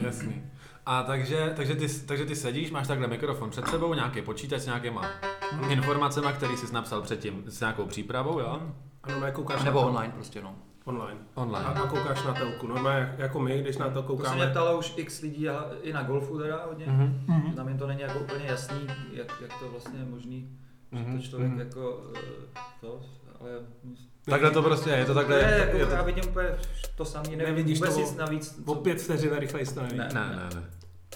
Jasný. A takže, takže, ty, takže ty sedíš, máš takhle mikrofon před sebou, nějaký počítač s nějakýma informacemi, který jsi napsal předtím s nějakou přípravou, jo? Ano, jak koukáš Nebo na online prostě, no. online. Online. A, a koukáš na telku. Normálně jako my, když na to To se mě koukáme. ptalo už x lidí a i na golfu teda hodně. Mhm. Mm-hmm. Nám jim to není jako úplně jasný, jak, jak to vlastně je možný, že Mhm, to člověk mhm. jako eh, to, ale Takhle to prostě je, je to takhle. je, jako, je to, já vidím úplně to samý, nevím Nevidíš vůbec to nic navíc. O pět vteřin rychleji to nevíš. Ne. ne, ne, ne.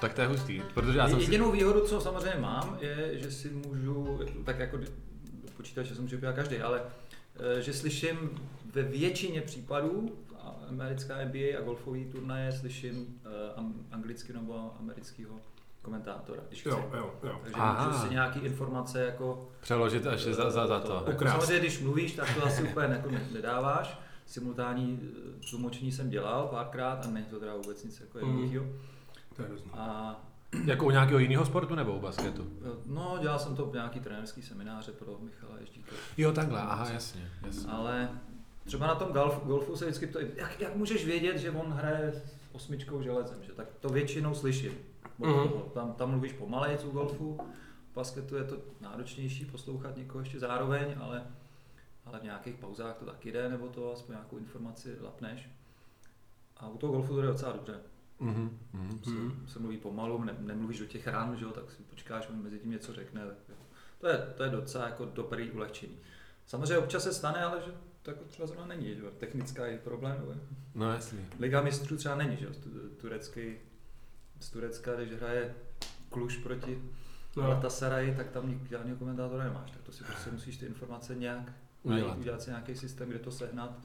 Tak to je hustý, protože já jsem si... Jedinou výhodu, co samozřejmě mám, je, že si můžu, tak jako počítače se může podívat každý, ale eh, že slyším ve většině případů americká NBA a golfový turnaje slyším eh, anglicky nebo amerického komentátora, když chci. Jo, jo, jo. Takže Aha. můžu si nějaký informace jako... Přeložit až za, za, za to. Jako Ukrást. samozřejmě, když mluvíš, tak to asi úplně jako ne- nedáváš. Simultánní eh, tlumočení jsem dělal párkrát a není to teda vůbec nic jako jednoduchého. To je hrozný. A Jako u nějakého jiného sportu nebo u basketu? No, dělal jsem to v nějaký trenérský semináře pro Michala Ježdíka. Jo, takhle, aha, jasně. jasně. Ale třeba na tom golf, golfu se vždycky ptají, jak, jak můžeš vědět, že on hraje s osmičkou železem, že tak to většinou slyším. Mhm. toho. Tam, tam mluvíš pomalej u golfu, v basketu je to náročnější poslouchat někoho ještě zároveň, ale, ale v nějakých pauzách to taky jde, nebo to aspoň nějakou informaci lapneš. A u toho golfu to jde docela dobře. Mhm, mhm. Se, Mhm. se mluví pomalu, ne, nemluvíš do těch rán, že jo, tak si počkáš, on mezi tím něco řekne. Tak jako, to, je, to je docela jako dobrý ulehčení. Samozřejmě občas se stane, ale že to jako třeba zrovna není, že jo, technická je problém. Jo. No jasný. Liga mistrů třeba není, že jo, tu- turecký, z Turecka, když hraje Kluž proti No. Galatasaray, tak tam nik- žádného komentátora nemáš, tak to si prostě musíš ty informace nějak najít, Udělat. udělat si nějaký systém, kde to sehnat.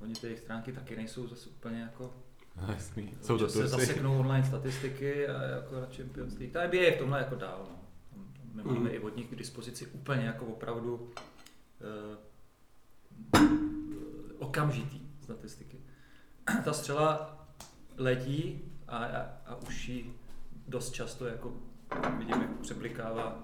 Oni ty jejich stránky taky nejsou zase úplně jako No, jasný. Jsou to se zaseknou online statistiky a jako na Champions League. Ta NBA je v tomhle jako dál. No. My máme Mhm. i od nich k dispozici úplně jako opravdu uh, okamžitý statistiky. Ta střela letí a, a, a už ji dost často jako vidím, jak přeblikává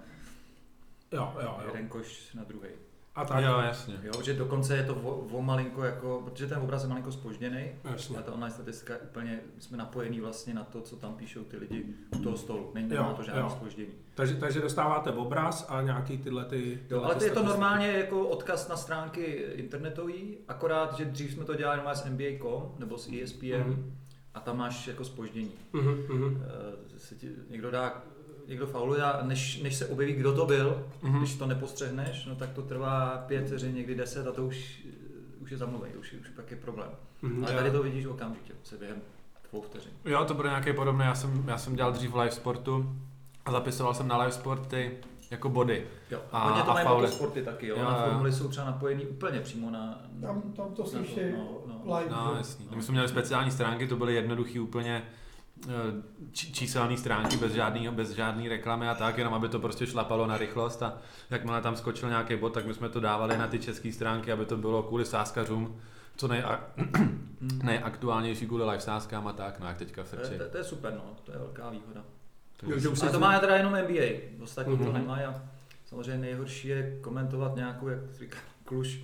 Jo, jo, jo. jeden koš na druhý. A tak. Jo, jasně. Jo, že dokonce je to o, o malinko jako, protože ten obraz je malinko spožděný, Jasně. a ta online statistika je úplně, jsme napojení vlastně na to, co tam píšou ty lidi u toho stolu. Není Jo, nemá to žádné jo. spoždění. Takže, takže dostáváte obraz a nějaký tyhle ty... Jo, tyhle ale ty to je to normálně jako odkaz na stránky internetový, akorát, že dřív jsme to dělali normálně s NBA.com nebo s ESPN Mhm. A tam máš jako spoždění. Mhm, mhm. Eh, Se ti někdo dá, někdo fauluje a než, než se objeví, kdo to byl, Mhm. když to nepostřehneš, no tak to trvá pět vteřin, někdy deset a to už, už je zamluvený, už, je- už pak je problém. Mhm, Ale tady to vidíš okamžitě, se během dvou vteřin. Jo, to bude nějaký podobný. Já jsem, já jsem dělal dřív live sportu a zapisoval jsem na live sporty jako body. Jo, A- a, hodně to a mají motosporty taky, jo. Jo, na jo. formuly jsou třeba napojený úplně přímo na... Tam, tam to slyší no. Live. No, jasný. My jsme měli speciální stránky, to byly jednoduché úplně eh, č- číselné stránky bez žádný, bez žádný reklamy a tak, jenom aby to prostě šlapalo na rychlost a jakmile tam skočil nějaký bod, tak my jsme to dávali na ty české stránky, aby to bylo kvůli sáskařům, co nej, nejaktuálnější kvůli live sázkám a tak, no jak teďka To, je, frčí. to, to, je super, no, to je velká výhoda. Jo, že už Ale se to má teda jenom NBA, ostatní to Mhm. nemají a samozřejmě nejhorší je komentovat nějakou, jak říká Kluž,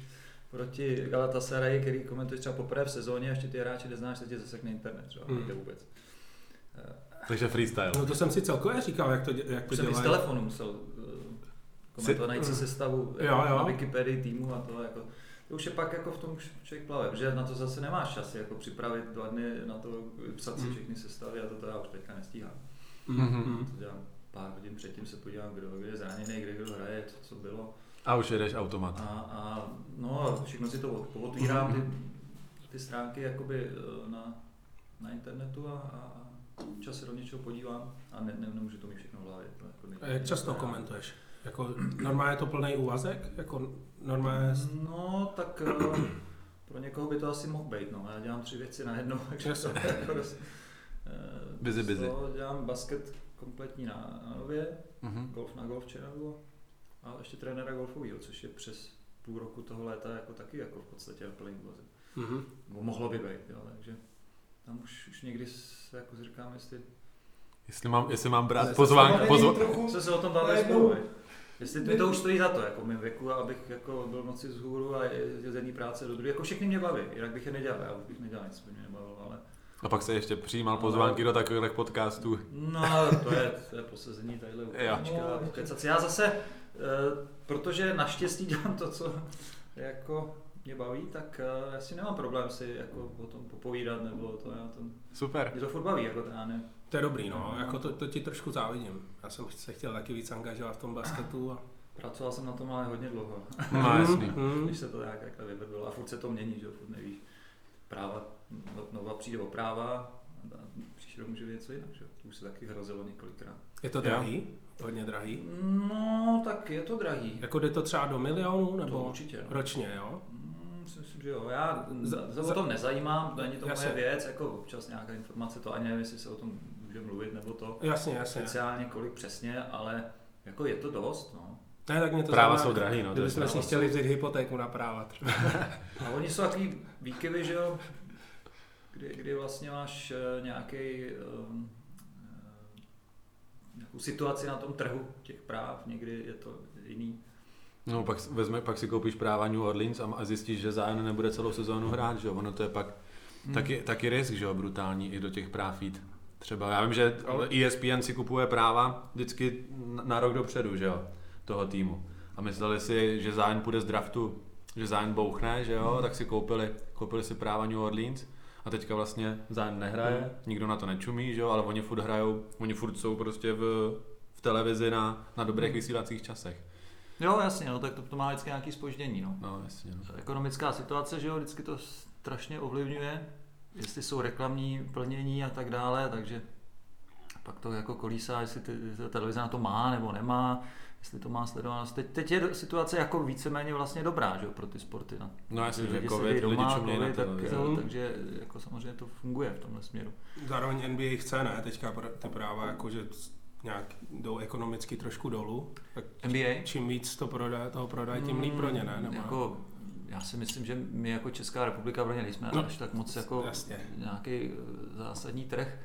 proti Galatasaray, který komentuješ třeba poprvé v sezóně a ještě ty hráči neznáš, se ti zasekne internet, třeba nejde vůbec. Eh, Takže freestyle. No to jsem si celkově říkal, jak to, jak to Už jsem i z dělají. telefonu musel eh, komentovat, najít si sestavu Jo, jo. na Wikipedii týmu a to jako to už je pak jako v tom už člověk plave, protože na to zase nemáš čas jako připravit dva dny na to, psat si Mhm. všechny sestavy a to, to já už teďka nestíhám. Mhm. To dělám pár hodin předtím se podívám, kdo, kdo je zraněný, kde kdo hraje, co, co bylo. A už jedeš automat. A, a no, všechno si to pootvírám, ty, ty stránky jakoby eh, na, na internetu a, a čas se do něčeho podívám a ne, ne, nemůžu to mít všechno v hlavě. To jako A není- jak často komentuješ? Jako normálně je to plný úvazek? Jako normálně... No, tak eh, pro někoho by to asi mohl být, no. Já dělám tři věci najednou, takže Jasně. to je jako dost, Busy, z busy. Dělám basket kompletní na, na nově, Mhm. golf na golf channelu a ještě trenéra golfového, což je přes půl roku toho léta jako taky jako v podstatě plný úvazek. Mhm. Nebo mohlo by být, jo, takže tam už, už někdy se jako říkám, jestli Jestli mám, jestli mám brát pozvánku, trochu, se se o tom bavili najednou- spolu? Jestli mi to už stojí za to, jako v mém věku, abych jako byl v noci vzhůru a jezdil z jedné práce do druhé, jako všechny mě baví, jinak bych je nedělal, já už bych nedělal nic, co by mě nebavilo, ale A pak se ještě přijímal pozvánky do takových podcastů. No, to je, to je posezení tadyhle Jo. u kecat si. Já zase, protože naštěstí dělám to, co jako mě baví, tak eh, já si nemám problém si jako o tom popovídat, nebo to, já to, Super. mě to furt baví, jako to já ne. To je dobrý, no. Jako to, to ti trošku závidím. Já jsem se chtěl taky víc angažovat v tom basketu. A... Pracoval jsem na tom ale hodně dlouho, No jasný. Mm, když se to nějak takhle vyvedlo a furt se to mění, že furt nevíš. Práva, no- nova přijde o práva, a příští rok může být něco jinak, že. To už se taky hrozilo několikrát. Je to drahý? Hodně drahý? No, tak je to drahý. Jako jde to třeba do milionů To nebo určitě, no. ročně, jo? Mm, myslím, že jo. Já Za- o tom nezajímám, není to Jasně. moje věc, jako občas nějaká informace, to ani nevím, jestli se o tom může mluvit, nebo to Jasně, jasně. speciálně kolik přesně, ale jako je to dost, no. Ne, tak mě to Práva zajímá, jsou drahý, no. to Kdybychom pravda. si chtěli vzít hypotéku na práva třeba. A oni jsou takový výkyvy, že jo, kdy, kdy vlastně máš eh, nějaký um, nějakou situaci na tom trhu těch práv, někdy je to jiný. No, pak, vezme, pak si koupíš práva New Orleans a, a zjistíš, že Zion nebude celou sezónu hrát, že jo? Ono to je pak Hmm. taky, taky risk, že jo, brutální i do těch práv jít. Třeba já vím, že ESPN si kupuje práva vždycky na- rok dopředu, že jo, toho týmu. A mysleli si, že Zion půjde z draftu, že Zion bouchne, že jo, tak si koupili, koupili si práva New Orleans. A teďka vlastně Zion nehraje, Hmm. nikdo na to nečumí, že jo, ale oni furt hrajou, oni furt jsou prostě v, v televizi na, na dobrých Hmm. vysílacích časech. Jo, jasně, no, tak to, to má vždycky nějaký spoždění, no. No, jasně. No. Ekonomická situace, že jo, vždycky to strašně ovlivňuje, jestli jsou reklamní plnění a tak dále, takže pak to jako kolísá, jestli ta televize na to má nebo nemá, jestli to má sledovanost. Teď, teď je situace jako víceméně vlastně dobrá, že jo, pro ty sporty. No. No jasně, že lidi covid, sedí lidi doma, čumějí na tak, televizi. Mhm. jo, takže jako samozřejmě to funguje v tomhle směru. Zároveň NBA chce, ne? Teďka ty práva jako, že nějak jdou ekonomicky trošku dolů. Tak NBA? čím víc to prodá, toho prodají, tím líp pro ně, ne? Nebo Jako, já si myslím, že my jako Česká republika pro ně nejsme No, až tak moc jako jasně. nějaký eh, zásadní trh,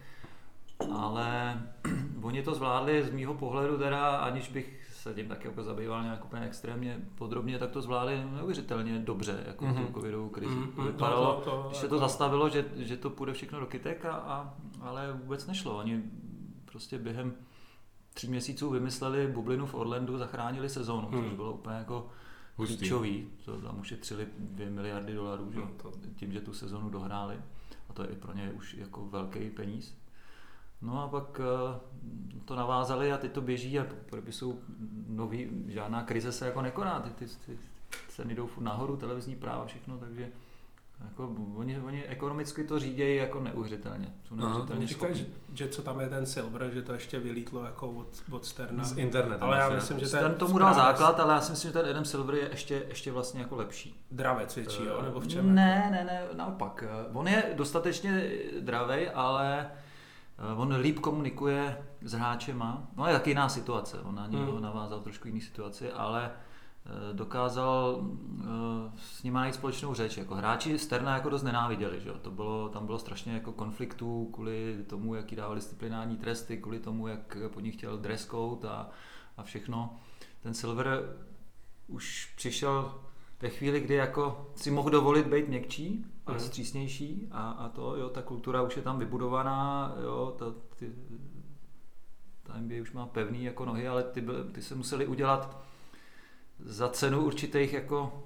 ale oni to zvládli z mýho pohledu teda, aniž bych se tím tak jako zabýval nějak úplně extrémně podrobně, tak to zvládli neuvěřitelně dobře, jako mm-hmm. Mhm. tu covidovou krizi. Mhm, To mhm, vypadalo, to- to- když se jako- to zastavilo, že, že to půjde všechno do kytek, a, a, ale vůbec nešlo. Oni prostě během tří měsíců vymysleli bublinu v Orlandu, zachránili sezónu, což Hmm. bylo úplně jako Hustý. klíčový. To tam ušetřili 2 miliardy dolarů, že? No, to- tím, že tu sezonu dohráli. A to je i pro ně už jako velký peníz. No a pak eh, to navázali a teď to běží a jsou nový, žádná krize se jako nekoná. Ty, ty, ty ceny jdou nahoru, televizní práva, všechno, takže jako oni, oni ekonomicky to řídějí jako neuvěřitelně. Jsou neuvěřitelně říkají, že, že co tam je ten silver, že to ještě vylítlo jako od, od Sterna. Z internetu. Ale já myslím, ne? že Ten ten tomu dal zpráva- základ, ale já si myslím, že ten Adam Silver je ještě, ještě vlastně jako lepší. Dravec větší, jo? Nebo v čem? Ne, ne, ne, naopak. On je dostatečně dravej, ale eh, on líp komunikuje s hráčema. No je taky jiná situace, on na něho Hmm. navázal trošku jiný situaci, ale eh, dokázal eh, s ním najít společnou řeč. Jako hráči Sterna jako dost nenáviděli, že? To bylo, tam bylo strašně jako konfliktů kvůli tomu, jaký dával disciplinární tresty, kvůli tomu, jak po nich chtěl dress code a, a všechno. Ten Silver už přišel ve chvíli, kdy jako si mohl dovolit být měkčí a Mhm. střísnější a, a to, jo, ta kultura už je tam vybudovaná, jo, ta, ty, ta NBA už má pevný jako nohy, ale ty, byly, ty se museli udělat za cenu určitých jako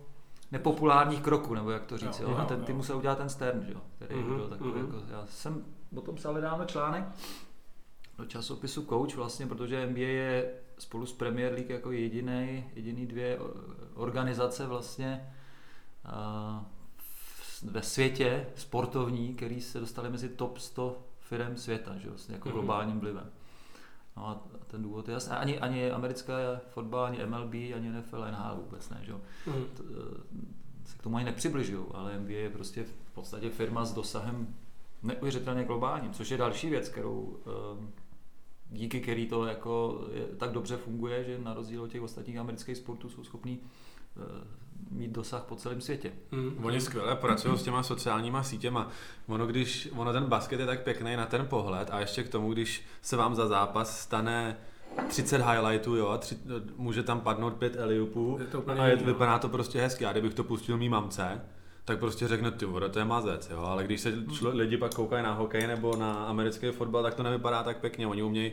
nepopulárních kroků, nebo jak to říct, Jo, jo, a jo, ten, ty jo. musel udělat ten Stern, jo, který Mhm, byl takový, mhm. jako, já jsem o tom psal nedávno článek do časopisu Coach vlastně, protože NBA je spolu s Premier League jako jediný, jediný dvě organizace vlastně ve světě sportovní, který se dostali mezi top 100 firm světa, že vlastně jako Mhm. globálním vlivem. No a ten důvod je jasný. Ani, ani americká fotbal, ani MLB, ani NFL, NHL vůbec ne, že jo. Mhm. T- se k tomu ani nepřibližují, ale NBA je prostě v podstatě firma s dosahem neuvěřitelně globálním, což je další věc, kterou ehm, díky který to jako je, tak dobře funguje, že na rozdíl od těch ostatních amerických sportů jsou schopní eh, mít dosah po celém světě. Mhm. Oni skvěle pracují s těma sociálníma sítěma. Ono, když, ono ten basket je tak pěkný na ten pohled a ještě k tomu, když se vám za zápas stane 30 highlightů, jo, a tři, může tam padnout pět eliupů Je to úplně a je, no. vypadá to prostě hezky. A kdybych to pustil mý mamce, tak prostě řekne, ty vole, to je mazec, jo. Ale když se člo, lidi pak koukají na hokej nebo na americký fotbal, tak to nevypadá tak pěkně. Oni umějí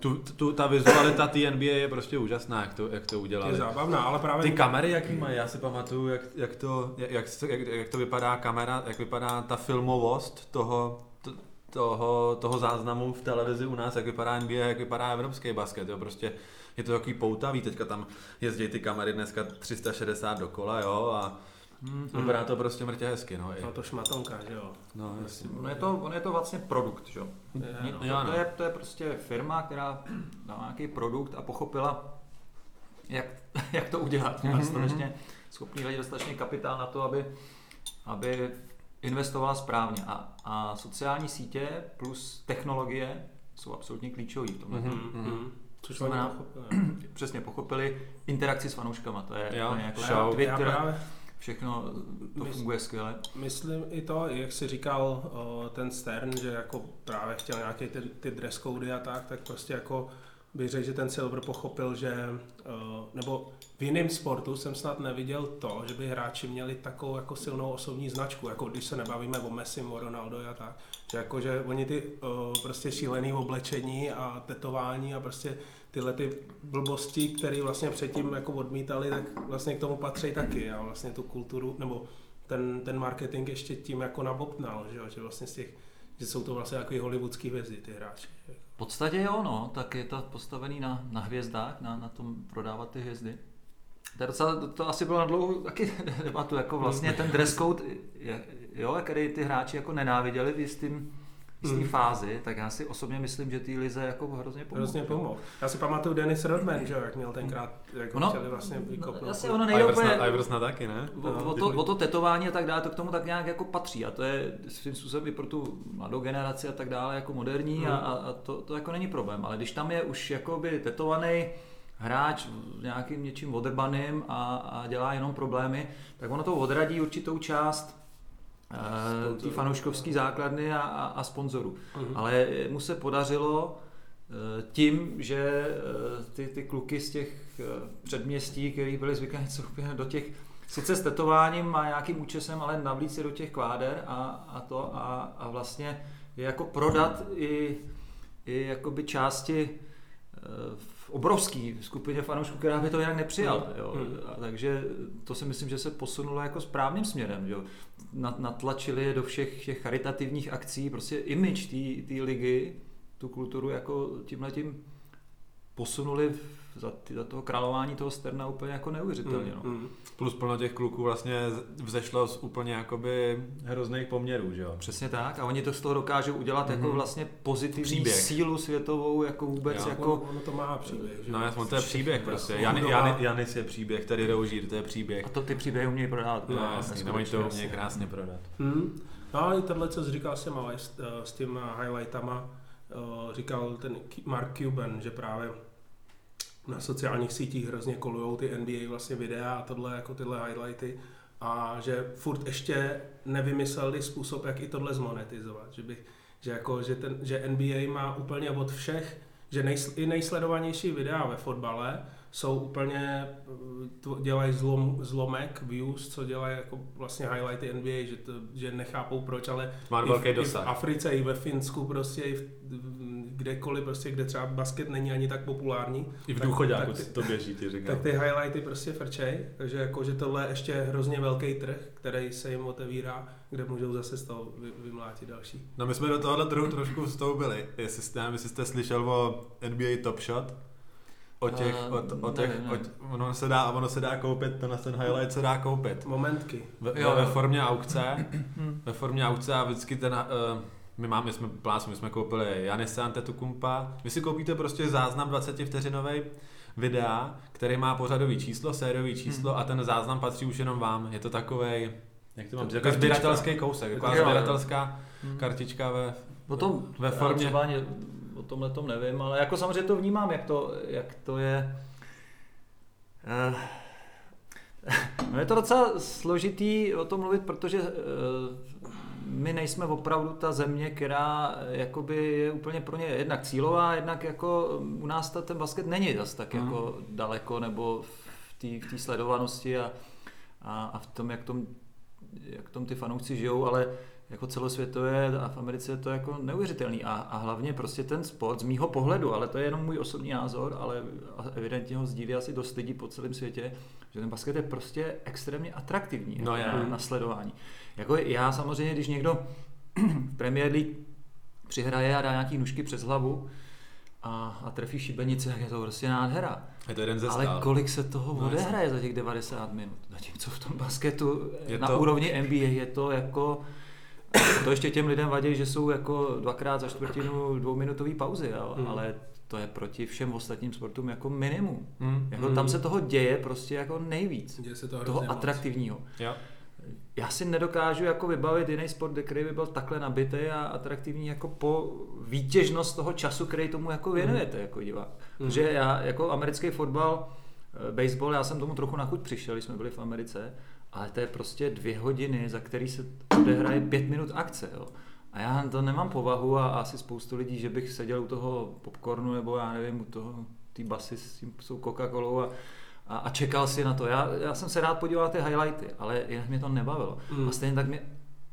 tu, tu, ta vizualita té NBA je prostě úžasná, jak to, jak to udělali. Je zábavná, ale právě... Ty kamery, jaký mají, já si pamatuju, jak, jak, to, jak, jak, jak, to vypadá kamera, jak vypadá ta filmovost toho, to, toho, toho záznamu v televizi u nás, jak vypadá NBA, jak vypadá evropský basket, jo, prostě je to takový poutavý, teďka tam jezdí ty kamery dneska 360 dokola, jo, a Hmm, vypadá to prostě mrtě hezky, no. No to šmatonka, že jo. No, jasně. On je to, on je to vlastně produkt, že jo. Je, no. to, to, je, to je prostě firma, která dala nějaký produkt a pochopila, jak, jak to udělat. Má dostatečně schopný lidi, dostatečně kapitál na to, aby, aby investovala správně. A, a sociální sítě plus technologie jsou absolutně klíčové v tomhle. Mm-hmm. Což znamená, pochopili. přesně pochopili interakci s fanouškama. To je, jo, to show. Twitter, právě, všechno to Mysl, funguje skvěle. Myslím i to, jak jsi říkal ten Stern, že jako právě chtěl nějaké ty, ty dress cody a tak, tak prostě jako bych řekl, že ten Silver pochopil, že, nebo v jiném sportu jsem snad neviděl to, že by hráči měli takovou jako silnou osobní značku, jako když se nebavíme o Messi, o Ronaldo a tak, že jako, že oni ty prostě šílený oblečení a tetování a prostě tyhle ty blbosti, které vlastně předtím jako odmítali, tak vlastně k tomu patří taky a vlastně tu kulturu, nebo ten, ten marketing ještě tím jako nabobtnal, že, že vlastně z těch, že jsou to vlastně jako hollywoodský hvězdy ty hráči. V podstatě jo, no, tak je to postavený na, na hvězdách, na, na tom prodávat ty hvězdy. To, je docela, to, to asi bylo na dlouhou taky debatu, jako vlastně ten dress code, je, jo, který ty hráči jako nenáviděli v jistým z té mm. fázi, tak já si osobně myslím, že ty Lize jako hrozně pomohl. Hrozně pomohl. Já si pamatuju Dennis Rodman, že jak měl tenkrát, jak ono, chtěli vlastně vykopnout. Asi ono nejde úplně... Iversna taky, ne? O, o, to, o to tetování a tak dále, to k tomu tak nějak jako patří a to je svým způsobem i pro tu mladou generaci a tak dále jako moderní mm. a, a to, to jako není problém, ale když tam je už jakoby tetovaný hráč nějakým něčím odrbaným a, a dělá jenom problémy, tak ono to odradí určitou část té fanouškovské základny a, a, a sponzorů. Uh-huh. Ale mu se podařilo uh, tím, že uh, ty, ty kluky z těch uh, předměstí, který byli zvyklí něco do těch sice s tetováním a nějakým účesem, ale navlít se do těch kváder a, a to a, a vlastně je jako prodat i, i jakoby části v obrovský skupině fanoušků, která by to jinak nepřijala. Jo. A takže to si myslím, že se posunulo jako správným směrem. Jo natlačili je do všech těch charitativních akcí, prostě image té ligy, tu kulturu jako tímhletím posunuli za, ty, za toho králování toho Sterna úplně jako neuvěřitelně. No. Mm, mm. Plus plno těch kluků vlastně vzešlo z úplně jakoby hrozných poměrů, že jo? Přesně tak a oni to z toho dokážou udělat mm. jako mhm. vlastně pozitivní příběh. sílu světovou, jako vůbec jo. jako... Ono, ono to má příběh, že? No jasně, to je příběh prostě. Jan, Jan, Janis je příběh, tady Roužír, to je příběh. A to ty příběhy umějí prodat. No, jasně, no, oni to umějí krásně prodat. Mm. No ale tohle, co jsi říkal jsem, ale s, s těma highlightama, eh, říkal ten Mark Cuban, že právě na sociálních sítích hrozně kolujou ty NBA vlastně videa a tohle jako tyhle highlighty. A že furt ještě nevymysleli způsob, jak i tohle zmonetizovat, že, bych, že, jako, že, ten, že NBA má úplně od všech, že nej, i nejsledovanější videa ve fotbale jsou úplně, dělají zlom, zlomek views, co dělají jako vlastně highlighty NBA, že, to, že nechápou proč, ale má i, velký v, i v Africe, i ve Finsku prostě, i v, kdekoliv, prostě, kde třeba basket není ani tak populární. I v důchodáku tak, to běží, ty říkám. Tak ty highlighty prostě frčej, takže jako, že tohle je ještě hrozně velký trh, který se jim otevírá, kde můžou zase z toho vy, vymlátit další. No my jsme do tohohle trhu trošku vstoupili, jestli jste, jestli jste slyšel o NBA Top Shot, o těch, uh, o, o těch, ne, ne. O, ono, se dá, ono se dá koupit, ten, ten highlight se dá koupit. Momentky. Ve, jo, ve formě aukce, ve formě aukce a vždycky ten, uh, my máme, jsme plás, my jsme koupili Janise Antetokumpa. Vy si koupíte prostě záznam 20 vteřinový videa, který má pořadový číslo, sériový číslo hmm. a ten záznam patří už jenom vám. Je to takový, jak to mám jako sběratelský kousek, jako sběratelská hmm. kartička ve, o tom, ve formě. Třeba o tomhle tom nevím, ale jako samozřejmě to vnímám, jak to, jak to je. Uh, no je to docela složitý o tom mluvit, protože uh, my nejsme opravdu ta země, která eh, jakoby je úplně pro ně jednak cílová, jednak jako mm, u nás ta, ten basket není zas tak mm. jako daleko nebo v té v sledovanosti a, a, a v tom, jak tom jak tom ty fanoušci žijou, ale jako celosvětové a v Americe je to jako neuvěřitelný a, a hlavně prostě ten sport z mýho pohledu, ale to je jenom můj osobní názor, ale evidentně ho sdílí asi dost lidí po celém světě, že ten basket je prostě extrémně atraktivní no, jako na sledování. Jako já samozřejmě, když někdo v Premier League přihraje a dá nějaký nůžky přes hlavu, a, a trefí šibenice, jak je to prostě nádhera. Je to jeden ze Ale kolik se toho no, odehraje za těch 90 minut? Zatímco v tom basketu je na to... úrovni NBA je to jako to ještě těm lidem vadí, že jsou jako dvakrát za čtvrtinu dvouminutové pauzy, jo? Mm. ale to je proti všem ostatním sportům jako minimum. Mm. Jako mm. Tam se toho děje prostě jako nejvíc. Děje se toho, toho atraktivního. Jo. Já si nedokážu jako vybavit jiný sport, který by byl takhle nabitý a atraktivní jako po výtěžnost toho času, který tomu jako věnujete mm. jako divák. Mm. Protože já jako americký fotbal, eh, baseball, já jsem tomu trochu na chuť přišel, když jsme byli v Americe ale to je prostě dvě hodiny, za který se odehraje pět minut akce. Jo. A já to nemám povahu a asi spoustu lidí, že bych seděl u toho popcornu nebo já nevím, u toho té basy s tím jsou Coca-Colou a, a, a, čekal si na to. Já, já jsem se rád podíval na ty highlighty, ale jinak mě to nebavilo. Mm. A stejně tak mě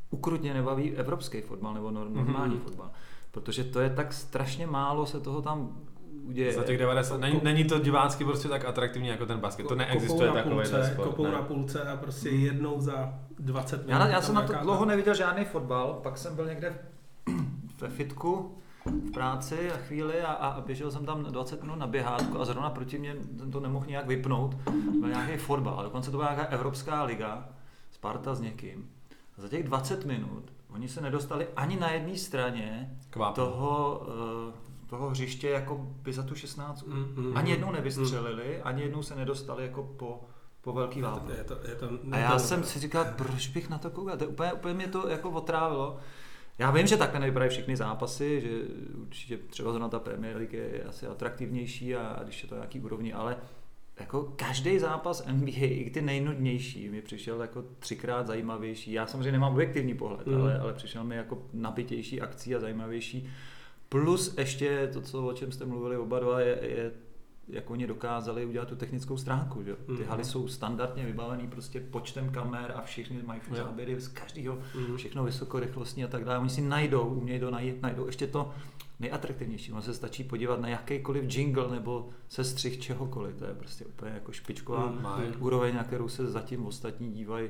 ukrutně nebaví evropský fotbal nebo normální mm-hmm. fotbal. Protože to je tak strašně málo se toho tam uděje. Za těch 90, není, není to divácky prostě tak atraktivní jako ten basket, to neexistuje takový sport. Kopou na půlce a prostě jednou za 20 minut. Já, já jsem na to dlouho neviděl žádný fotbal, pak jsem byl někde ve fitku, v práci a chvíli a, a běžel jsem tam 20 minut na běhátku a zrovna proti mě jsem to nemohl nějak vypnout. Byl nějaký fotbal, dokonce to byla nějaká Evropská liga, Sparta s někým. A za těch 20 minut oni se nedostali ani na jedné straně Kvap. toho, uh, toho hřiště jako by za tu 16. Mm, mm, ani jednou nevystřelili, mm. ani jednou se nedostali jako po, po velký válce. Je to, je to, a já jsem si říkal, proč bych na to koukal? To úplně, úplně mě to jako otrávilo. Já vím, že takhle nevypadají všechny zápasy, že určitě třeba zrovna ta Premier League je asi atraktivnější a, a když je to nějaký úrovni, ale jako každý zápas NBA, i ty nejnudnější, mi přišel jako třikrát zajímavější. Já samozřejmě nemám objektivní pohled, mm. ale, ale přišel mi jako napitější akcí a zajímavější. Plus ještě to, co, o čem jste mluvili oba dva, je, je jak oni dokázali udělat tu technickou stránku. Že? Ty mm-hmm. haly jsou standardně vybavené prostě počtem kamer a všichni mají záběry z každého, mm-hmm. všechno vysokorychlostní a tak dále. Oni si najdou, umějí to najít, najdou ještě to nejatraktivnější. Ono se stačí podívat na jakýkoliv jingle nebo sestřih čehokoliv. To je prostě úplně jako špičková mm-hmm. úroveň, na kterou se zatím ostatní dívají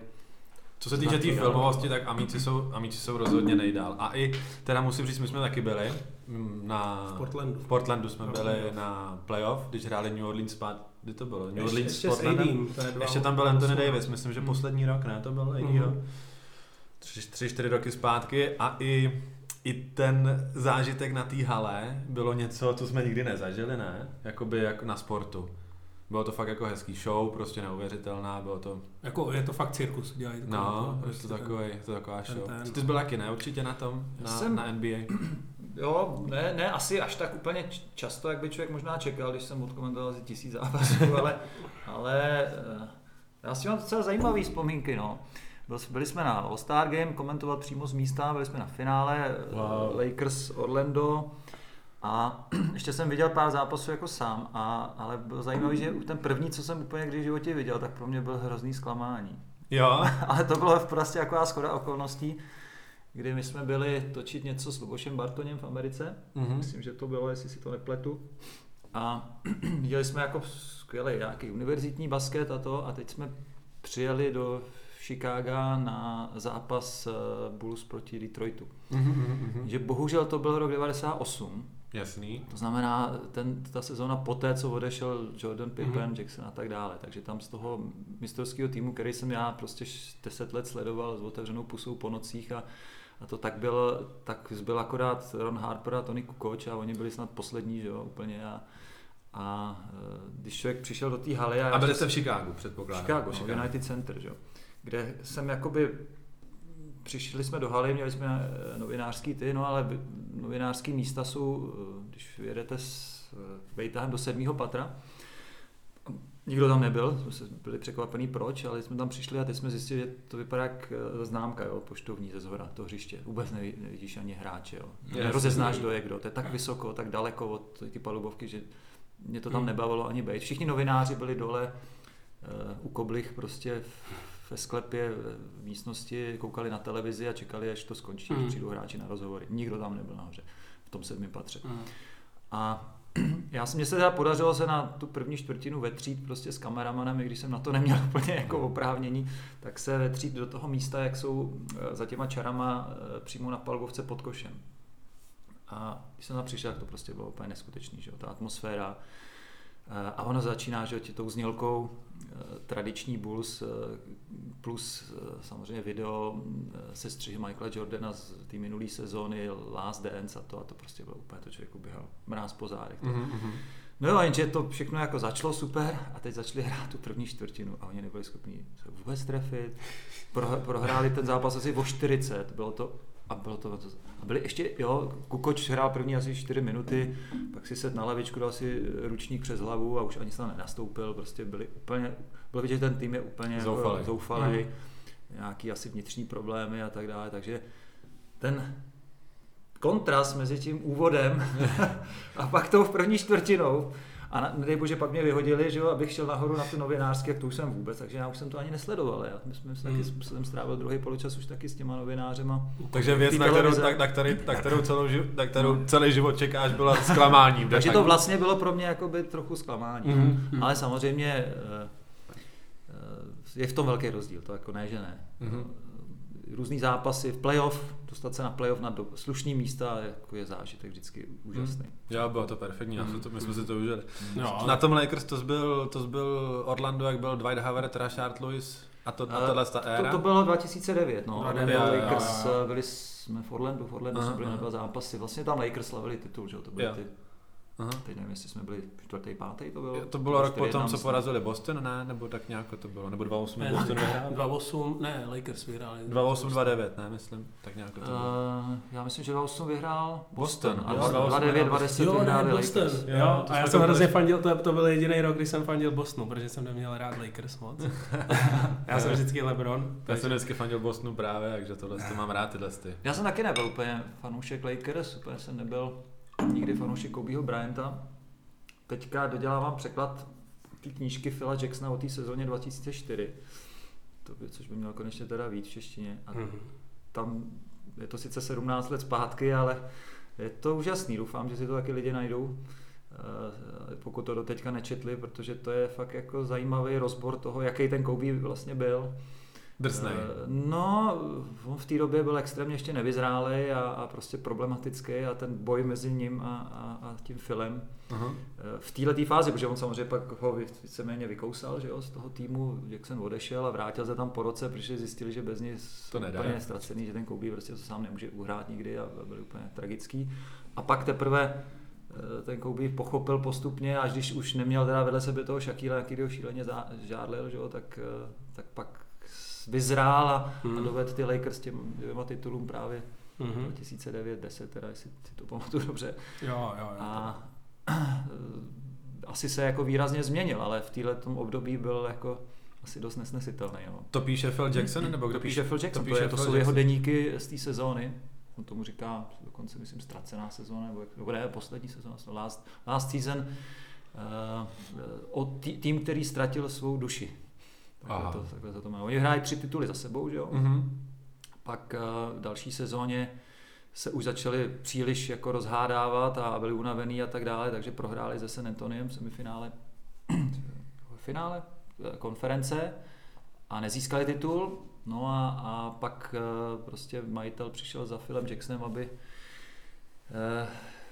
co se týče té tý filmovosti, tak Amici jsou, Amici jsou rozhodně nejdál. A i, teda musím říct, my jsme taky byli mm, na... V Portlandu. V Portlandu jsme byli na playoff, když hráli New Orleans spát, kdy to bylo? New Orleans ještě, s Portlandem. Ještě tam byl Anthony Davis, myslím, že hmm. poslední rok, ne? To byl AD mm. Tři, tři, čtyři roky zpátky a i i ten zážitek na té hale bylo něco, co jsme nikdy nezažili, ne? Jakoby jak na sportu. Bylo to fakt jako hezký show, prostě neuvěřitelná, bylo to... Jako je to fakt cirkus, dělají to. No, to, je to, takový, je to taková show. Ten, ten. Ty jsi byl taky, ne? Určitě na tom, na, jsem, na NBA. Jo, ne, ne, asi až tak úplně často, jak by člověk možná čekal, když jsem odkomentoval asi tisíc zápasů, ale, ale eh, já si mám docela zajímavé vzpomínky, no. Byli jsme na All-Star Game, komentovat přímo z místa, byli jsme na finále wow. Lakers Orlando, a ještě jsem viděl pár zápasů jako sám, a, ale bylo zajímavé, že ten první, co jsem úplně kdy v životě viděl, tak pro mě byl hrozný zklamání. Jo. ale to bylo prostě taková schoda okolností, kdy my jsme byli točit něco s Lubošem Bartoněm v Americe. Mm-hmm. Myslím, že to bylo, jestli si to nepletu. A viděli jsme jako skvělý nějaký univerzitní basket a to a teď jsme přijeli do Chicago na zápas eh, Bulls proti Detroitu. Mm-hmm. Že bohužel to byl rok 98 Jasný. To znamená, ten, ta sezóna poté, co odešel Jordan Pippen, mm-hmm. Jackson a tak dále. Takže tam z toho mistrovského týmu, který jsem já prostě 10 let sledoval s otevřenou pusou po nocích a, a to tak byl, tak byl akorát Ron Harper a Tony Kukoč a oni byli snad poslední, že jo, úplně a, a e, když člověk přišel do té haly a... A byli jste v Chicagu, předpokládám. Chicago, no, United Center, že jo, kde jsem jakoby přišli jsme do haly, měli jsme eh, novinářský ty, no ale novinářský místa jsou, eh, když jedete s vejtahem eh, do sedmého patra, Nikdo tam nebyl, jsme byli překvapení proč, ale jsme tam přišli a teď jsme zjistili, že to vypadá jak známka jo, poštovní ze zhora to hřiště. Vůbec nevidíš ani hráče. Jo. Nerozeznáš, kdo je kdo. To je tak vysoko, tak daleko od ty palubovky, že mě to tam hmm. nebavilo ani být. Všichni novináři byli dole uh, u koblich prostě v ve sklepě v místnosti koukali na televizi a čekali, až to skončí, mm. až přijdou hráči na rozhovory. Nikdo tam nebyl nahoře v tom sedmém patře. Mm. A já si mě se teda podařilo se na tu první čtvrtinu vetřít prostě s kameramanem, i když jsem na to neměl úplně jako oprávnění, tak se vetřít do toho místa, jak jsou eh, za těma čarama eh, přímo na palbovce pod košem. A když jsem tam přišel, tak to prostě bylo úplně neskutečný, že jo, ta atmosféra. Eh, a ono začíná, že tou znělkou tradiční Bulls plus samozřejmě video se střihy Michaela Jordana z té minulé sezóny Last Dance a to a to prostě bylo úplně to člověku běhal mráz po zádech. Mm-hmm. No jo, jenže to všechno jako začalo super a teď začali hrát tu první čtvrtinu a oni nebyli schopni se vůbec trefit. Pro, prohráli ten zápas asi o 40, bylo to a bylo to, a byli ještě, jo, Kukoč hrál první asi 4 minuty, pak si set na lavičku, dal si ručník přes hlavu a už ani se tam nenastoupil, prostě byli úplně, bylo vidět, že ten tým je úplně zoufalý, jako, zoufalý mm. nějaký asi vnitřní problémy a tak dále, takže ten kontrast mezi tím úvodem a pak tou první čtvrtinou a na, nedej bože, pak mě vyhodili, že jo, abych šel nahoru na ty novinářské, jak to už jsem vůbec, takže já už jsem to ani nesledoval. Já jsme se taky, hmm. jsem strávil druhý poločas už taky s těma novinářema. Takže věc, na kterou, na, na, který, na kterou, celou, na kterou no. celý život čekáš, byla zklamání. takže to vlastně bylo pro mě jakoby trochu zklamání. Mm-hmm. Ale samozřejmě eh, eh, je v tom velký rozdíl, to jako ne, že ne. Mm-hmm různý zápasy v playoff, dostat se na playoff na do, slušný místa jako je zážitek vždycky úžasný. Hmm. Jo, bylo to perfektní, mm. to, my jsme si to užili. No, na tom Lakers to byl, to byl Orlando, jak byl Dwight Howard, Rashard Lewis a to, a tohle ta éra? To, to bylo 2009, no. 2009, Lakers, jo, jo. byli jsme v Orlandu, v Orlandu jsme byli na dva zápasy. Vlastně tam Lakers slavili titul, že to byly ty Aha. Teď nevím, jestli jsme byli čtvrtý, pátý to bylo. To bylo rok potom, co porazili Boston, ne? Nebo tak nějak to bylo? Nebo 2-8 ne, Boston vyhrál? 2-8, ne, Lakers vyhráli. 2-8, 2-9, ne, myslím. Tak nějak to bylo. Uh, já myslím, že 2-8 vyhrál Boston. Boston a 2-9, 2-10 vyhráli Boston. Lakers. Jo, jo a já jsem hrozně fandil, to, to byl jediný rok, kdy jsem fandil Bostonu, protože jsem neměl rád Lakers moc. já jsem vždycky LeBron. Já jsem vždycky fandil Bostonu právě, takže tohle to mám rád tyhle ty. Já jsem taky nebyl úplně fanoušek Lakers, úplně jsem nebyl nikdy fanoušek Kobeho Bryanta teďka dodělávám překlad té knížky Phila Jacksona o té sezóně 2004, to by, což by mělo konečně teda víc v češtině. A mm-hmm. tam je to sice 17 let zpátky, ale je to úžasný. Doufám, že si to taky lidi najdou, eh, pokud to do teďka nečetli, protože to je fakt jako zajímavý rozbor toho, jaký ten Kobe vlastně byl. Drsnej. Eh, no, on v té době byl extrémně ještě nevyzrálý a, a prostě problematický a ten boj mezi ním a, a, a tím filmem uh-huh. v této fázi, protože on samozřejmě pak ho víceméně vykousal že jo, z toho týmu, Jackson odešel a vrátil se tam po roce, protože zjistili, že bez něj to nedá. úplně ztracený, že ten Kobe prostě to sám nemůže uhrát nikdy a byl úplně tragický. A pak teprve eh, ten Kobe pochopil postupně, až když už neměl teda vedle sebe toho Shakira, jaký ho šíleně žádlil, že jo, tak, tak pak vyzrál a, hmm. a dovedl ty Lakers těm dvěma titulům právě mm-hmm. 2009, 10, teda jestli si to pamatuju dobře. Jo, jo, jo. A asi se jako výrazně změnil, ale v této období byl jako asi dost nesnesitelný. No. To píše Phil Jackson? Nebo kdo to píše Phil Jackson, to, píše to, je, to jsou Jackson. jeho deníky z té sezóny. On tomu říká dokonce, myslím, ztracená sezóna, nebo, nebo ne, poslední sezóna, last, last season. Uh, o tý, tým, který ztratil svou duši. Takhle to, takhle to má. Oni hrají tři tituly za sebou, že jo? Mm-hmm. Pak uh, v další sezóně se už začali příliš jako rozhádávat a byli unavený a tak dále, takže prohráli ze San Antoniem v semifinále finále eh, konference a nezískali titul. No a, a pak uh, prostě majitel přišel za Philem Jacksonem, aby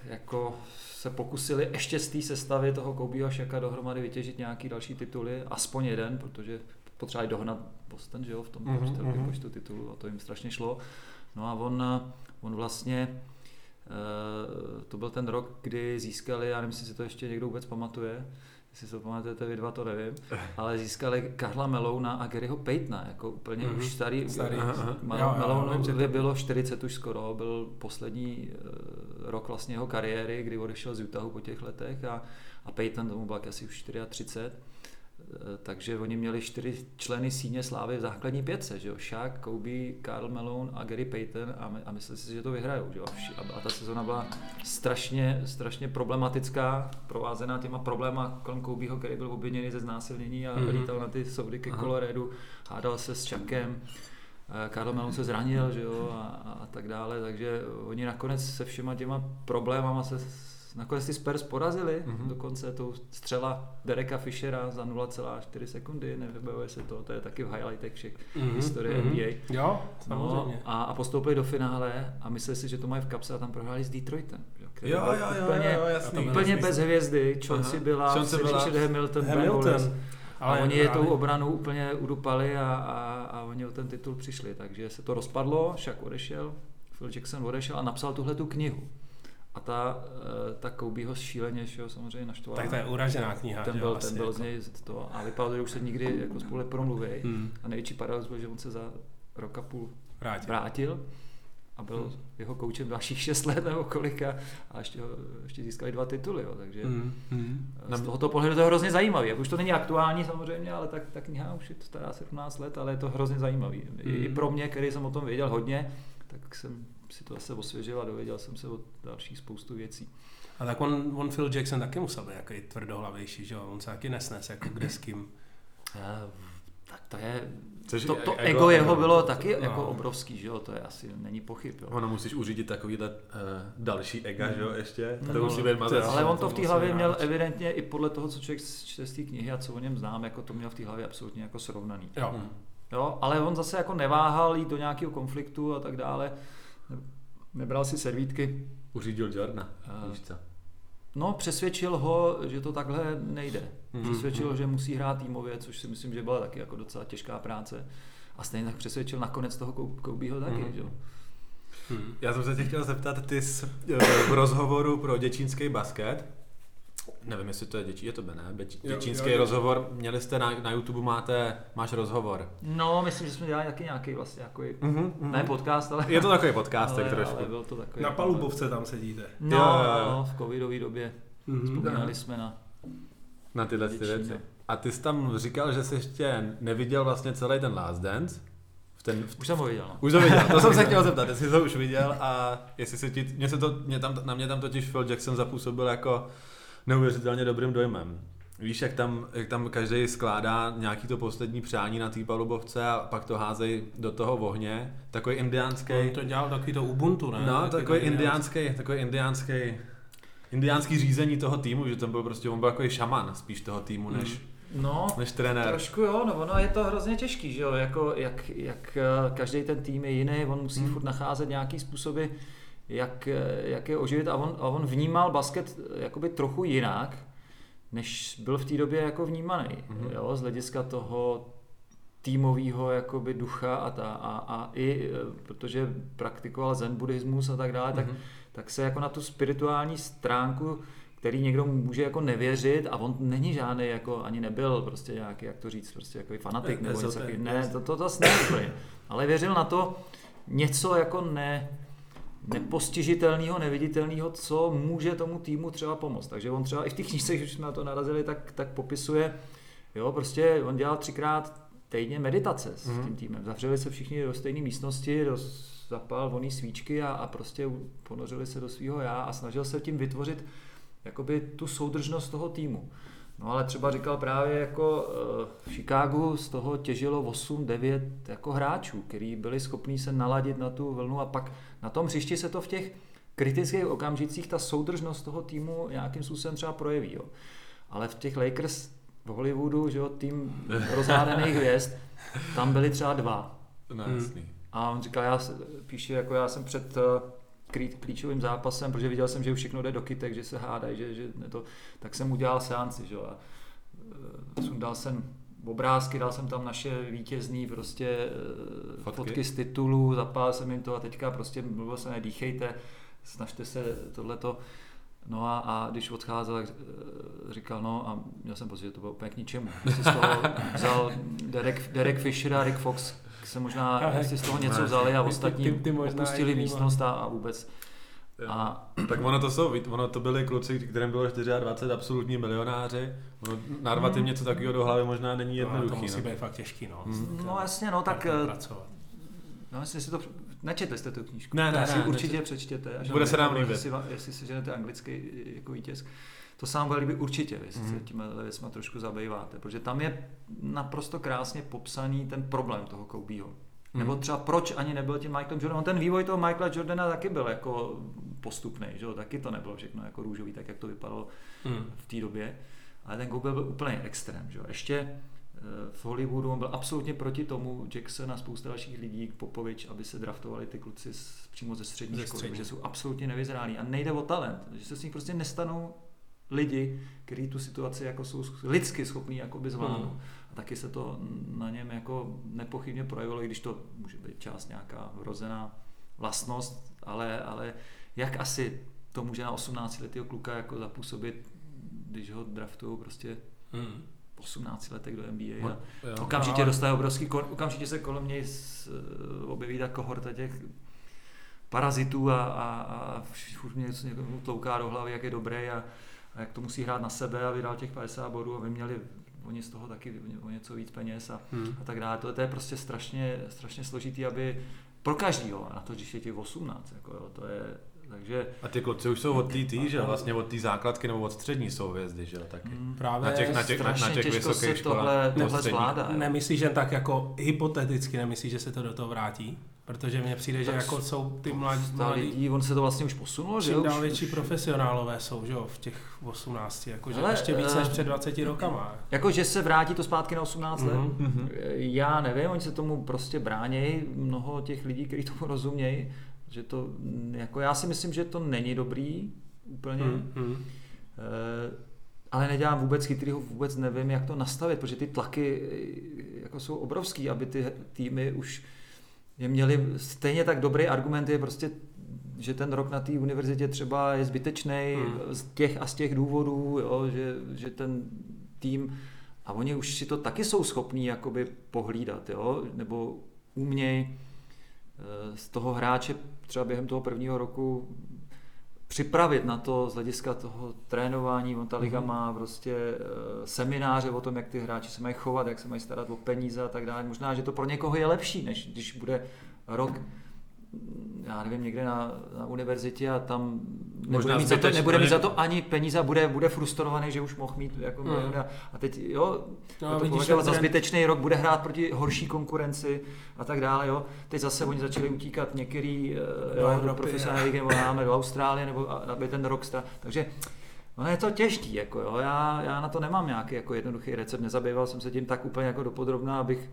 jako se pokusili ještě z té sestavy toho Kobeho a Shaka dohromady vytěžit nějaký další tituly, aspoň jeden, protože potřebovali dohnat Boston, že jo, v tom mm-hmm. počtu, mm-hmm. počtu titulů a to jim strašně šlo. No a on, on vlastně, uh, to byl ten rok, kdy získali, já nevím, jestli si to ještě někdo vůbec pamatuje, jestli si to pamatujete vy dva, to nevím, ale získali Karla Melouna a Garyho Paytona, jako úplně mm-hmm. už starý, starý. Melounovi bylo 40 už skoro, byl poslední rok vlastně jeho kariéry, kdy odešel z Utahu po těch letech a, a Payton tomu byl asi už 34 takže oni měli čtyři členy síně slávy v základní pětce, že jo? Shaq, Kobe, Karl Malone a Gary Payton a, my, a mysleli si, že to vyhrajou, že jo? A, a ta sezona byla strašně, strašně problematická, provázená těma probléma kolem Kobeho, který byl obviněný ze znásilnění a mm-hmm. lítal na ty soudy ke Coloradu, hádal se s Chuckem. Karl Malone se zranil, že jo, a, a tak dále, takže oni nakonec se všema těma problémama se nakonec ty Spurs porazili, mm-hmm. dokonce tou střela Dereka Fishera za 0,4 sekundy, nevybavuje se to, to je taky v highlightech všech mm-hmm. historie mm-hmm. NBA. Jo, samozřejmě. No, a, a postoupili do finále a mysleli si, že to mají v kapse a tam prohráli s Detroitem. Jo, jo, jo, úplně, jo, jasný, úplně bez hvězdy, Chauncey byla, Chauncey byla Richard Hamilton, Hamilton. Ale a oni je tou obranu úplně udupali a, a, a oni o ten titul přišli, takže se to rozpadlo, však odešel, Phil Jackson odešel a napsal tuhle tu knihu. A ta, eh, ta Kobeho šíleně, že jo, samozřejmě naštvala. Tak to je uražená kniha. Ten byl, ten byl jako. z něj to, a vypadalo, že už se nikdy jako spolu promluví. Hmm. A největší paradox byl, že on se za rok a půl vrátil, vrátil a byl hmm. jeho koučem dalších 6 let nebo kolika a ještě, ještě získali dva tituly, jo, takže hmm. Hmm. z tohoto pohledu to je hrozně zajímavý. Jak už to není aktuální samozřejmě, ale tak ta kniha už je stará 17 let, ale je to hrozně zajímavý. Hmm. I pro mě, který jsem o tom věděl hodně, tak jsem si to zase osvěžil a dověděl jsem se o dalších spoustu věcí. A tak on, on Phil Jackson taky musel být jaký tvrdohlavější, že jo? On se taky nesnes jako kde s kým. Já, tak to je, Což to, to ego, ego jeho bylo taky no. jako obrovský, že jo, to je asi, není pochyb. Jo. Ono musíš uřídit takovýhle uh, další ega, mm. že jo, ještě, to no, musí být mazec. Ale on to v té hlavě měl evidentně i podle toho, co člověk čte z té knihy a co o něm znám, jako to měl v té hlavě absolutně jako srovnaný. Jo. Mm. jo. ale on zase jako neváhal jít do nějakého konfliktu a tak dále. Nebral si servítky. Uřídil Jordana, víš co? No, přesvědčil ho, že to takhle nejde. Mm-hmm. Přesvědčil, mm-hmm. že musí hrát týmově, což si myslím, že byla taky jako docela těžká práce. A stejně tak přesvědčil nakonec toho Koubího taky, mm-hmm. že? Hmm. Já jsem se tě chtěl zeptat, ty jsi eh, v rozhovoru pro děčínský basket, nevím, jestli to je děčí, je to ne, děčínský jo, jo, rozhovor, měli jste na, na YouTube, máte, máš rozhovor. No, myslím, že jsme dělali taky nějaký vlastně, jako, mm-hmm, ne podcast, ale... Je to takový podcast, ale, trošku. Ale byl to takový, na palubovce tam sedíte. No, jo, jo, jo. no v covidové době mm-hmm. vzpomínali jsme na... Na tyhle ty věci. A ty jsi tam říkal, že jsi ještě neviděl vlastně celý ten Last Dance. V ten, v... Už jsem ho viděl. No. Už jsem viděl, to jsem se chtěl zeptat, jestli jsi to už viděl a jestli se ti, mě se to, mě tam, na mě tam totiž Phil Jackson zapůsobil jako neuvěřitelně dobrým dojmem. Víš, jak tam, jak tam každý skládá nějaký to poslední přání na té palubovce a pak to házej do toho ohně. Takový indiánský... On to dělal takový to Ubuntu, ne? No, takový indiánský, takový indiánský indiánský řízení toho týmu, že tam byl prostě, on byl takový šaman spíš toho týmu, než, hmm. no, než trenér. Trošku jo, no ono je to hrozně těžký, že jo, jako, jak, jak eh, každý ten tým je jiný, on musí hmm. furt nacházet nějaký způsoby, jak, jak je oživit a on, a on vnímal basket jakoby trochu jinak, než byl v té době jako vnímaný, mm-hmm. jo, z hlediska toho týmového jakoby ducha a, ta, a, a i, protože praktikoval zen buddhismus a tak dále, mm-hmm. tak, mhm. tak se jako na tu spirituální stránku který někdo může jako nevěřit a on není žádný, jako ani nebyl prostě nějaký, jak to říct, prostě jako fanatik nebo něco takový. Ne, to, to, to ne Ale věřil na to něco jako ne, nepostižitelného, neviditelného, co může tomu týmu třeba pomoct. Takže on třeba i v těch knížce, když jsme na to narazili, tak, tak popisuje, jo, prostě on dělal třikrát týdně meditace s mm-hmm. tím týmem. Zavřeli se všichni do stejné místnosti, do, zapal voný svíčky a, a prostě ponořili se do svého já a snažil se tím vytvořit jakoby tu soudržnost toho týmu. No ale třeba říkal právě jako eh, v Chicagu z toho těžilo 8-9 jako hráčů, kteří byli schopní se naladit na tu vlnu a pak na tom hřišti se to v těch kritických okamžicích ta soudržnost toho týmu nějakým způsobem třeba projeví. Jo. Ale v těch Lakers v Hollywoodu, že jo, tým rozhádaných hvězd, tam byli třeba dva. No, jasný. A on říká, já píše, jako já jsem před eh, klíčovým zápasem, protože viděl jsem, že už všechno jde do kytek, že se hádají, že, že to, tak jsem udělal seanci, že a e, sundal jsem obrázky, dal jsem tam naše vítězný prostě e, fotky, fotky z titulu, zapálil jsem jim to a teďka prostě mluvil se, nedýchejte, snažte se tohleto. No a, a když odcházel, tak e, říkal, no a měl jsem pocit, že to bylo úplně k ničemu. Si z toho vzal Derek, Derek Fisher a Rick Fox, se možná si z toho něco vzali a ostatní ty, ty, ty opustili místnost a, a vůbec A Tak ono to jsou, ono to byli kluci, kterým bylo 24 absolutní milionáři. Ono narvat jim něco takového do hlavy možná není No, to musí no. být fakt těžký, no. Hmm. no jasně, no tak... eh, pracovat. No, jestli si to nečetli jste tu knížku. Ne, ne, Tak si ne, určitě nečet- přečtěte. Až Bude se nám líbit. Jestli, jestli si ženete anglický jako výtisk. To sám líbit určitě, jestli se Mhm. těmi věcmi trošku zabýváte, protože tam je naprosto krásně popsaný ten problém toho Kobeho. Nebo třeba proč ani nebyl tím Michaelem Jordanem. On ten vývoj toho Michaela Jordana taky byl jako postupný, že jo? taky to nebylo všechno jako růžový, tak jak to vypadalo Hmm. v té době. Ale ten Kobe byl úplně extrém. Že? jo. Ještě eh, v Hollywoodu on byl absolutně proti tomu Jackson a spousta dalších lidí, Popovič, aby se draftovali ty kluci z, přímo ze střední Ze školy, že jsou absolutně nevyzrálí. A nejde o talent, že se s nich prostě nestanou lidi, kteří tu situaci jako jsou lidsky schopní jakoby zvládnout. Hmm. A taky se to na něm jako nepochybně projevilo, i když to může být část nějaká vrozená vlastnost, ale, ale jak asi to může na 18 letého kluka jako zapůsobit, když ho draftují prostě Hmm. 18 letech do NBA a Jo. okamžitě ale- dostane obrovský, okamžitě se kolem něj s, objeví ta kohorta těch parazitů a, a, a furt mě něco někomu tlouká do hlavy, jak je dobrý a, a jak to musí hrát na sebe a vydal těch 50 bodů a vy měli oni z toho taky o něco víc peněz a, Hmm. a tak dále. To, to je prostě strašně, strašně složitý, aby pro každýho, na to, když je těch 18, jako jo, to je, takže A ty kluci už jsou od té tý, že vlastně od té základky nebo od střední jsou hvězdy, že jo, taky. mm, Právě Na těch, na těch, na těch těžko vysokých školách. tohle, tohle zvládá. Nemyslíš, že tak jako hypoteticky nemyslíš, že se to do toho vrátí? Protože mně přijde, že Tak jako jsou ty mladí, mladí lidí, on se to vlastně už posunulo, že jo? dál větší profesionálové jsou, že jo, v těch 18, jakože Hele, ještě víc eh, než před 20 rokama. Jako, že se vrátí to zpátky na 18 let? Mhm. Mhm. Já nevím, oni se tomu prostě bránějí, mnoho těch lidí, kteří tomu rozumějí, že to, mm, jako já si myslím, že to není dobrý úplně, Hmm. Hmm. Eh, ale nedělám vůbec chytrýho, vůbec nevím, jak to nastavit, protože ty tlaky eh, jako jsou obrovský, aby ty týmy už je měli stejně tak dobrý argument je prostě že ten rok na té univerzitě třeba je zbytečný Hmm. z těch a z těch důvodů, jo, že, že ten tým a oni už si to taky jsou schopní jakoby pohlídat, jo, nebo umějí eh, z toho hráče třeba během toho prvního roku připravit na to z hlediska toho trénování, on ta liga Mhm. má prostě eh, semináře o tom, jak ty hráči se mají chovat, jak se mají starat o peníze a tak dále. Možná, že to pro někoho je lepší, než když bude rok já nevím, někde na, na univerzitě a tam nebude, Možná mít za, to, nebude mít za to ani peníze a bude, bude frustrovaný, že už mohl mít jako Mm. miliony a, a teď jo, No, to ten za zbytečný rok, bude hrát proti horší konkurenci a tak dále, jo. Teď zase oni začali utíkat některý eh, Do jo, do profesionální nebo dáme do Austrálie, nebo a- aby ten rok stra... Takže No je to těžký, jako jo. Já, já na to nemám nějaký jako jednoduchý recept, nezabýval jsem se tím tak úplně jako dopodrobná, abych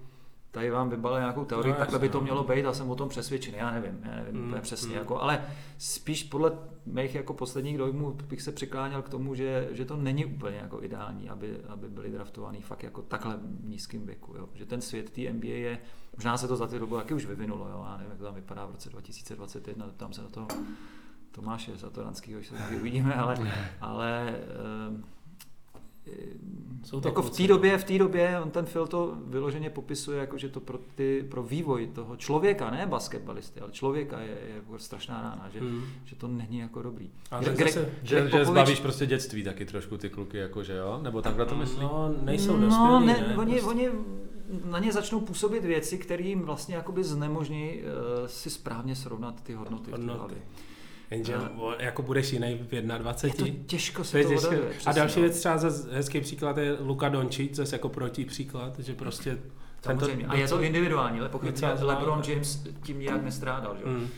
tady vám vybalil nějakou teorii, No, takhle jasně, by to no. mělo být a jsem o tom přesvědčený, já nevím, já nevím Mm, úplně přesně, mm. jako, ale spíš podle mých jako posledních dojmů bych se přikláněl k tomu, že, že to není úplně jako ideální, aby, aby byli draftovaný fakt jako takhle v nízkém věku, jo. že ten svět té NBA je, možná se to za ty dobu taky už vyvinulo, jo. já nevím, jak to tam vypadá v roce 2021, tam se na to Tomáše taky uvidíme, ale, ale ehm, Jsou to jako v té době, v té době on ten Phil to vyloženě popisuje, jako že to pro, ty, pro vývoj toho člověka, ne basketbalisty, ale člověka je, je jako strašná rána, že, Hmm. že to není jako dobrý. A Že Greg- zase, Že, Greg že zbavíš prostě dětství taky trošku ty kluky, jakože jo? Nebo takhle to myslí? no, nejsou no, dospělí, ne, ne, oni, prostě. oni na ně začnou působit věci, které jim vlastně jakoby znemožní uh, si správně srovnat ty hodnoty. v Hodnoty. hlavě. Jenže A- o- jako budeš jiný v 21. Je to těžko To se je to těžké. odhaduje. A další no. věc třeba zase hezký příklad je Luka Dončić, zase jako proti příklad, že prostě Samozřejmě. A je to individuální, ale pokud LeBron. James tím nijak nestrádal. Že? Mm.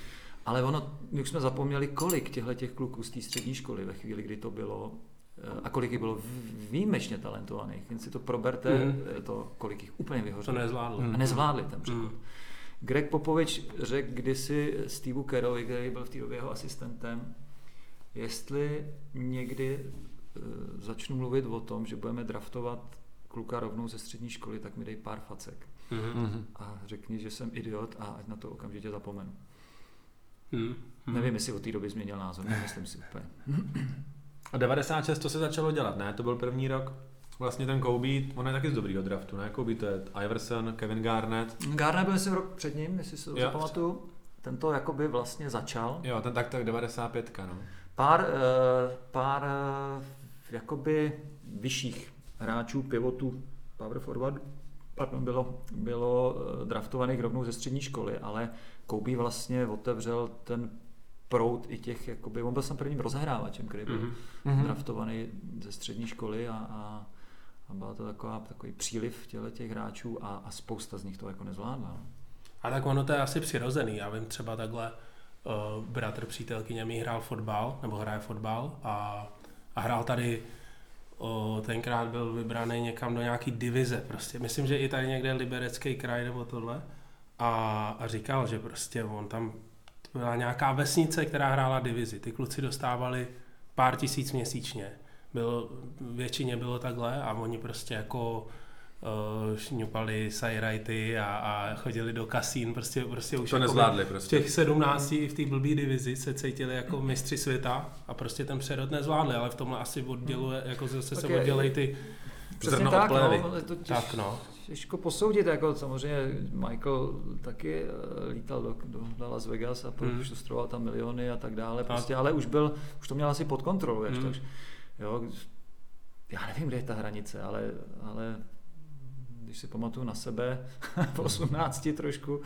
Ale ono, my už jsme zapomněli, kolik těchto těch kluků z té střední školy ve chvíli, kdy to bylo, eh, a kolik jich bylo výjimečně talentovaných. Jen si to proberte, Mhm. eh, to, kolik jich úplně To vyhořelo. nezvládl. Mm. A nezvládli ten přechod. Mm. Greg Popovič řekl kdysi Steveu Carrolli, který byl v té době jeho asistentem, jestli někdy eh, začnu mluvit o tom, že budeme draftovat kluka rovnou ze střední školy, tak mi dej pár facek. Mhm. Mhm. A řekni, že jsem idiot a ať na to okamžitě zapomenu. Mm. Mm. Nevím, jestli od té doby změnil názor, nemyslím si úplně. A 96 to se začalo dělat, ne? To byl první rok. Vlastně ten Kobe, on je taky z dobrýho draftu, ne? Kobe to je Iverson, Kevin Garnett. Garner byl myslím rok před ním, jestli si to zapamatuju. ten to jakoby vlastně začal. Jo, ten tak tak 95, no. Pár, eh, pár eh, jakoby vyšších hráčů, pivotů, power forward, pardon, bylo, bylo eh, draftovaných rovnou ze střední školy, ale Kobe vlastně otevřel ten proud i těch, jakoby, on byl jsem prvním rozehrávačem, který byl mm-hmm. draftovaný ze střední školy a, a, a byla to taková, takový příliv těle těch hráčů a, a spousta z nich to jako nezvládla. no. A tak ono to je asi přirozený. Já vím třeba takhle, uh, bratr přítelkyně mi hrál fotbal, nebo hraje fotbal a, a hrál tady uh, tenkrát byl vybraný někam do nějaký divize. Prostě myslím, že i tady někde liberecký kraj nebo tohle. A, a říkal, že prostě on tam byla nějaká vesnice, která hrála divizi. Ty kluci dostávali pár tisíc měsíčně. Bylo, většině bylo takhle a oni prostě jako uh, šňupali sajrajty a, a chodili do kasín, prostě, prostě už To jako nezvládli v prostě. těch 17 v té blbý divizi se cítili jako mistři světa a prostě ten přerod nezvládli, ale v tomhle asi odděluje, jako zase se Tak je- oddělej ty, Přesně tak, no, je to těž, tak no. těžko posoudit, jako samozřejmě Michael taky eh, lítal do, do Las Vegas a Hmm. mm. šustroval tam miliony a tak dále, prostě, ale už byl, už to měl asi pod kontrolou, Hmm. takže, jo, já nevím, kde je ta hranice, ale, ale když si pamatuju na sebe v 18 trošku,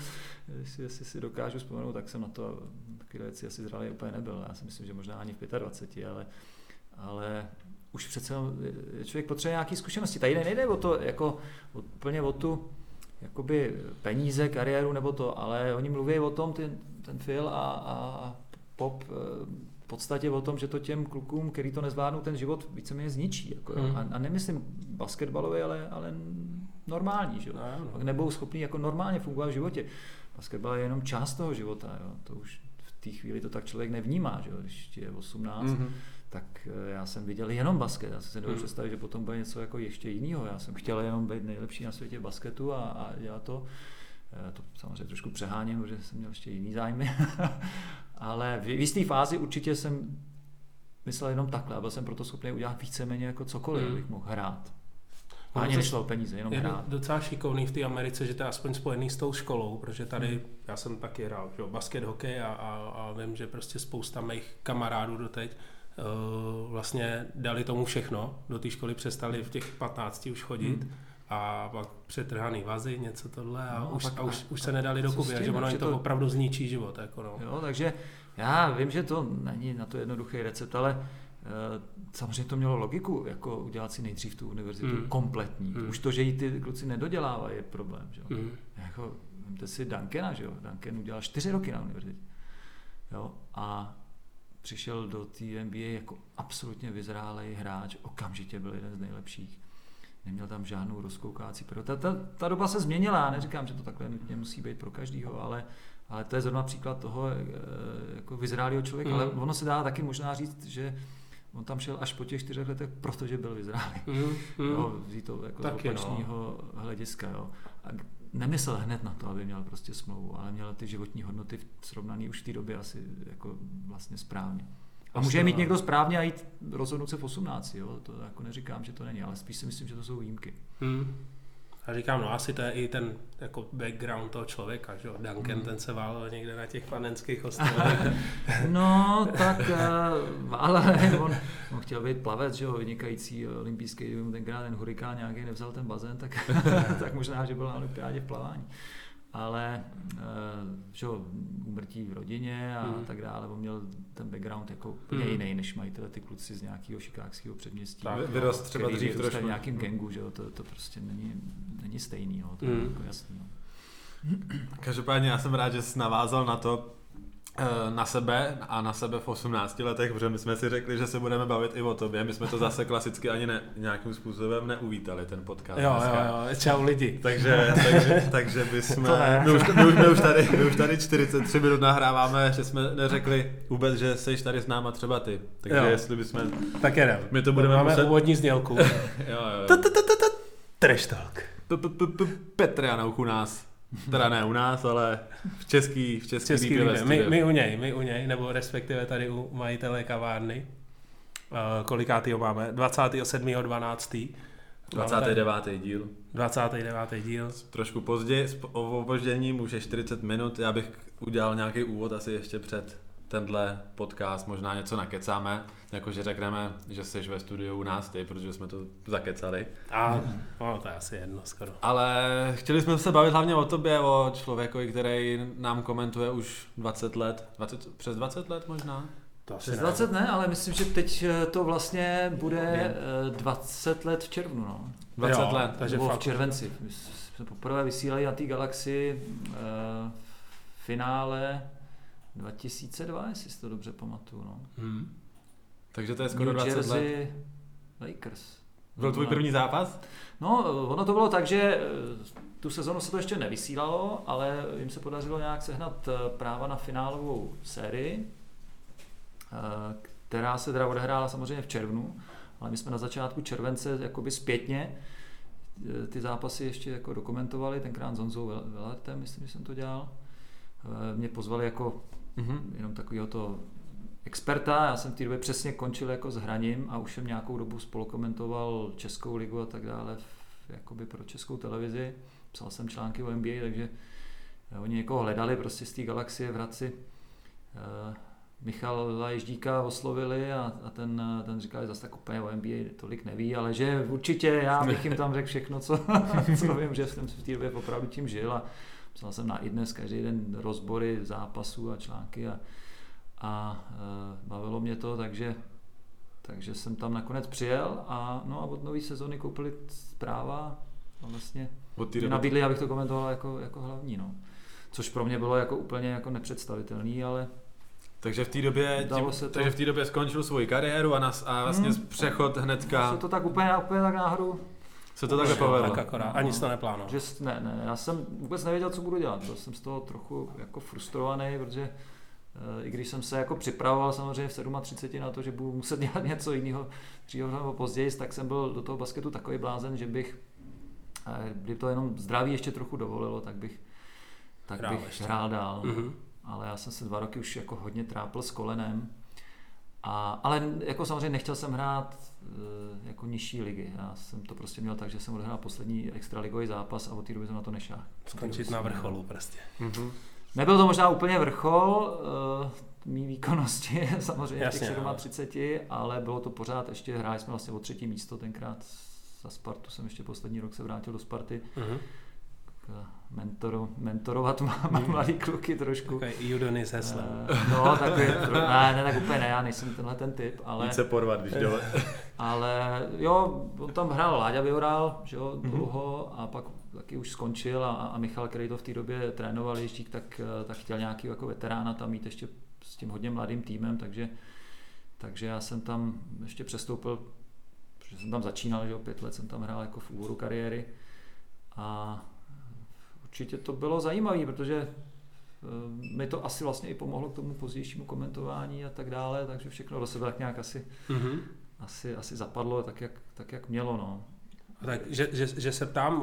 jestli, jestli si dokážu vzpomenout, tak jsem na to takové věci asi zralý úplně nebyl. Já si myslím, že možná ani v 25, ale, ale už přece člověk potřebuje nějaké zkušenosti. Tady nejde o to, jako úplně o tu jakoby peníze, kariéru nebo to, ale oni mluví o tom, ten, ten Phil a, a pop, eh, v podstatě o tom, že to těm klukům, který to nezvládnou, ten život víceméně zničí. Jako, jo. Mhm. a, a, nemyslím basketbalový, ale, ale normální, že jo. No, no. Nebudou schopní jako normálně fungovat v životě. Basketbal je jenom část toho života, jo. to už v té chvíli to tak člověk nevnímá, že jo. když ti je 18, mm. Mhm. tak eh, já jsem viděl jenom basket, já jsem si nedovedu Mm. představit, že potom bude něco jako ještě jiného, já jsem chtěl jenom být nejlepší na světě v basketu a, a dělat to. Eh, To samozřejmě trošku přeháním, protože jsem měl ještě jiný zájmy, ale v jisté fázi určitě jsem myslel jenom takhle a byl jsem proto schopný udělat víceméně jako cokoliv, Mm. abych mohl hrát. A Ono ani nešlo o peníze, jenom je hrát. docela šikovný v té Americe, že to je aspoň spojený s tou školou, protože tady, Hmm. já jsem taky hrál, že basket, hokej a, a, a vím, že prostě spousta mých kamarádů doteď uh, vlastně dali tomu všechno, do té školy přestali v těch 15 už chodit Hmm. A pak přetrhaný vazy, něco tohle a, No, a už, pak- a už, už se nedali a tím? že ono jim to opravdu zničí život. Jako no. Jo, takže já vím, že to není na to jednoduchý recept, ale eh, samozřejmě to mělo logiku, jako udělat si nejdřív tu univerzitu Mm. kompletní. Mm. Už to, že ji ty kluci nedodělávají, je problém. Že? Mm. Jako, vemte si Duncana, že jo? Duncan udělal čtyři roky na univerzitě. Jo? A přišel do té NBA jako absolutně vyzrálej hráč, okamžitě byl jeden z nejlepších. Neměl tam žádnou rozkoukácí pro. Ta, ta, ta doba se změnila, já neříkám, že to takhle nutně musí být pro každýho, ale, ale to je zrovna příklad toho eh, jako vyzrálého člověka. Mm. Ale ono se dá taky možná říct, že on tam šel až po těch čtyřech letech, protože byl vyzrálý. Mm. Mm. Jo, vzít to jako Taky, z opačného hlediska. Jo. A nemyslel hned na to, aby měl prostě smlouvu, ale měl ty životní hodnoty srovnaný už v té době asi jako vlastně správně. A může je mít někdo správně a jít rozhodnout se v 18, jo? to jako neříkám, že to není, ale spíš si myslím, že to jsou výjimky. Hmm. A říkám, no asi to je i ten jako background toho člověka, že jo. Duncan, Hmm. ten se válel někde na těch panenských ostrovech. No, tak uh, ale on, on chtěl být plavec, že jo, vynikající olympijský, tenkrát ten hurikán nějaký nevzal ten bazén, tak, tak možná, že byl na olympiádě v plavání. Ale, uh, že jo, úmrtí v rodině a Hmm. tak dále, on měl ten background jako úplně Hmm. jiný, než mají tyhle ty kluci z nějakého šikákského předměstí. Tak, Vy- Vyrost třeba dřív trošku. v nějakém gangu, že jo, to, to prostě není, není stejný, no, to je Hmm. jako jasný. No. Každopádně já jsem rád, že jsi navázal na to, eh, na sebe a na sebe v 18 letech, protože my jsme si řekli, že se budeme bavit i o tobě. My jsme to zase klasicky ani ne, nějakým způsobem neuvítali, ten podcast. jo, dneska. jo, jo, čau lidi. Takže, takže, takže my, už, my, už, my, už tady, my už tady 43 minut nahráváme, že jsme neřekli vůbec, že jsi tady s náma třeba ty. Takže Jo. jestli bychom, Tak jedem. My to budeme Máme muset- úvodní znělku. jo, jo, jo. Trash talk. P- p- p- p- Petrianouch u nás. Teda ne u nás, ale v český, v český, Český výpěvé lidé. My, my, u něj, my u něj, nebo respektive tady u majitele kavárny. Uh, kolikátýho máme? 27.12. 29. díl. 29. díl. Trošku později, s o opožděním, už je 40 minut, já bych udělal nějaký úvod asi ještě před tenhle podcast, možná něco nakecáme, jakože řekneme, že jsi ve studiu u nás ty, protože jsme to zakecali. A no, to je asi jedno skoro. Ale chtěli jsme se bavit hlavně o tobě, o člověkovi, který nám komentuje už 20 let, 20, přes 20 let možná? To Přes 20 ne, ale myslím, že teď eh, to vlastně bude je. 20 let v červnu. No. 20 jo, let. Takže v červenci. My jsme poprvé vysílali na té galaxii uh, finále 2002, jestli si to dobře pamatuju. No. Hmm. Takže to je skoro New 20 Jersey let. Lakers. Byl tvůj první zápas? No, ono to bylo tak, že eh, tu sezonu se to ještě nevysílalo, ale jim se podařilo nějak sehnat práva na finálovou sérii Eh, která se teda odehrála samozřejmě v červnu, ale my jsme na začátku července jakoby zpětně eh, ty zápasy ještě jako dokumentovali, tenkrát s Honzou Velertem, myslím, že jsem to dělal. Eh, mě pozvali jako mm-hmm. jenom takového to experta, já jsem v té době přesně končil jako s hraním a už jsem nějakou dobu spolukomentoval Českou ligu a tak dále jakoby pro českou televizi. Psal jsem články o NBA, takže oni někoho hledali prostě z té galaxie v Hradci Michala Ježdíka oslovili a, a ten, ten říkal, že zase tak úplně o NBA tolik neví, ale že určitě já bych jim tam řekl všechno, co, co vím, že jsem v té době opravdu tím žil a psal jsem na i dnes každý den rozbory zápasů a články a, a e, bavilo mě to, takže, takže jsem tam nakonec přijel a, no a od nové sezony koupili zpráva a vlastně mě nabídli, abych to komentoval jako, jako hlavní. No. Což pro mě bylo jako úplně jako nepředstavitelný, ale takže v té době, tím, se to... takže v té době skončil svoji kariéru a, nas, a vlastně hmm. přechod hnedka... Se to tak úplně, úplně tak náhodou se to takhle povedlo. Tak akorát, ani jsi to neplánoval. Že, ne, ne, já jsem vůbec nevěděl, co budu dělat. Byl jsem z toho trochu jako frustrovaný, protože e, i když jsem se jako připravoval samozřejmě v 37 na to, že budu muset dělat něco jiného dříve nebo později, tak jsem byl do toho basketu takový blázen, že bych, e, kdyby to jenom zdraví ještě trochu dovolilo, tak bych, tak hrál bych ještě. hrál dál. Mm-hmm ale já jsem se dva roky už jako hodně trápil s kolenem. A, ale jako samozřejmě nechtěl jsem hrát jako nižší ligy. Já jsem to prostě měl tak, že jsem odehrál poslední extraligový zápas a od té doby jsem na to nešel. Skončit na vrcholu prostě. Mm-hmm. Nebyl to možná úplně vrchol e, mý výkonnosti, samozřejmě Jasně, těch 37, ale bylo to pořád ještě, hráli jsme vlastně o třetí místo tenkrát za Spartu, jsem ještě poslední rok se vrátil do Sparty. Mm-hmm mentoru, mentorovat hmm. mladý kluky trošku. Takový Udonis hesle. Uh, no, takový, ne, ne, tak úplně ne, já nejsem tenhle ten typ, ale... Více porvat, když dole. ale jo, on tam hrál Láďa Vyhoral, že jo, mhm. dlouho mm-hmm. a pak taky už skončil a, a Michal, který to v té době trénoval Ježdík, tak, tak chtěl nějaký jako veterána tam mít ještě s tím hodně mladým týmem, takže, takže já jsem tam ještě přestoupil, protože jsem tam začínal, že jo, pět let jsem tam hrál jako v úvodu kariéry a určitě to bylo zajímavé, protože eh, mi to asi vlastně i pomohlo k tomu pozdějšímu komentování a tak dále, takže všechno do sebe tak nějak asi, mm-hmm. asi, asi zapadlo tak jak, tak, jak mělo. No. Tak, že, že, že se ptám,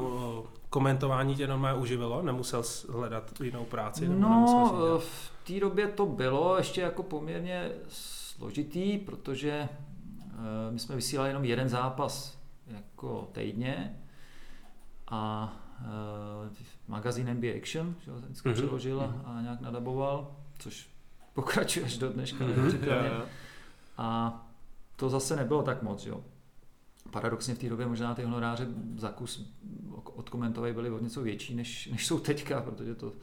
komentování tě normálně uživilo? Nemusel hledat jinou práci? No, eh, v té době to bylo ještě jako poměrně složitý, protože uh, my jsme vysílali jenom jeden zápas jako týdně a magazín NBA Action, že ho vždycky mm-hmm. přeložil a, mhm. a nějak nadaboval, což pokračuje až do dneška. Mm-hmm. A to zase nebylo tak moc, jo. Paradoxně v té době možná ty honoráře za kus odkomentové byly o něco větší, než, než jsou teďka, protože to, to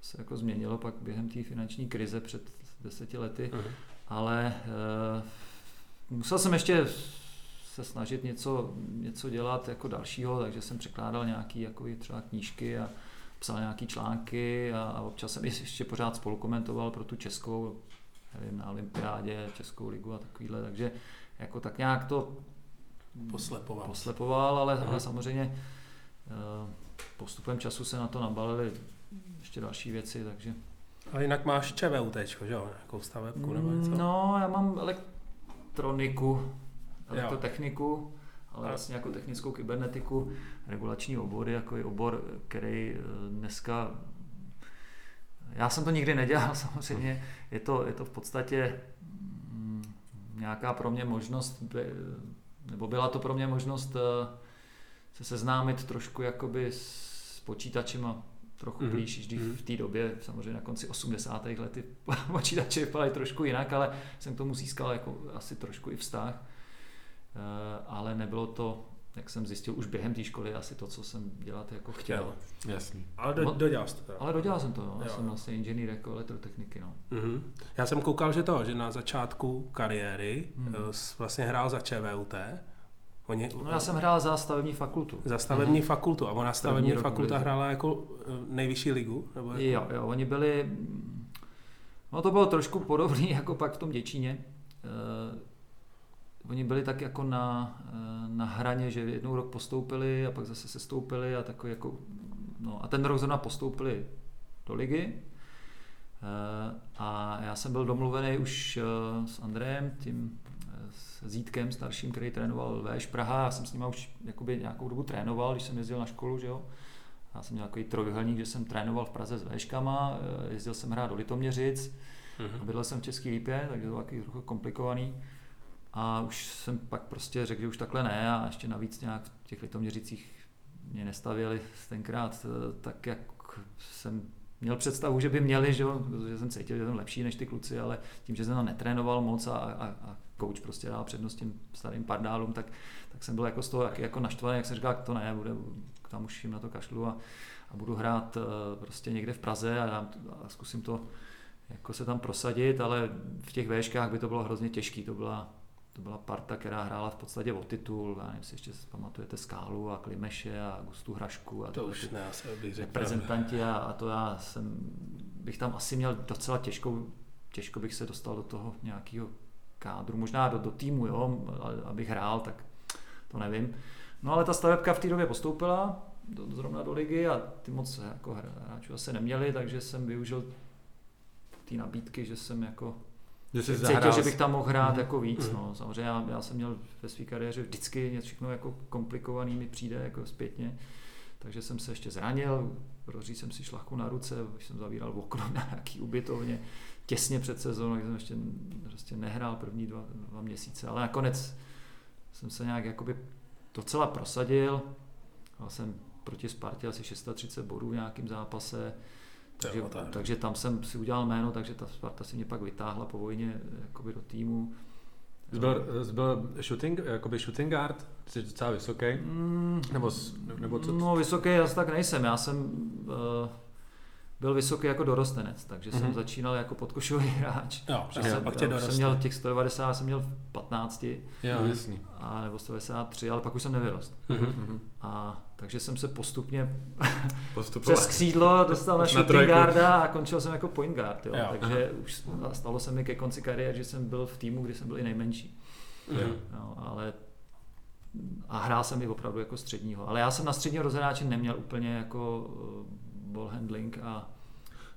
se jako změnilo pak během té finanční krize před deseti lety. Mm-hmm. Ale uh, musel jsem ještě se snažit něco, něco dělat jako dalšího, takže jsem překládal nějaký jako třeba knížky a psal nějaký články a, a občas jsem ještě pořád spolukomentoval pro tu českou, nevím, na olympiádě, českou ligu a takovýhle, takže jako tak nějak to poslepoval, poslepoval ale, ale samozřejmě eh, postupem času se na to nabalily ještě další věci, takže... A jinak máš ČVUT, že jo, nějakou stavebku nebo něco? No, já mám elektroniku, elektrotechniku, ale vlastně jako technickou kybernetiku, regulační obory, jako je obor, který eh, dneska já jsem to nikdy nedělal samozřejmě, je to, je to v podstatě mm, nějaká pro mě možnost, nebo byla to pro mě možnost eh, se seznámit trošku jakoby s počítačema trochu Mhm. blíž, mm-hmm. když Mhm. v té době, samozřejmě na konci 80. let ty počítače vypadaly trošku jinak, ale jsem k tomu získal jako asi trošku i vztah. Eh, ale nebylo to, jak jsem zjistil už během té školy, asi to, co jsem dělat jako chtěl. Jasný. Ale do, No. dodělal jsi to. teda. Ale dodělal jsem to, no. já Jo. jsem vlastně inženýr jako elektrotechniky. No. Mhm. Já jsem koukal, že to, že na začátku kariéry hmm. vlastně hrál za ČVUT. Oni, no já jsem hrál za stavební fakultu. za stavební hmm. fakultu a ona stavební fakulta ligy. hrála jako eh, nejvyšší ligu? Nebo jako... Jo, jo, oni byli, no to bylo trošku podobný jako pak v tom Děčíně. Oni byli tak jako na, eh, na hraně, že jednou rok postoupili a pak zase se stoupili a takový jako, no a ten rok zrovna postoupili do ligy. Eh, A já jsem byl domluvený už eh, s Andrejem, tím s Zítkem starším, který trénoval Véš Praha. Já jsem s ním už jakoby nějakou dobu trénoval, když jsem jezdil na školu, že jo. Já jsem měl takový trojuhelník, že jsem trénoval v Praze s Véškama, jezdil jsem hrát do Litoměřic, a Mhm. bydlel jsem v České Lípě, takže to bylo taky trochu komplikovaný. A už jsem pak prostě řekl, že už takhle ne a ještě navíc nějak v těch Litoměřicích mě nestavili tenkrát eh, tak, jak jsem měl představu, že by měli, že, protože jsem cítil, že jsem lepší než ty kluci, ale tím, že jsem tam netrénoval moc a, a, a coach prostě dal přednost těm starým pardálům, tak, tak jsem byl jako z toho jak, jako naštvaný, jak jsem říkal, to ne, bude, tam už jim na to kašlu a, a budu hrát eh, prostě někde v Praze a, a zkusím to jako se tam prosadit, ale v těch véškách by to bylo hrozně těžké. To byla, to byla parta, která hrála v podstatě o titul. Já nevím, jestli ještě si pamatujete Skálu a Klimeše a Gustu Hrašku. A To už ty ne, bych řekl. reprezentanti a, a, to já jsem, bych tam asi měl docela těžkou, těžko bych se dostal do toho nějakého kádru, možná do, do týmu, jo, abych hrál, tak to nevím. No ale ta stavebka v té době postoupila do, zrovna do ligy a ty moc jako hráčů asi neměli, takže jsem využil té nabídky, že jsem jako Že cítil, zahrál že bych tam mohl hrát Mhm. jako víc. Mhm. No. Samozřejmě já, já, jsem měl ve své kariéře vždycky něco všechno jako komplikovaný mi přijde jako zpětně. Takže jsem se ještě zranil, proříz jsem si šlachu na ruce, když jsem zavíral okno na nějaký ubytovně těsně před sezónou, jsem ještě prostě nehrál první dva, dva měsíce, ale nakonec jsem se nějak jakoby docela prosadil. Dal jsem proti Spartě asi 630 bodů v nějakém zápase, takže, Jo, tak. takže tam jsem si udělal jméno, takže ta Sparta si mě pak vytáhla po vojně jakoby do týmu. Jsi byl, jsi byl shooting, jakoby shooting guard? Jsi docela vysoký? Mm, Nebo, nebo co? No vysoký asi tak nejsem, já jsem uh, byl vysoký jako dorostenec, takže mm-hmm. jsem Mhm. začínal jako podkošový hráč. Jo, jo, jsem, pak tě já doroste. jsem měl těch 190, jsem měl v 15 Jo, Mhm. jasný. a nebo 193, ale pak už jsem nevyrost. Mhm. Mhm. A takže jsem se postupně Postupoval. přes křídlo dostal na Na shooting trojku. guarda a končil jsem jako point guard. Jo. Jo. Takže už stalo se mi ke konci kariéry, že jsem byl v týmu, kdy jsem byl i nejmenší. Jo. Jo, ale a hrál jsem i opravdu jako středního. Ale já jsem na středního rozhráče neměl úplně jako uh, ball handling a,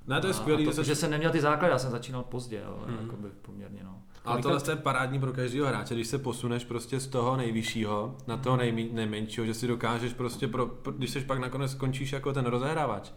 Ne, to je a, skvělý, a že to, že jsem neměl ty základy, já jsem začínal pozdě, jo, Mhm. mm. jakoby poměrně. No. Ale tohle je parádní pro každého hráče, když se posuneš prostě z toho nejvyššího na toho nejmí, nejmenšího, že si dokážeš prostě, pro, když seš pak nakonec skončíš jako ten rozehrávač,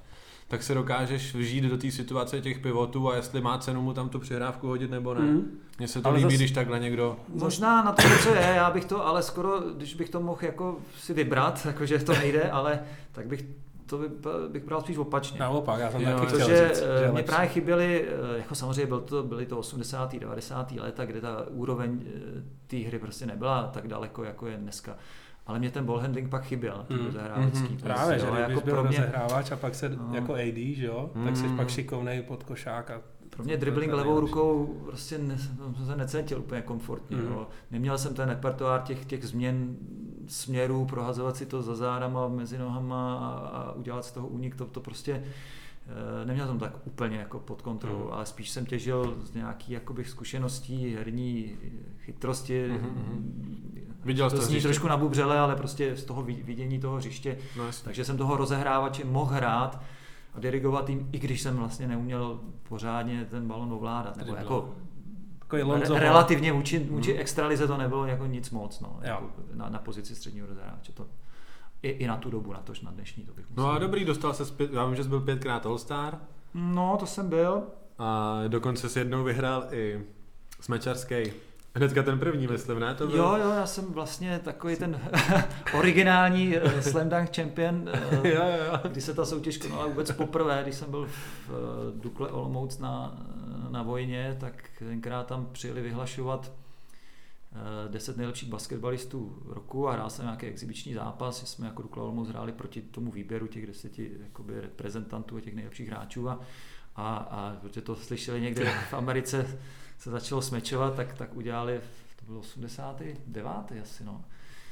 tak se dokážeš vžít do té situace těch pivotů a jestli má cenu mu tam tu přihrávku hodit nebo ne. Mhm. Mně se to Ale líbí, zas- když takhle někdo... Možná na to něco je, já bych to, ale skoro, když bych to mohl jako si vybrat, jakože to nejde, ale tak bych to by, bych bral spíš opačně. Naopak, já jsem Jo, taky chtěl Protože říct, že eh, mě právě chyběly, eh, jako samozřejmě byl to, byly to 80. 90. léta, kde ta úroveň eh, té hry prostě nebyla tak daleko, jako je dneska. Ale mě ten ball handling pak chyběl, ten Mm. rozehrávacký. Mhm. Právě, jo, že když jako byl pro mě, a pak se No. jako AD, že jo, tak jsi Mm. pak šikovnej pod košák a pro mě dribbling to levou nejlepší. rukou prostě ne, jsem se necítil úplně komfortně. Mhm. Jo. Neměl jsem ten repertoár těch, těch změn směrů, prohazovat si to za zádama, mezi nohama a, a udělat z toho únik, to, to prostě eh, neměl jsem tak úplně jako pod kontrolou, Mhm. ale spíš jsem těžil z nějaký jakoby zkušeností, herní chytrosti. Mhm, mhm. Viděl to zní hřiště? trošku nabubřele, ale prostě z toho vid- vidění toho hřiště No takže jsem toho rozehrávače mohl hrát a dirigovat jim, i když jsem vlastně neuměl pořádně ten balon ovládat. Nebo jako takový re- Lonzo Ball. relativně vůči, vůči Hmm. extralize to nebylo jako nic moc no, Jo. jako na, na, pozici středního rozehráče. To, i, I na tu dobu, na tož na dnešní, to bych musel. No a dobrý, dostal se zpět, já vím, že jsi byl pětkrát All-Star No, to jsem byl. a dokonce si jednou vyhrál i smečarský Hnedka ten první, myslím, ne? To byl... Jo, jo, já jsem vlastně takový ten originální uh, Slam Dunk Champion, uh, jo, jo. kdy se ta soutěž konala vůbec poprvé, když jsem byl v uh, Dukle Olomouc na, na vojně, tak tenkrát tam přijeli vyhlašovat uh, 10 nejlepších basketbalistů roku a hrál jsem nějaký exibiční zápas, že jsme jako Dukla Olomouc hráli proti tomu výběru těch deseti jakoby, reprezentantů a těch nejlepších hráčů a, a, a protože to slyšeli někde v Americe, se začalo smečovat, tak, tak udělali, to bylo 89. asi, no.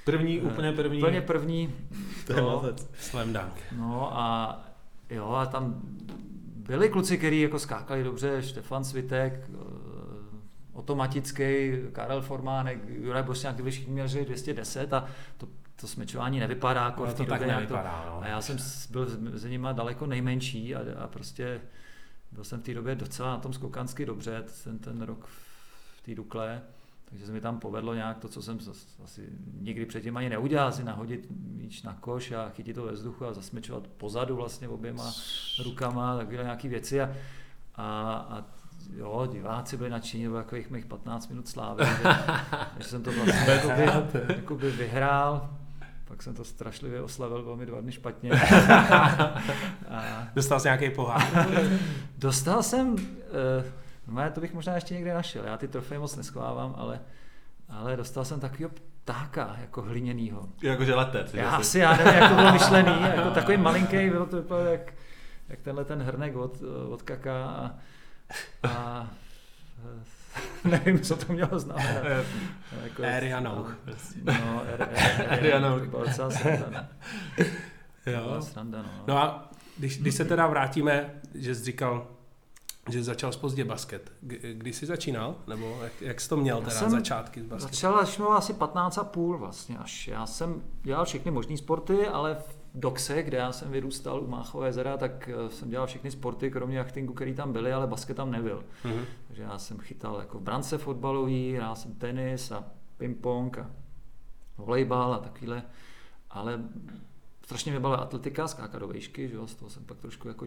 První, úplně první. Úplně první. To je mazec. Slam dunk. No a jo, a tam byli kluci, kteří jako skákali dobře, Štefan Svitek, Otomatický, Karel Formánek, Juraj Bosňák, byli všichni měli 210 a to, to smečování nevypadá jako No, v to té tak době. nevypadá, to, no. A já jsem s- byl mezi nimi daleko nejmenší a, a prostě byl jsem v té době docela na tom skokansky dobře, ten, ten rok v té Dukle, takže se mi tam povedlo nějak to, co jsem asi nikdy předtím ani neudělal, si nahodit míč na koš a chytit to ve vzduchu a zasmečovat pozadu vlastně oběma rukama, takové nějaké věci a, a, a jo, diváci byli nadšení, bylo takových mých 15 minut slávy, že, že jsem to vlastně jakoby, jakoby vyhrál, pak jsem to strašlivě oslavil velmi dva dny špatně. a Dostal jsi nějaký pohár? dostal jsem, uh, no to bych možná ještě někde našel, já ty trofeje moc neschovávám, ale, ale dostal jsem takového ptáka, jako hliněnýho. Jakože letec. že Já si- asi, já nevím, jak to bylo myšlený, jako takový malinký, bylo to vypadalo jak, jak tenhle ten hrnek od, od kaká a, a nevím, co to mělo znamenat. Jako, Area Nouch. No, Area Area Nouch. To byla docela sranda, no. To Jo. byla sranda, no. No a když, když se teda vrátíme, že jsi říkal, že začal pozdě basket. Kdy jsi začínal? Nebo jak, jak jsi to měl teda jsem začátky s basketem? Začal, až měl asi 15 a půl vlastně až. Já jsem dělal všechny možné sporty, ale v Doxe, kde já jsem vyrůstal u Máchové jezera, tak eh, jsem dělal všechny sporty, kromě jachtingu, který tam byly, ale basket tam nebyl. Mhm. Takže já jsem chytal jako v brance fotbalový, hrál jsem tenis a ping-pong a volejbal a takovýhle, ale strašně mě bavila atletika, skákat do výšky, že jo, z toho jsem pak trošku jako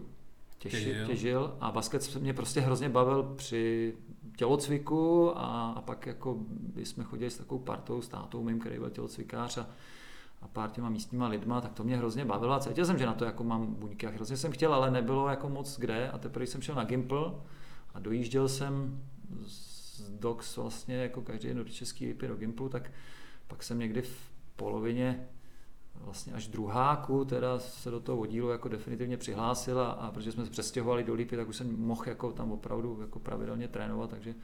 Těžil. těžil. a basket se mě prostě hrozně bavil při tělocviku a, a pak jako jsme chodili s takovou partou, s tátou mým, který byl tělocvikář a, a pár těma místníma lidma, tak to mě hrozně bavilo a cítil jsem, že na to jako mám buňky a hrozně jsem chtěl, ale nebylo jako moc kde a teprve jsem šel na Gimple a dojížděl jsem z Dox vlastně jako každý den do Český lípy do Gimplu, tak pak jsem někdy v polovině vlastně až druháku teda se do toho oddílu jako definitivně přihlásil a, a protože jsme se přestěhovali do Lípy, tak už jsem mohl jako tam opravdu jako pravidelně trénovat, takže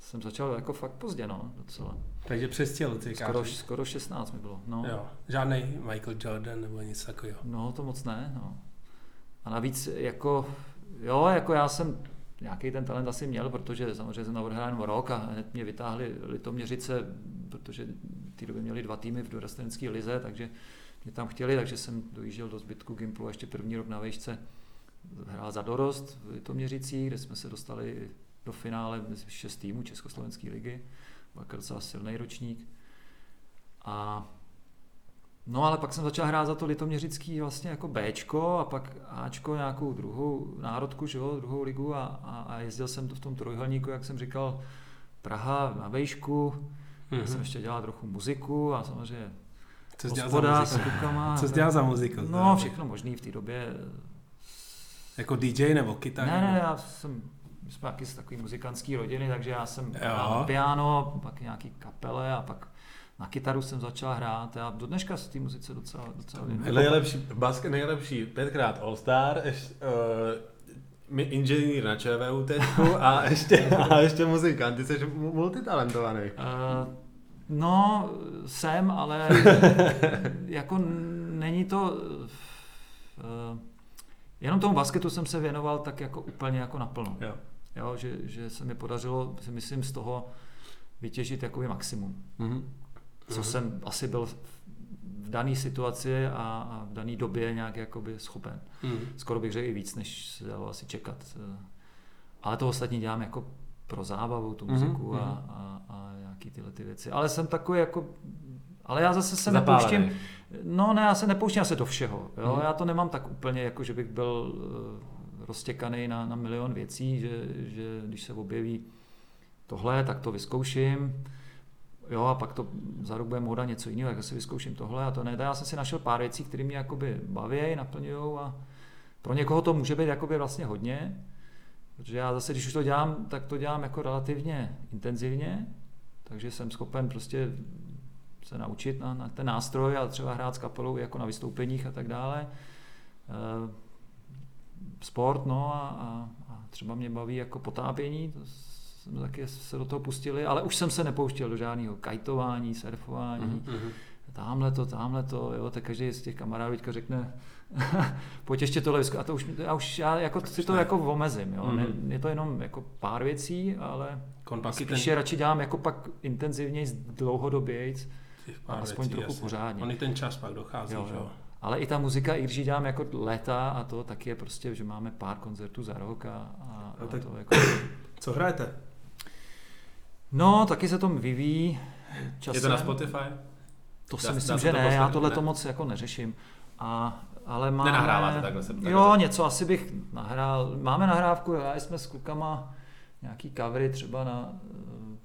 jsem začal jako fakt pozdě, no, docela. Takže přes tělo, ty Skoro, skoro 16 mi bylo, no. Jo. Žádný Michael Jordan nebo nic takového. No, to moc ne, no. A navíc jako, jo, jako já jsem nějaký ten talent asi měl, protože samozřejmě jsem navrhl jenom rok a hned mě vytáhli Litoměřice, protože v té době měli dva týmy v dorostenecké lize, takže mě tam chtěli, takže jsem dojížděl do zbytku Gimplu a ještě první rok na vejšce hrál za dorost v Litoměřicích, kde jsme se dostali do finále šest týmů Československé ligy. Docela silný ročník. A No ale pak jsem začal hrát za to litoměřický vlastně jako Bčko a pak Ačko nějakou druhou národku, že jo, druhou ligu a, a, a jezdil jsem to v tom trojhelníku, jak jsem říkal, Praha na vejšku, mm-hmm. jsem ještě dělal trochu muziku a samozřejmě Co jsi dělal za muziku? klukama. Co jsi dělal za muziku? No, všechno možný v té době. Jako DJ nebo kytar? Ne, ne, já jsem, my jsme taky z takové muzikantské rodiny, takže já jsem na piano, pak nějaký kapele a pak na kytaru jsem začal hrát a do dneška z té muzice docela, docela vím. Nejlepší, basket nejlepší, pětkrát All-Star, ještě, uh, inženýr na ČVUT a ještě, a ještě muzikant, ty jsi multitalentovaný. Uh, no, jsem, ale jako není to... Uh, jenom tomu basketu jsem se věnoval tak jako úplně jako naplno. Jo. Jo, že, že se mi podařilo, si myslím, z toho vytěžit jakoby maximum. Mm-hmm. Co mm-hmm. jsem asi byl v dané situaci a, a v dané době nějak jakoby schopen. Mm. Skoro bych řekl i víc, než se dalo asi čekat. Ale to ostatní dělám jako pro zábavu, tu muziku mm-hmm. a, a, a nějaký tyhle ty věci. Ale jsem takový jako ale já zase se Zapálený. nepouštím, no ne, já se nepouštím se do všeho. Jo? Mm. Já to nemám tak úplně, jako že bych byl uh, roztěkaný na, na milion věcí, že, že když se objeví tohle, tak to vyzkouším. Jo, a pak to za rok bude moda něco jiného, tak si vyzkouším tohle a to ne. Já jsem si našel pár věcí, které mě jakoby baví, naplňují a pro někoho to může být jakoby vlastně hodně, protože já zase, když už to dělám, tak to dělám jako relativně intenzivně, takže jsem schopen prostě se naučit na, na ten nástroj a třeba hrát s kapelou jako na vystoupeních a tak dále. E, sport, no a, a, a třeba mě baví jako potápění, to jsme taky se do toho pustili, ale už jsem se nepouštěl do žádného kajtování, surfování, mm-hmm. tamhle to, tamhle to, jo, tak každý z těch kamarádů teďka řekne, pojď ještě tohle a to už, já už já jako si to jako omezím, jo. Mm-hmm. Ne, mhm. je to jenom jako pár věcí, ale spíš ten... radši dělám jako pak intenzivněji, dlouhodoběji, aspoň věcí, trochu jasně. pořádně. On i ten čas pak dochází, jo, jo. Ale i ta muzika, i když ji dělám jako léta a to, tak je prostě, že máme pár koncertů za rok a, a, a tak to jako... Co hrajete? No, taky se to vyvíjí časem. Je to na Spotify? To si dá, myslím, dá že ne, já tohle to moc jako neřeším. A, ale máme... Nenahráváte takhle se takhle Jo, něco asi bych nahrál. Máme nahrávku, já jsme s klukama nějaký covery třeba na eh,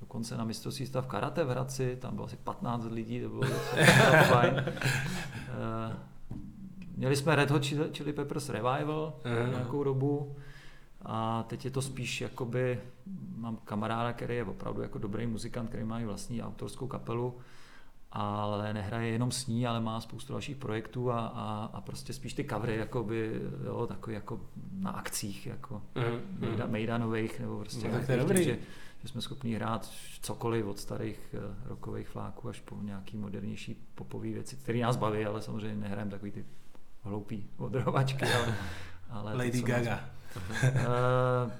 dokonce na mistrovství stav karate v Hradci, tam bylo asi 15 lidí, to bylo fajn. Eh, měli jsme Red Hot Chili Peppers Revival uh-huh. nějakou dobu a teď je to spíš jakoby, mám kamaráda, který je opravdu jako dobrý muzikant, který má i vlastní autorskou kapelu, ale nehraje jenom s ní, ale má spoustu dalších projektů a, a, a prostě spíš ty covery jakoby, jo, takový jako na akcích, jako mm, mejda, mejdanových, nebo prostě no, tak dobrý. že, že jsme schopni hrát cokoliv od starých uh, rokových fláků až po nějaký modernější popové věci, které nás baví, ale samozřejmě nehrajeme takový ty hloupý odrovačky, ale, ale Lady to, Gaga. Uh,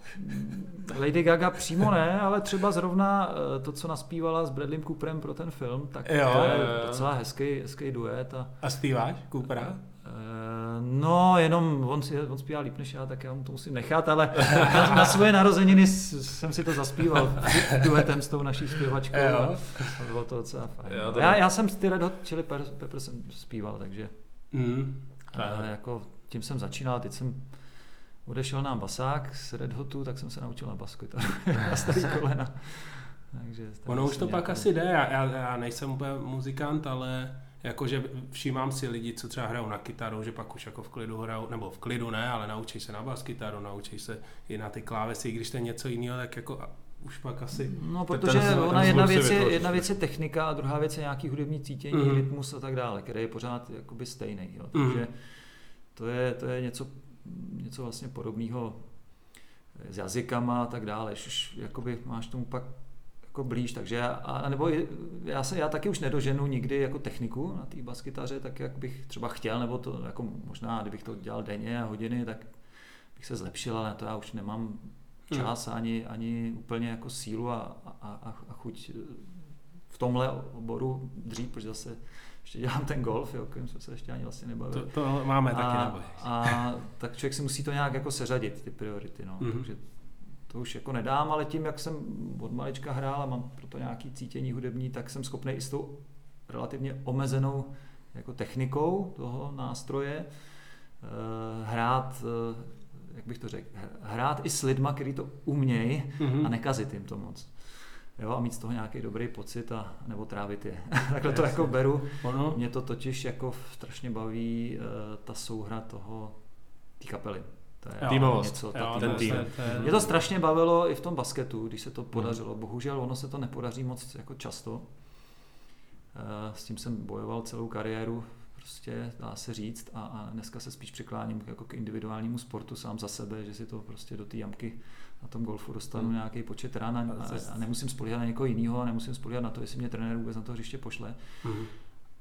Lady Gaga přímo ne, ale třeba zrovna uh, to, co naspívala s Bradley Cooperem pro ten film, tak jo, to je docela hezký, hezký duet. A, a zpíváš Coopera? Uh, no, jenom on, si, on zpívá líp než já, tak já mu to musím nechat, ale na, na svoje narozeniny jsem si to zaspíval duetem s tou naší zpěvačkou. Jo. A bylo to docela fajn. Jo, to já, já jsem ty Red Hot Chili Pepper jsem zpíval, takže mm. uh, jako tím jsem začínal, teď jsem odešel nám basák z Red Hotu, tak jsem se naučil na basku na starý kolena. Takže ono už to pak asi jde, já, já, já nejsem úplně muzikant, ale jakože všímám si lidi, co třeba hrajou na kytaru, že pak už jako v klidu hrajou, nebo v klidu ne, ale naučí se na bas kytaru, naučí se i na ty klávesy, když to je něco jiného, tak jako už pak asi... No, protože ten, ona ten jedna, věc je, jedna věc je technika a druhá věc je nějaký hudební cítění, mm. rytmus a tak dále, který je pořád jakoby stejný. Jo. Takže mm. to, je, to je něco něco vlastně podobného s jazykama a tak dále, už jakoby máš tomu pak jako blíž, takže já, a, nebo já, se, já taky už nedoženu nikdy jako techniku na té baskytaře, tak jak bych třeba chtěl, nebo to jako možná, kdybych to dělal denně a hodiny, tak bych se zlepšil, ale na to já už nemám čas hmm. ani, ani úplně jako sílu a, a, a, a chuť v tomhle oboru dřív, protože zase ještě dělám ten golf, jo, kterým jsme se ještě ani vlastně nebavili. To, to máme a, taky neboj. A tak člověk si musí to nějak jako seřadit, ty priority, no. Mm-hmm. Takže to už jako nedám, ale tím, jak jsem od malička hrál a mám proto nějaký cítění hudební, tak jsem schopný i s tou relativně omezenou jako technikou toho nástroje uh, hrát, uh, jak bych to řekl, hrát i s lidma, kteří to umějí mm-hmm. a nekazit jim to moc jo, a mít z toho nějaký dobrý pocit a nebo trávit je. Takhle to jako beru. Ono. Mě to totiž jako strašně baví uh, ta souhra toho, té kapely. To je Týmovost. něco, ta jo, ten tým. Mě to strašně bavilo i v tom basketu, když se to podařilo. Hmm. Bohužel ono se to nepodaří moc jako často. Uh, s tím jsem bojoval celou kariéru, prostě dá se říct a, a dneska se spíš přikláním jako k individuálnímu sportu sám za sebe, že si to prostě do té jamky na tom golfu dostanu hmm. nějaký počet rán a, a, a nemusím spolíhat na někoho jiného a nemusím spolíhat na to, jestli mě trenér vůbec na to hřiště pošle. Hmm.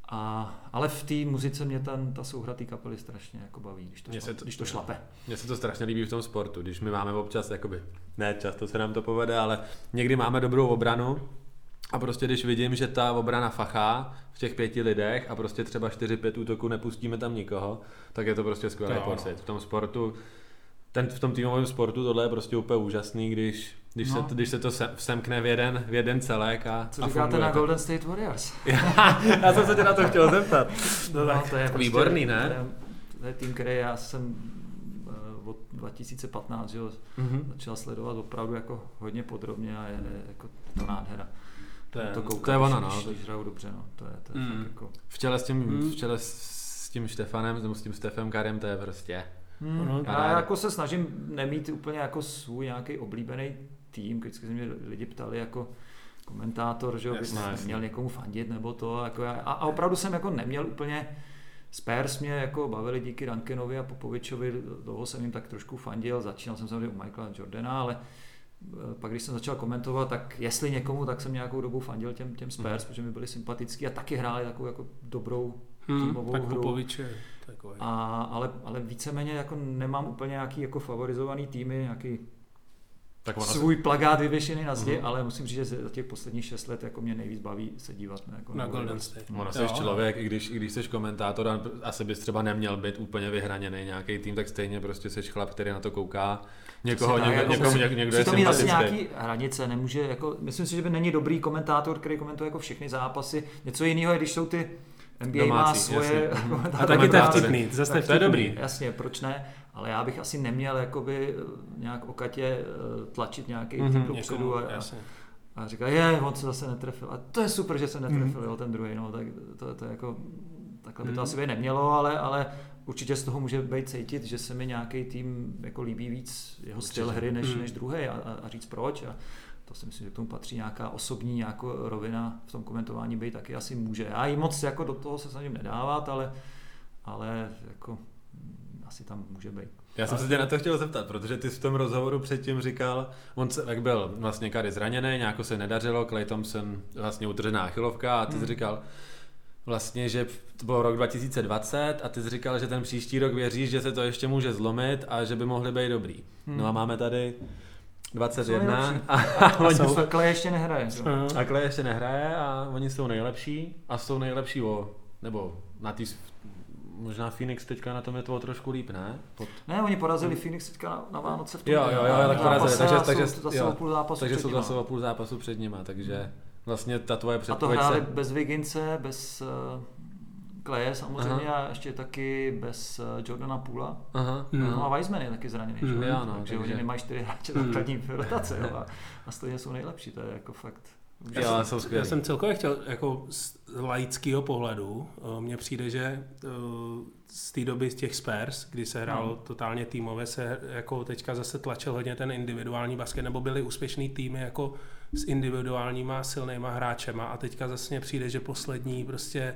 A, ale v té muzice mě ten, ta souhra té kapely strašně jako baví, když to, šla, to, když to šlape. Mně se to strašně líbí v tom sportu, když my máme občas, jakoby, ne často se nám to povede, ale někdy máme dobrou obranu a prostě když vidím, že ta obrana fachá v těch pěti lidech a prostě třeba 4-5 útoků nepustíme tam nikoho, tak je to prostě skvělý pocit. V tom sportu ten, v tom týmovém sportu tohle je prostě úplně úžasný, když, když, no. se, když se to sem, semkne v jeden, v jeden celek a Co a říkáte na Golden State Warriors? já jsem se tě na to chtěl zeptat. No, no tak. To je Výborný, ne? To je tým, který já jsem od 2015, že jo, Mhm. začal sledovat opravdu jako hodně podrobně a je, je jako to nádhera. To je, to, koukat, to je ono, no. Když, hrajou dobře, no. To je, to je Mm. jako... V čele s tím, Hmm. v čele s tím Štefanem, nebo s tím Stefem Karem, to je prostě. Hmm. Já jako se snažím nemít úplně jako svůj nějaký oblíbený tým, vždycky se mě lidi ptali jako komentátor, že Jasně, jasně. měl někomu fandit nebo to, jako já, a, a, opravdu jsem jako neměl úplně Spurs mě jako bavili díky Duncanovi a Popovičovi, dlouho jsem jim tak trošku fandil, začínal jsem samozřejmě u Michaela Jordana, ale eh, pak když jsem začal komentovat, tak jestli někomu, tak jsem nějakou dobu fandil těm, těm Spurs, Mhm. protože mi byli sympatický a taky hráli takovou jako dobrou Hmm, tak hru. Popovič je takový. A, ale, ale víceméně jako nemám úplně nějaký jako favorizovaný týmy, nějaký Tak svůj plagát vyvěšený na zdi, Mhm. ale musím říct, že za těch posledních šest let jako mě nejvíc baví se dívat na, jako Na Golden State. Ono Jo, jsi člověk, i když, i když jsi komentátor a asi bys třeba neměl být úplně vyhraněný nějaký tým, tak stejně prostě jsi chlap, který na to kouká. Někoho, tak, někdo, jako někomu, musí- něk, někdo musí je to mít asi nějaký hranice, nemůže jako, myslím si, že by není dobrý komentátor, který komentuje jako všechny zápasy. Něco jiného je, když jsou ty NBA má Domácí, svoje jasně. A komentátory. taky to je vtipný, zase Tak to je dobrý. Jasně, proč ne? Ale já bych asi neměl jakoby nějak okatě eh, tlačit nějaký Mhm. tým Někomu, dopředu a, a, jasně. a říká, je, on se zase netrefil. A to je super, že se netrefil, Mhm. jo, ten druhý, no, tak to, to je jako, takhle by to Mhm. asi být nemělo, ale, ale určitě z toho může být cítit, že se mi nějaký tým jako líbí víc jeho Určitě. styl hry než, Mhm. než druhý a, a, a říct proč. A to si myslím, že k tomu patří nějaká osobní nějaká rovina v tom komentování být taky asi může. Já ji moc jako do toho se snažím nedávat, ale, ale jako mm, asi tam může být. Já jsem se tě na to chtěl zeptat, protože ty jsi v tom rozhovoru předtím říkal, on se, jak byl vlastně Kary zraněný, nějak se nedařilo, Clay Thompson vlastně utržená achilovka a ty jsi Hmm. říkal vlastně, že to byl rok 2020 a ty jsi říkal, že ten příští rok věříš, že se to ještě může zlomit a že by mohli být dobrý. Hmm. No a máme tady 21 nejlepší. a, A oni jsou... jsou, Klej ještě nehraje. Aha. a Clay ještě nehraje a oni jsou nejlepší a jsou nejlepší o, nebo na tý, možná Phoenix teďka na tom je to trošku líp, ne? Pod, Ne, oni porazili Phoenix teďka na, na Vánoce v tom Jo, jo, jo, tak porazili, takže- a takže- jsou zase jo, o půl zápasu takže před jsou zase o půl zápasu před nima, takže vlastně ta tvoje A to předpověď hráli se... bez Vigince, bez uh, Kleje samozřejmě a ještě taky bez uh, Jordana Pula. Aha, Hmm. No aha. a Weizmann je taky zraněný, Mhm. že? Jo, no, takže takže- oni nemají čtyři hráče základní rotace jo, a, a stejně jsou nejlepší, to je jako fakt úžasný. ale jsou Já jsem celkově chtěl, jako z laického pohledu, eh, mně přijde, že eh, z té doby z těch Spurs, kdy se hrálo No. totálně týmově, se jako teďka zase tlačil hodně ten individuální basket, nebo byly úspěšný týmy jako s individuálníma silnýma hráčema a teďka zase mně přijde, že poslední prostě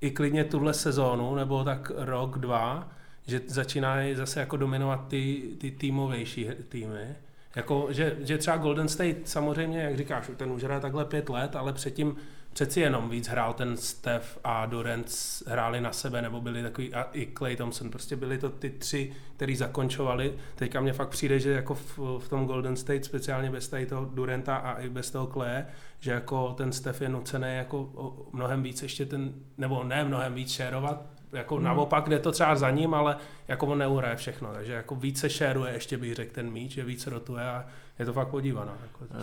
i klidně tuhle sezónu, nebo tak rok, dva, že začínají zase jako dominovat ty, ty týmovější týmy. Jako, že, že třeba Golden State samozřejmě, jak říkáš, ten už hraje takhle pět let, ale předtím přeci jenom víc hrál ten Steph a Durant hráli na sebe, nebo byli takový, a i Clay Thompson, prostě byli to ty tři, který zakončovali. Teďka mně fakt přijde, že jako v, v tom Golden State, speciálně bez tady toho Duranta a i bez toho Claye, že jako ten Steph je nucený jako mnohem víc ještě ten, nebo ne mnohem víc šérovat, jako Hmm. naopak jde to třeba za ním, ale jako on neuhraje všechno, takže jako více šéruje ještě bych řekl ten míč, že více rotuje a je to fakt podívaná. Jako, Eh,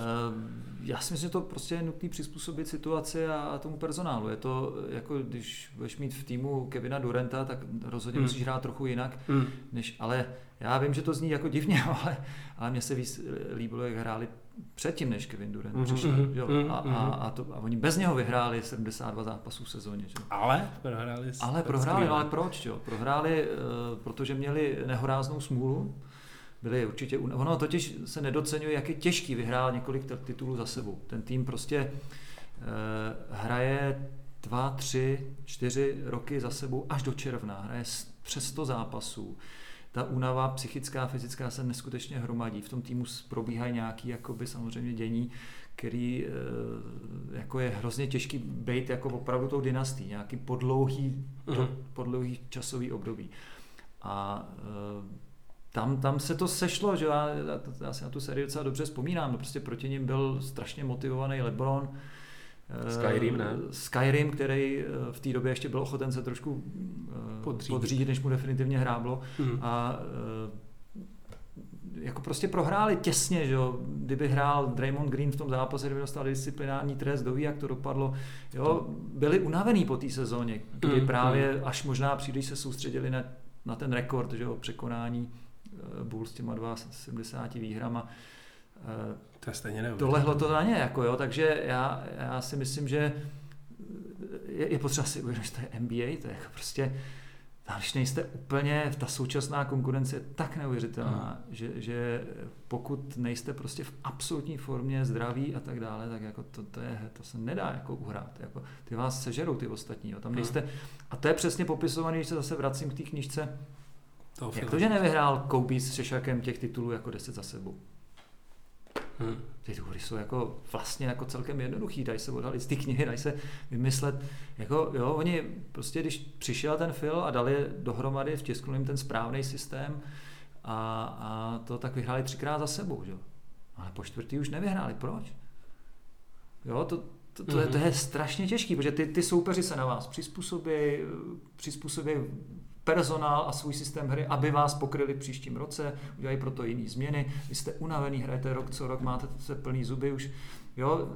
Já si myslím, že to prostě je nutné přizpůsobit situaci a, a tomu personálu. Je to jako, když budeš mít v týmu Kevina Durenta, tak rozhodně Hmm. musíš hrát trochu jinak, mm. než, ale já vím, že to zní jako divně, ale, ale mně se víc líbilo, jak hráli předtím, než Kevin Durant Mhm. přišel. Mhm. Jo? Mhm. A, a, a, to, a oni bez něho vyhráli 72 zápasů v sezóně. Že? Ale prohráli. Ale prohráli, ale proč? Jo? Prohráli, eh, protože měli nehoráznou smůlu. Byli určitě, ono totiž se nedocenuje, jak je těžký vyhrát několik t- titulů za sebou. Ten tým prostě eh, hraje dva, tři, čtyři roky za sebou až do června. Hraje přes 100 zápasů. Ta únava psychická, fyzická se neskutečně hromadí. V tom týmu probíhají nějaký jakoby samozřejmě dění, který eh, jako je hrozně těžký být jako opravdu tou dynastií, nějaký podlouhý, Mhm. podlouhý časový období. A eh, tam, tam se to sešlo, že já, já, já si na tu sérii docela dobře vzpomínám, no prostě proti ním byl strašně motivovaný LeBron, Skyrim, ne? Skyrim, který eh, v té době ještě byl ochoten se trošku eh, Podřídit. podřídit, než mu definitivně hráblo. Mm. A eh, jako prostě prohráli těsně, že jo. Kdyby hrál Draymond Green v tom zápase, kdyby dostal disciplinární trest, kdo ví, jak to dopadlo. Jo, byli unavený po té sezóně, kdy Mm, právě až možná příliš se soustředili na, na ten rekord, že jo, překonání eh, eh, Bulls s těma 72 výhrama. To je stejně Dolehlo to na ně, jako jo, takže já, já si myslím, že je, je potřeba si uvědomit, že to je NBA, to je jako prostě když nejste úplně, ta současná konkurence je tak neuvěřitelná, hmm. že, že pokud nejste prostě v absolutní formě zdraví a tak dále, tak jako to, to, je, to se nedá jako uhrát. Jako, ty vás sežerou ty ostatní. Jo. Tam nejste, hmm. A to je přesně popisované, když se zase vracím k té knižce. To jak to, že nevyhrál Kobe s Šešakem těch titulů jako 10 za sebou? Hmm. Ty hry jsou jako vlastně jako celkem jednoduchý, dají se odhalit z ty knihy, dají se vymyslet. Jako, jo, oni prostě, když přišel ten film a dali dohromady, vtisknuli jim ten správný systém a, a to tak vyhráli třikrát za sebou, že? Ale po čtvrtý už nevyhráli. Proč? Jo, to, to, to, je, to je mhm. strašně těžké, protože ty, ty soupeři se na vás přizpůsobí, přizpůsobí personál a svůj systém hry, aby vás pokryli v příštím roce, udělají proto jiné změny. Vy jste unavený, hrajete rok co rok, máte se plný zuby už. Jo.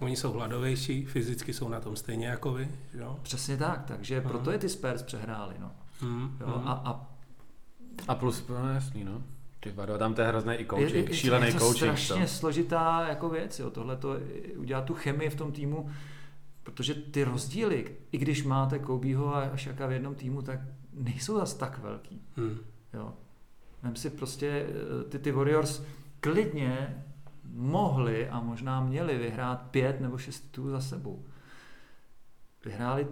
Oni jsou hladovější, fyzicky jsou na tom stejně jako vy. Jo? Přesně tak, takže Aha. proto je ty Spurs přehráli. No. Hmm, jo, hmm. A, a, a plus, no jasný, no. Ty vado, tam to je hrozný i coaching, šílený je to coaching. strašně to. složitá jako věc, jo. tohle to udělat tu chemii v tom týmu, Protože ty rozdíly, i když máte Kobeho a Šaka v jednom týmu, tak nejsou zas tak velký. Hmm. Jo. Vem si prostě, eh, ty, ty Warriors klidně mohli a možná měli vyhrát pět nebo šest titulů za sebou. Vyhráli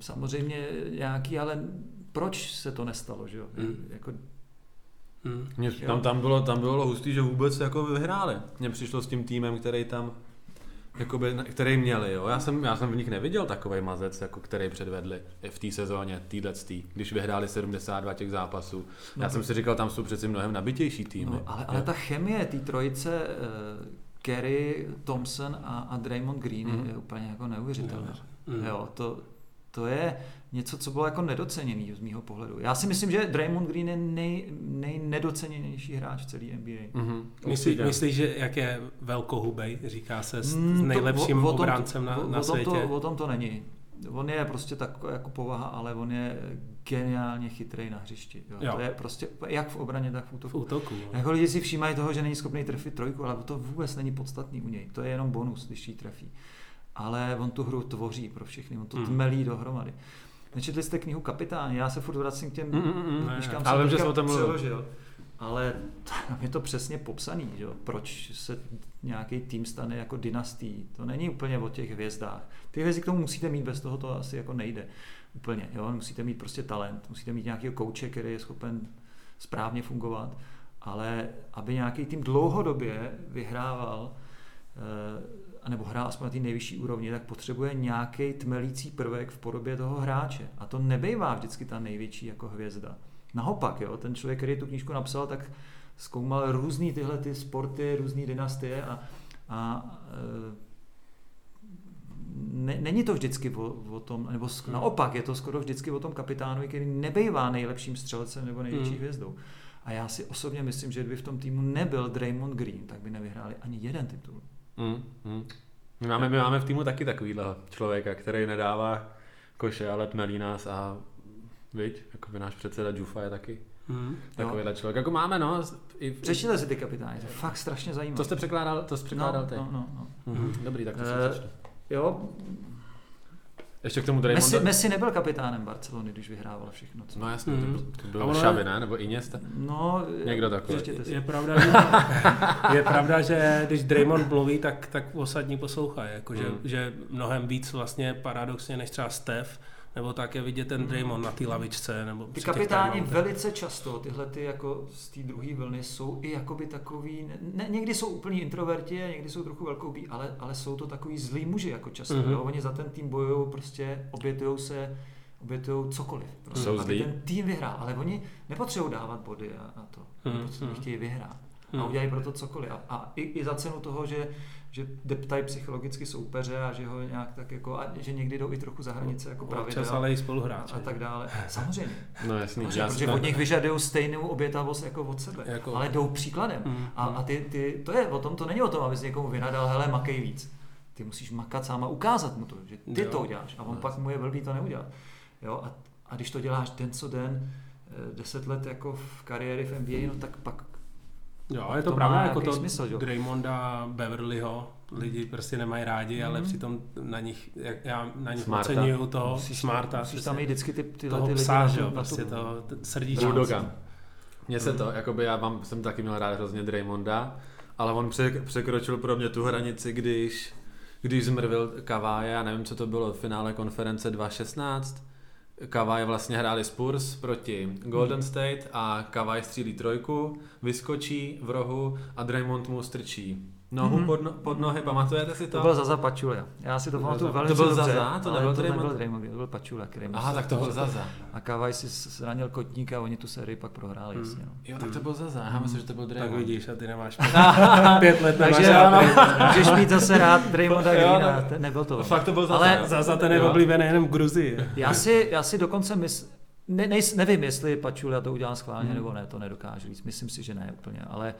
samozřejmě nějaký, ale proč se to nestalo, že jo? Hmm. Jako, Hmm. Tam, tam, bylo, tam bylo hustý, že vůbec jako vyhráli. Mně přišlo s tím týmem, který tam jakoby, který měli. Jo. Já, jsem, já jsem v nich neviděl takový mazec, jako který předvedli v té sezóně, týhle tý, když vyhráli 72 těch zápasů. No, já jsem si říkal, tam jsou přeci mnohem nabitější týmy. No, ale, ale ta chemie té trojice uh, Kerry, Thompson a, a Draymond Green mm. je úplně jako neuvěřitelná. Mm. Jo, to, to je něco, co bylo jako nedoceněný z mýho pohledu. Já si myslím, že Draymond Green je nej, nejnedoceněnější hráč v celé NBA. Mm-hmm. Myslí, myslíš, že jak je velkohubej, říká se, s mm, nejlepším o, o tom, obrancem na, na o, světě? To, o tom to není. On je prostě tak jako povaha, ale on je geniálně chytrý na hřišti. Jo. Jo. To je prostě jak v obraně, tak v útoku. V útoku. Jako lidi si všímají toho, že není schopný trefit trojku, ale to vůbec není podstatný u něj. To je jenom bonus, když ji trefí. Ale on tu hru tvoří pro všechny, on to hmm. tmelí dohromady. Nečetli jste knihu Kapitán? Já se furt vracím k těm mm, mm, mm. knižkám, ale vím, že jsem o tom přeložil. Ale tam je to přesně popsaný, že? proč se nějaký tým stane jako dynastí. To není úplně o těch hvězdách. Ty hvězdy k tomu musíte mít, bez toho to asi jako nejde úplně. Jo? Musíte mít prostě talent, musíte mít nějakého kouče, který je schopen správně fungovat, ale aby nějaký tým dlouhodobě vyhrával, eh, nebo hrál aspoň na té nejvyšší úrovni, tak potřebuje nějaký tmelící prvek v podobě toho hráče. A to nebejvá vždycky ta největší jako hvězda. Naopak, jo, ten člověk, který tu knížku napsal, tak zkoumal různé tyhle ty sporty, různé dynastie a, a e, ne, není to vždycky o, o tom, nebo sk- hmm. naopak je to skoro vždycky o tom kapitánu, který nebejvá nejlepším střelcem nebo největší hmm. hvězdou. A já si osobně myslím, že kdyby v tom týmu nebyl Draymond Green, tak by nevyhráli ani jeden titul. Mm, mm. My, máme, my máme v týmu taky takovýhle člověka, který nedává koše, ale tmelí nás a viď, jako by náš předseda Jufa je taky mm, takovýhle člověk. Jako máme, no. I, Přečtěte si ty kapitány, to je fakt strašně zajímavé. To jste překládal, to jste překládal no, ty. No, no, no. Mm-hmm. Dobrý, tak to uh, si Jo, ještě k tomu Draymond... Messi, Messi nebyl kapitánem Barcelony, když vyhrával všechno. Co? No jasně, mm. to, to byl Xavi, ne? Nebo Iniesta? No, Někdo takový. Je, je, pravda, že, je pravda, že když Draymond mluví, tak, tak osadní poslouchají. Jako, mm. že, že mnohem víc vlastně paradoxně než třeba Steph, nebo tak je vidět ten Draymond na té lavičce. Nebo ty kapitáni velice často, tyhle ty jako z té druhé vlny, jsou i jakoby takový, ne, někdy jsou úplní introverti, někdy jsou trochu velkoubí, ale, ale jsou to takový zlí muži jako často. Mm-hmm. Jo? Oni za ten tým bojují, prostě obětují se, obětují cokoliv. Prostě, jsou aby zlí. ten tým vyhrál, ale oni nepotřebují dávat body a, a to. Mm-hmm. prostě chtějí vyhrát. A mhm. udělají pro to cokoliv. A, a i, i za cenu toho, že že deptají psychologicky soupeře a že ho nějak tak jako, a že někdy jdou i trochu za hranice jako pravidel. Čas ale i spoluhráče. A tak dále. Samozřejmě. No jasný. Samozřejmě, protože od nich vyžadují stejnou obětavost jako od sebe. Jako... Ale jdou příkladem. Mm, a, a ty, ty, to je o tom, to není o tom, aby si někomu vynadal, hele, makej víc. Ty musíš makat sám a ukázat mu to, že ty jo. to uděláš. A on no. pak mu je blbý to neudělat. Jo? A, a když to děláš den co den, 10 let jako v kariéry v NBA, no tak pak Jo, je to, To pravda, jako to smysl, jo. Draymonda, Beverlyho, lidi prostě nemají rádi, ale Mhm. přitom na nich, jak já na nich Smarta. oceňuju toho musíš, Smarta, musíš tam mít vždycky ty, tyhle toho ty lidi psa, jo, prostě to t- srdíčko. Bulldoga. Mně se to, jakoby já mám, jsem taky měl rád hrozně Draymonda, ale on přek, překročil pro mě tu hranici, když, když zmrvil Kaváje, já nevím, co to bylo, v finále konference 2.16. Kavaj vlastně hráli Spurs proti Golden State a Kavaj střílí trojku, vyskočí v rohu a Draymond mu strčí nohu Mhm. pod, no, pod nohy, pamatujete si to? To byl Zaza Pačule. Já si to To pamatuju byl- velice to byl dobře, Zaza? To nebyl to nebyl Draymond, to byl Pačula, který Aha, tak to byl Zaza. A Kavaj si zranil kotník a oni tu sérii pak prohráli, Hmm. jasně. No. Jo, tak to byl Zaza, já myslím, že to byl Tak Draymond. vidíš, a ty nemáš pět let nemáš Takže rád. můžeš mít zase rád Draymonda Greena, tak- te- nebyl to. on. Fakt to byl Zaza. Ale jo? Za, za ten je oblíbený jenom v Gruzii. Já si, já si dokonce mysl, ne, nej, nevím, jestli Pačula to udělal schválně Mhm. nebo ne, to nedokážu říct. Myslím si, že ne úplně, ale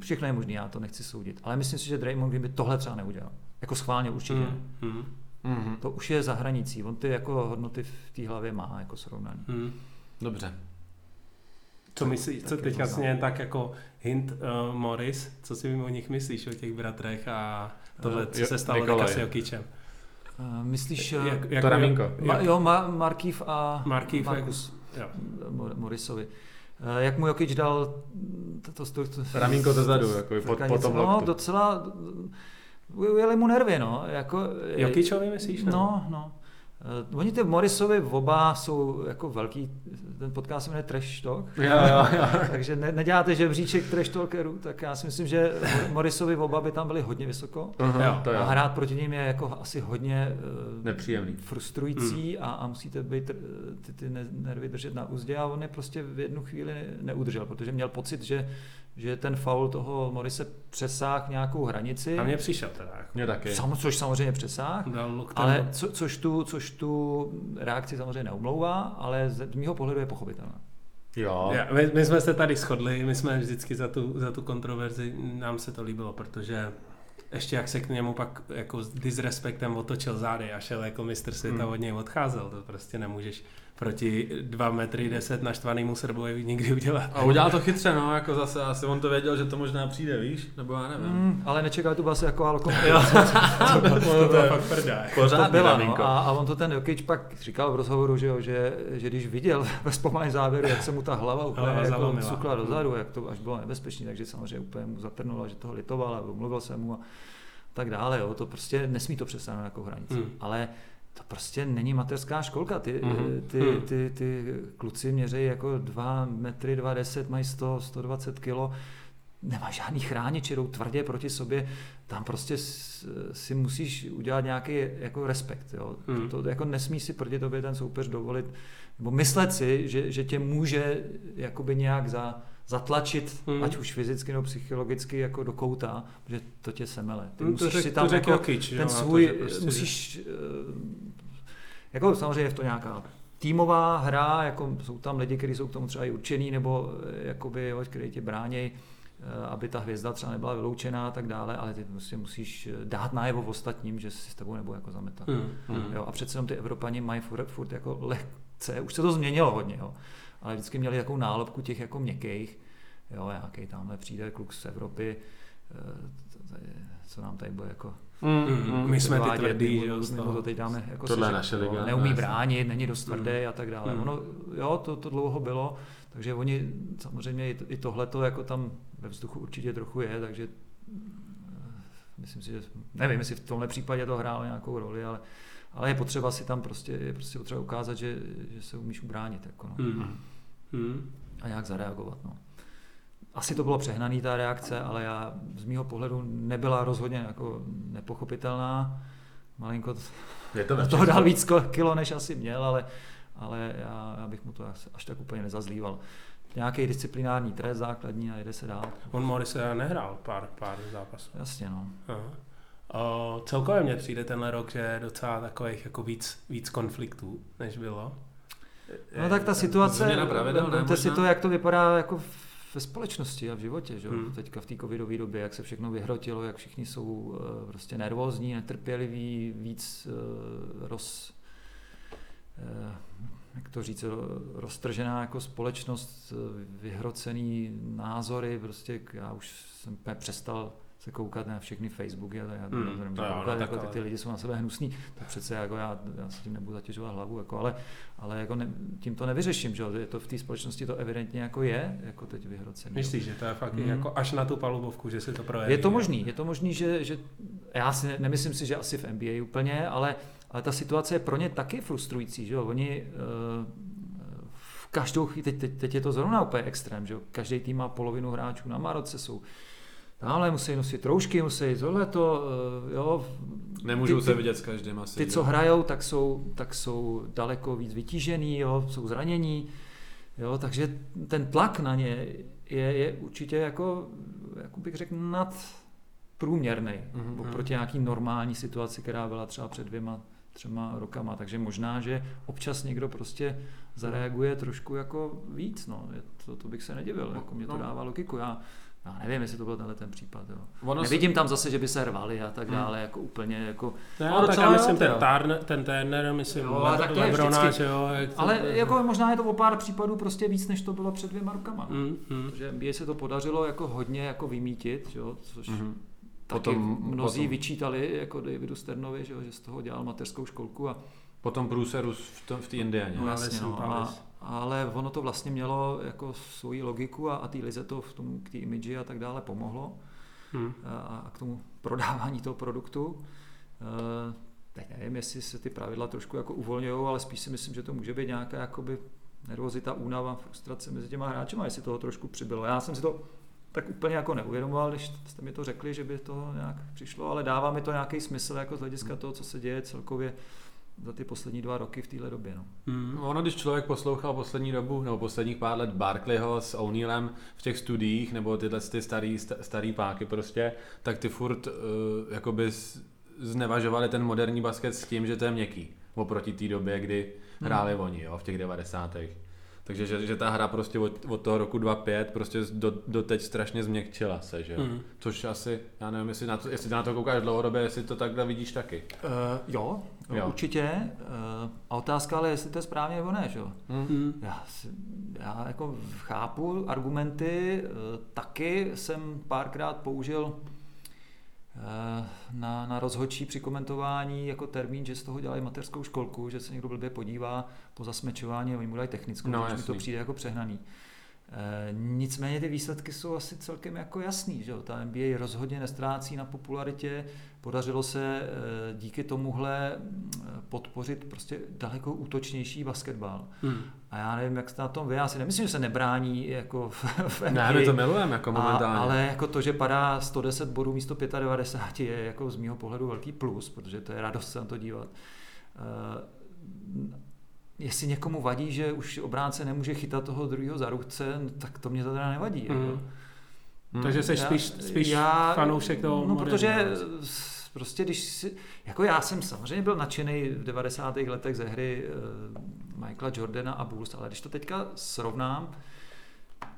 všechno je možné, já to nechci soudit. Ale myslím si, že Draymond Green by tohle třeba neudělal. Jako schválně určitě. Hmm. Hmm. Mhm. To už je za hranicí. On ty jako hodnoty v té hlavě má jako srovnaný. Hmm. Dobře. Co myslíš, co teď vlastně tak jako hint uh, Morris, co si o nich myslíš, o těch bratrech a tohle, co Jo, se stalo s Jokičem? Uh, myslíš, Jak, jak, jak, to ramínko. ma, jo, ma, Markýv a jak- Markus Jo. Mor- Morisovi. Eh, Jak mu Jokic dal to, to, to, Ramínko dozadu, jako pod, po tom No, loktu. docela ujeli mu nervy, no. Jako, Jokičovi myslíš? No, no. Oni ty Morisovi oba jsou jako velký, ten podcast se jmenuje Trash Talk, Jo, jo, jo. takže ne, neděláte žebříček Trash Talkerů, tak já si myslím, že Morisovi oba by tam byli hodně vysoko. Aha, Jo. to A jo. hrát proti ním je jako asi hodně uh, Nepříjemný. frustrující a, a musíte být, eh, ty, ty ne- nervy držet na úzdě a on je prostě v jednu chvíli neudržel, protože měl pocit, že, že ten faul toho Morise přesáh nějakou hranici, A mně přišel teda. Jako. Mě taky. Sam, což samozřejmě přesáh, ale co, což, tu, což tu reakci samozřejmě neumlouvá, ale z mého pohledu je pochopitelná. Jo. Já, my, my, jsme se tady shodli, my jsme vždycky za tu, za tu kontroverzi, nám se to líbilo, protože ještě jak se k němu pak jako s disrespektem otočil zády a šel jako mistr světa Hmm. od něj odcházel, to prostě nemůžeš proti 2 metry 10 naštvanýmu Srbovi nikdy udělat. A udělal to chytře, no, jako zase asi on to věděl, že to možná přijde, víš? Nebo já nevím. Mm, ale nečekal tu vlastně jako alko. to bylo fakt prdá. to Pořádný byla, no. a, a, on to ten Jokic pak říkal v rozhovoru, že, jo, že, že když viděl ve zpomalém závěru, jak se mu ta hlava úplně Hlava jako cukla dozadu, jak to až bylo nebezpečné, takže samozřejmě úplně mu zatrnulo, že toho litoval a omluvil se mu a tak dále. Jo. To prostě nesmí to přesáhnout jako hranici. Hmm. Ale to prostě není mateřská školka. Ty, Mhm. ty, Hmm. ty, ty kluci měří jako 2 metry 2,10, mají 100, 120 kilo, nemá žádný chránič, jdou tvrdě proti sobě, tam prostě si musíš udělat nějaký jako respekt. Jo. Hmm. To, to, jako nesmí si proti tobě ten soupeř dovolit, nebo myslet si, že, že tě může jakoby nějak za, zatlačit, Hmm. ať už fyzicky nebo psychologicky jako do kouta, že to tě semele. Ty Hmm, to musíš řek- si to tam jako Jokic, jo, ten to, svůj, že prostě- musíš, eh, jako samozřejmě je to nějaká týmová hra, jako jsou tam lidi, kteří jsou k tomu třeba i určený, nebo eh, jakoby, jo, kteří tě bránějí, eh, aby ta hvězda třeba nebyla vyloučená a tak dále, ale ty prostě musíš dát najevo ostatním, že si s tebou nebo jako zametat. Hmm. Hmm. Jo, a přece jenom ty Evropani mají furt, furt jako lehce, už se to změnilo hodně, jo, ale vždycky měli takovou nálepku těch jako měkkých, jo, nějaký tamhle přijde kluk z Evropy, eh, co nám tady bude jako Hmm. My jsme ty tvrdý, jo, my mu to teď dáme jako Tohle sežrat, naše liga, Neumí bránit, není dost tvrdý Hmm. a tak dále. Hmm. Ono, jo, to, to dlouho bylo, takže oni samozřejmě i, tohle to jako tam ve vzduchu určitě trochu je, takže eh, myslím si, že nevím, jestli v tomhle případě to hrálo nějakou roli, ale, ale je potřeba si tam prostě, je prostě potřeba ukázat, že, že se umíš ubránit jako no, Hmm. Hmm. a nějak zareagovat. No. Asi to bylo přehnaný ta reakce, ale já z mýho pohledu nebyla rozhodně jako nepochopitelná. Malinko Je to toho dal víc kilo, než asi měl, ale, ale já, já bych mu to až, až tak úplně nezazlíval. Nějaký disciplinární trest základní a jede se dál. On Morris eh, nehrál pár, pár zápasů. Jasně, no. Aha. O, celkově mně přijde tenhle rok, že je docela takových jako víc, víc konfliktů, než bylo. No tak ta situace, pravidel, ne, vemte si to, jak to vypadá jako ve společnosti a v životě, že? jo? Hmm. teďka v té covidové době, jak se všechno vyhrotilo, jak všichni jsou eh, prostě nervózní, netrpěliví, víc eh, roz... eh, jak to říct, roztržená jako společnost, vyhrocený názory, prostě já už jsem přestal se koukat na všechny Facebooky a já hmm, to koukat, no, jako ty, ty lidi jsou na sebe hnusný, to přece jako já, já si tím nebudu zatěžovat hlavu, jako, ale, ale jako ne, tím to nevyřeším, že je to v té společnosti to evidentně jako je, jako teď vyhrocený. Myslíš, že to je fakt hmm. jako až na tu palubovku, že si to projeví? Je to možný, je to možný, že, že já si nemyslím si, že asi v NBA úplně, ale, ale ta situace je pro ně taky frustrující, že jo, oni uh, v každou chvíli, teď, teď, teď je to zrovna úplně extrém, že jo, každý tým má polovinu hráčů na Maroce, jsou ale musí nosit roušky, musí tohle to, eh, jo. Nemůžou ty, se vidět s každým asi. Ty, co hrajou, tak jsou, tak jsou daleko víc vytížený, jo, jsou zranění, jo, takže ten tlak na ně je, je určitě jako, jako bych řekl, nad průměrný mm-hmm. oproti nějaký normální situaci, která byla třeba před dvěma, třema rokama. Takže možná, že občas někdo prostě zareaguje trošku jako víc. No. To, to bych se nedivil, jako mě to no. dává logiku. Já já nevím, jestli to byl tenhle ten případ. Jo. Ono Nevidím se... tam zase, že by se rvali a tak hmm. dále, hmm. jako úplně jako... Ne, no, tak já myslím, ten, tárn, ten Turner, myslím, jo, Le, tak to Lebrona, je že jo. Jak to, ale to, jako možná je to o pár případů prostě víc, než to bylo před dvěma rokama. Hmm, hmm. Protože NBA se to podařilo jako hodně jako vymítit, jo, což hmm. taky potom, mnozí potom. vyčítali jako Davidu Sternovi, že, jo, že z toho dělal mateřskou školku a Potom průseru v, tom, v té Indianě. No, jasně, no, a, ale ono to vlastně mělo jako svoji logiku a, a té lize to v tom, k té imidži a tak dále pomohlo hmm. a, a k tomu prodávání toho produktu. E, teď nevím, jestli se ty pravidla trošku jako uvolňují, ale spíš si myslím, že to může být nějaká jakoby nervozita, únava, frustrace mezi těma hráči, jestli toho trošku přibylo. Já jsem si to tak úplně jako neuvědomoval, když jste mi to řekli, že by to nějak přišlo, ale dává mi to nějaký smysl jako z hlediska toho, co se děje celkově za ty poslední dva roky v téhle době. No. Mm. Ono, když člověk poslouchal poslední dobu, nebo posledních pár let Barkleyho s O'Neillem v těch studiích, nebo tyhle ty starý, starý páky prostě, tak ty furt uh, jakoby znevažovali ten moderní basket s tím, že to je měkký, oproti té době, kdy mm. hráli oni, jo, v těch 90. Takže že, že ta hra prostě od, od toho roku 2.5 prostě do, do teď strašně změkčila se, že jo? Mm. Což asi, já nevím, jestli na, to, jestli na to koukáš dlouhodobě, jestli to takhle vidíš taky. Uh, jo, jo, určitě. Uh, a otázka ale, jestli to je správně nebo ne, že jo? Mm. Já, já jako chápu argumenty, uh, taky jsem párkrát použil na, na rozhodčí při komentování jako termín, že z toho dělají mateřskou školku, že se někdo blbě podívá po zasmečování a oni mu dají technickou, no, mi to přijde jako přehnaný. E, nicméně ty výsledky jsou asi celkem jako jasný, že ta NBA rozhodně nestrácí na popularitě, podařilo se e, díky tomuhle podpořit prostě daleko útočnější basketbal. Hmm. A já nevím, jak jste na tom vy, já si nemyslím, že se nebrání jako v, v NBA. Ne, my to milujeme jako momentálně. A, ale jako to, že padá 110 bodů místo 95 je jako z mého pohledu velký plus, protože to je radost se na to dívat. Uh, jestli někomu vadí, že už obránce nemůže chytat toho druhého za ruce, no, tak to mě to teda nevadí. Mm. Jako. Mm. Takže jsi spíš, spíš já, fanoušek toho No, protože prostě když si, jako já jsem samozřejmě byl nadšený v 90. letech ze hry uh, Michaela Jordana a Bulls, ale když to teďka srovnám,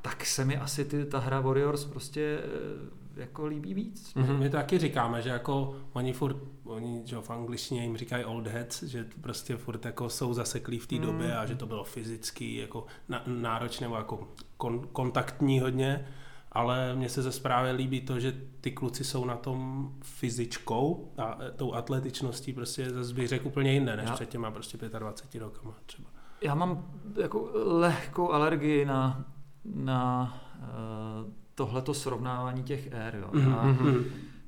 tak se mi asi ty, ta hra Warriors prostě uh, jako líbí víc. Mm-hmm. My to taky říkáme, že jako oni furt, oni že v angličtině jim říkají old heads, že prostě furt jako jsou zaseklí v té mm. době a že to bylo fyzicky jako náročné nebo jako kon, kontaktní hodně ale mně se ze zprávy líbí to, že ty kluci jsou na tom fyzičkou a e, tou atletičností prostě zase bych řekl úplně jinde, než já, před těma prostě 25 rokama třeba. Já mám jako lehkou alergii na, na uh, tohleto srovnávání těch ér. Jo. Mm-hmm.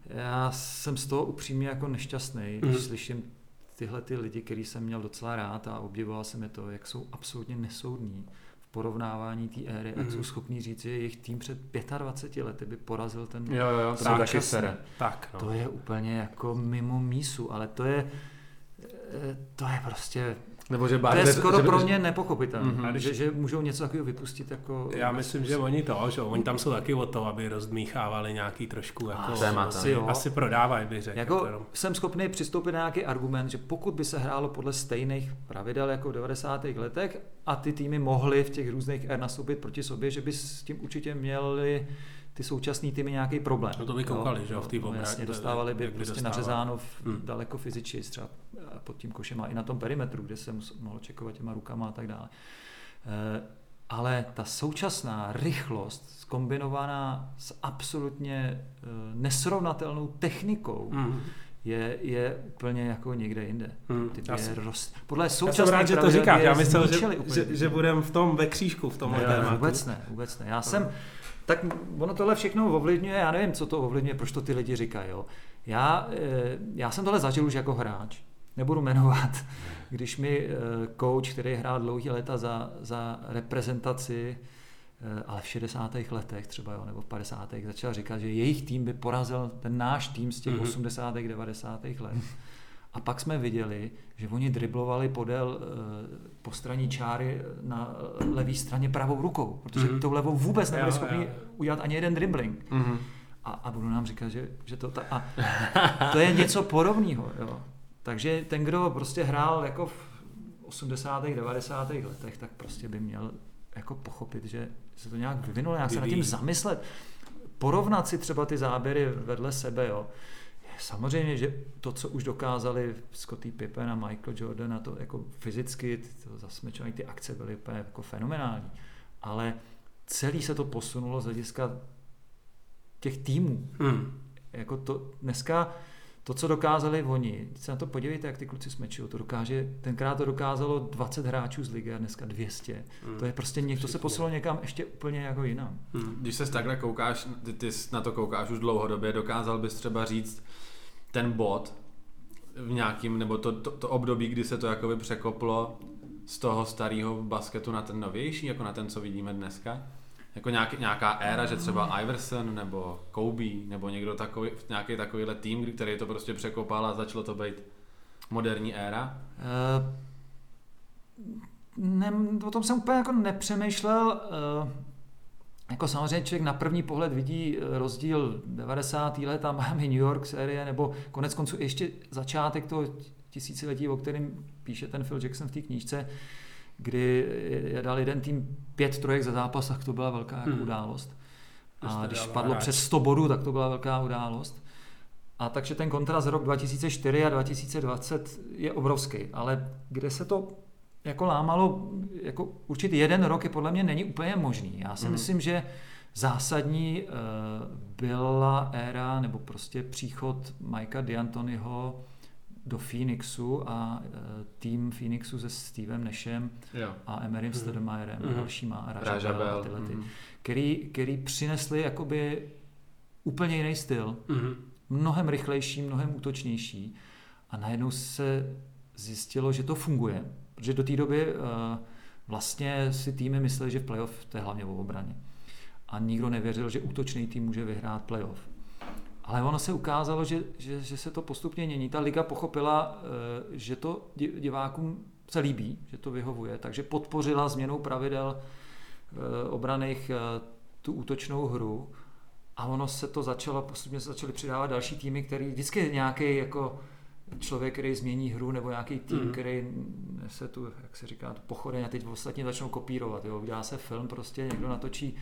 já jsem z toho upřímně jako nešťastný, když mm-hmm. slyším tyhle ty lidi, který jsem měl docela rád a obdivoval jsem je to, jak jsou absolutně nesoudní porovnávání té éry, mm. jak jsou schopní říct, že jejich tým před 25 lety by porazil ten jo, jo, to taky sere. Tak, no. To je úplně jako mimo mísu, ale to je, eh, to je prostě nebo že to je skoro že, pro mě nepochopitelné, mm-hmm. že, že můžou něco takového vypustit jako... Já myslím, že oni to, že oni tam jsou taky o to, aby rozdmíchávali nějaký trošku jako... Témata. Asi, jo. asi prodávají, bych řekl. Jako jsem schopný přistoupit na nějaký argument, že pokud by se hrálo podle stejných pravidel jako v 90. letech a ty týmy mohly v těch různých R nastoupit proti sobě, že by s tím určitě měli ty současné týmy nějaký problém. No to by koukali, že jo, v té no, jasně, dostávali by prostě nařezáno v, hmm. daleko fyzičně, třeba pod tím košem a i na tom perimetru, kde se mohl čekovat těma rukama a tak dále. E, ale ta současná rychlost, skombinovaná s absolutně e, nesrovnatelnou technikou, mm je, je úplně jako někde jinde. Hmm, já jsem, roz... Podle já jsem rád, že to říkáš. Já myslel, že, že, že budeme v tom ve křížku, v tomhle ne, tématu. Vůbec ne, vůbec ne. Já jsem, tak ono tohle všechno ovlivňuje, já nevím, co to ovlivňuje, proč to ty lidi říkají. Jo. Já, eh, já jsem tohle zažil už jako hráč. Nebudu jmenovat, když mi eh, coach, který hrál dlouhý léta za, za reprezentaci, Eh, ale v 60. letech třeba, jo, nebo v 50. začal říkat, že jejich tým by porazil ten náš tým z těch mm-hmm. 80. 90. let. A pak jsme viděli, že oni driblovali podél eh, postraní čáry na levé straně pravou rukou, protože mm-hmm. tou levou vůbec nebyli schopni udělat ani jeden dribbling. Mm-hmm. A, a budu nám říkat, že, že to, ta, a to je něco podobného. Jo. Takže ten, kdo prostě hrál jako v 80. 90. letech, tak prostě by měl jako pochopit, že se to nějak vyvinulo, nějak se nad tím zamyslet, porovnat si třeba ty záběry vedle sebe, jo. Samozřejmě, že to, co už dokázali Scottie Pippen a Michael Jordan, a to jako fyzicky, to zase ty akce byly úplně jako fenomenální, ale celý se to posunulo z hlediska těch týmů. Hmm. Jako to dneska to, co dokázali oni, se na to podívejte, jak ty kluci smečují, to dokáže, tenkrát to dokázalo 20 hráčů z ligy a dneska 200. Mm. To je prostě někdo se poslal někam ještě úplně jako jinam. Mm. Když se takhle koukáš, ty, ty na to koukáš už dlouhodobě, dokázal bys třeba říct ten bod v nějakým, nebo to, to, to období, kdy se to jakoby překoplo z toho starého basketu na ten novější, jako na ten, co vidíme dneska? jako nějaký, nějaká éra, že třeba Iverson nebo Kobe nebo někdo takový, nějaký takovýhle tým, který to prostě překopal a začalo to být moderní éra? Uh, ne, o tom jsem úplně jako nepřemýšlel. Uh, jako samozřejmě člověk na první pohled vidí eh, rozdíl 90. let a Miami New York série, nebo konec konců ještě začátek toho tisíciletí, o kterém píše ten Phil Jackson v té knížce, kdy je dal jeden tým pět trojek za zápas, tak to byla velká jako hmm. událost. A když padlo přes 100 bodů, tak to byla velká událost. A takže ten kontrast rok 2004 a 2020 je obrovský, ale kde se to jako lámalo, jako určitě jeden rok je podle mě není úplně možný. Já si hmm. myslím, že zásadní uh, byla éra nebo prostě příchod Mikea D'Antoniho do Phoenixu a uh, tým Phoenixu se Stevem jo. a Emerym mm. Stoudemireem mm. a dalšíma a Raja Bell, tyhle ty, mm. který, který přinesli jakoby úplně jiný styl, mm. mnohem rychlejší, mnohem útočnější a najednou se zjistilo, že to funguje, protože do té doby uh, vlastně si týmy mysleli, že playoff to je hlavně o obraně. A nikdo nevěřil, že útočný tým může vyhrát playoff. Ale ono se ukázalo, že, že, že se to postupně mění. Ta liga pochopila, eh, že to divákům se líbí, že to vyhovuje, takže podpořila změnou pravidel eh, obraných eh, tu útočnou hru a ono se to začalo, postupně se začaly přidávat další týmy, který vždycky nějaký jako člověk, který změní hru, nebo nějaký tým, mm. který se tu, jak se říká, pochodeň a teď ostatní začnou kopírovat. Jo. Udělá se film, prostě někdo natočí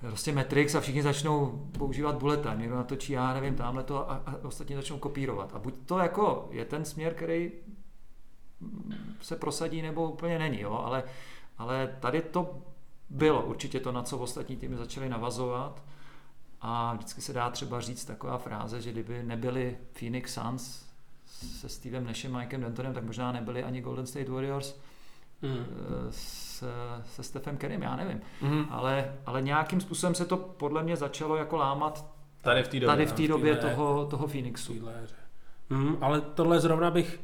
prostě Matrix a všichni začnou používat bullet time, někdo natočí, já nevím, tamhle to a, a ostatní začnou kopírovat. A buď to jako je ten směr, který se prosadí, nebo úplně není, jo? Ale, ale tady to bylo určitě to, na co ostatní týmy začaly navazovat. A vždycky se dá třeba říct taková fráze, že kdyby nebyli Phoenix Suns se Stevem Nashem, Mikem Dentonem, tak možná nebyli ani Golden State Warriors mm. s, se Stephem Kerrym, já nevím. Mm. Ale, ale nějakým způsobem se to podle mě začalo jako lámat tady v té době, tady v té době toho, toho Phoenixu. Mm, ale tohle zrovna bych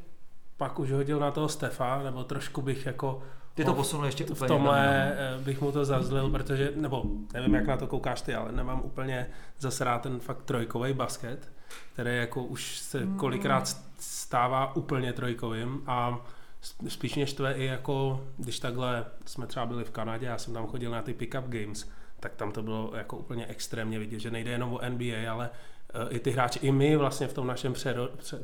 pak už hodil na toho Stefa, nebo trošku bych jako ty to posunul ještě úplně. V tomhle eh, bych mu to zazlil, protože, nebo nevím, jak na to koukáš ty, ale nemám úplně zase rád ten fakt trojkový basket, který jako už se mm. kolikrát stává úplně trojkovým a spíš mě štve i jako, když takhle jsme třeba byli v Kanadě, já jsem tam chodil na ty pick-up games, tak tam to bylo jako úplně extrémně vidět, že nejde jenom o NBA, ale eh, i ty hráči, i my vlastně v tom našem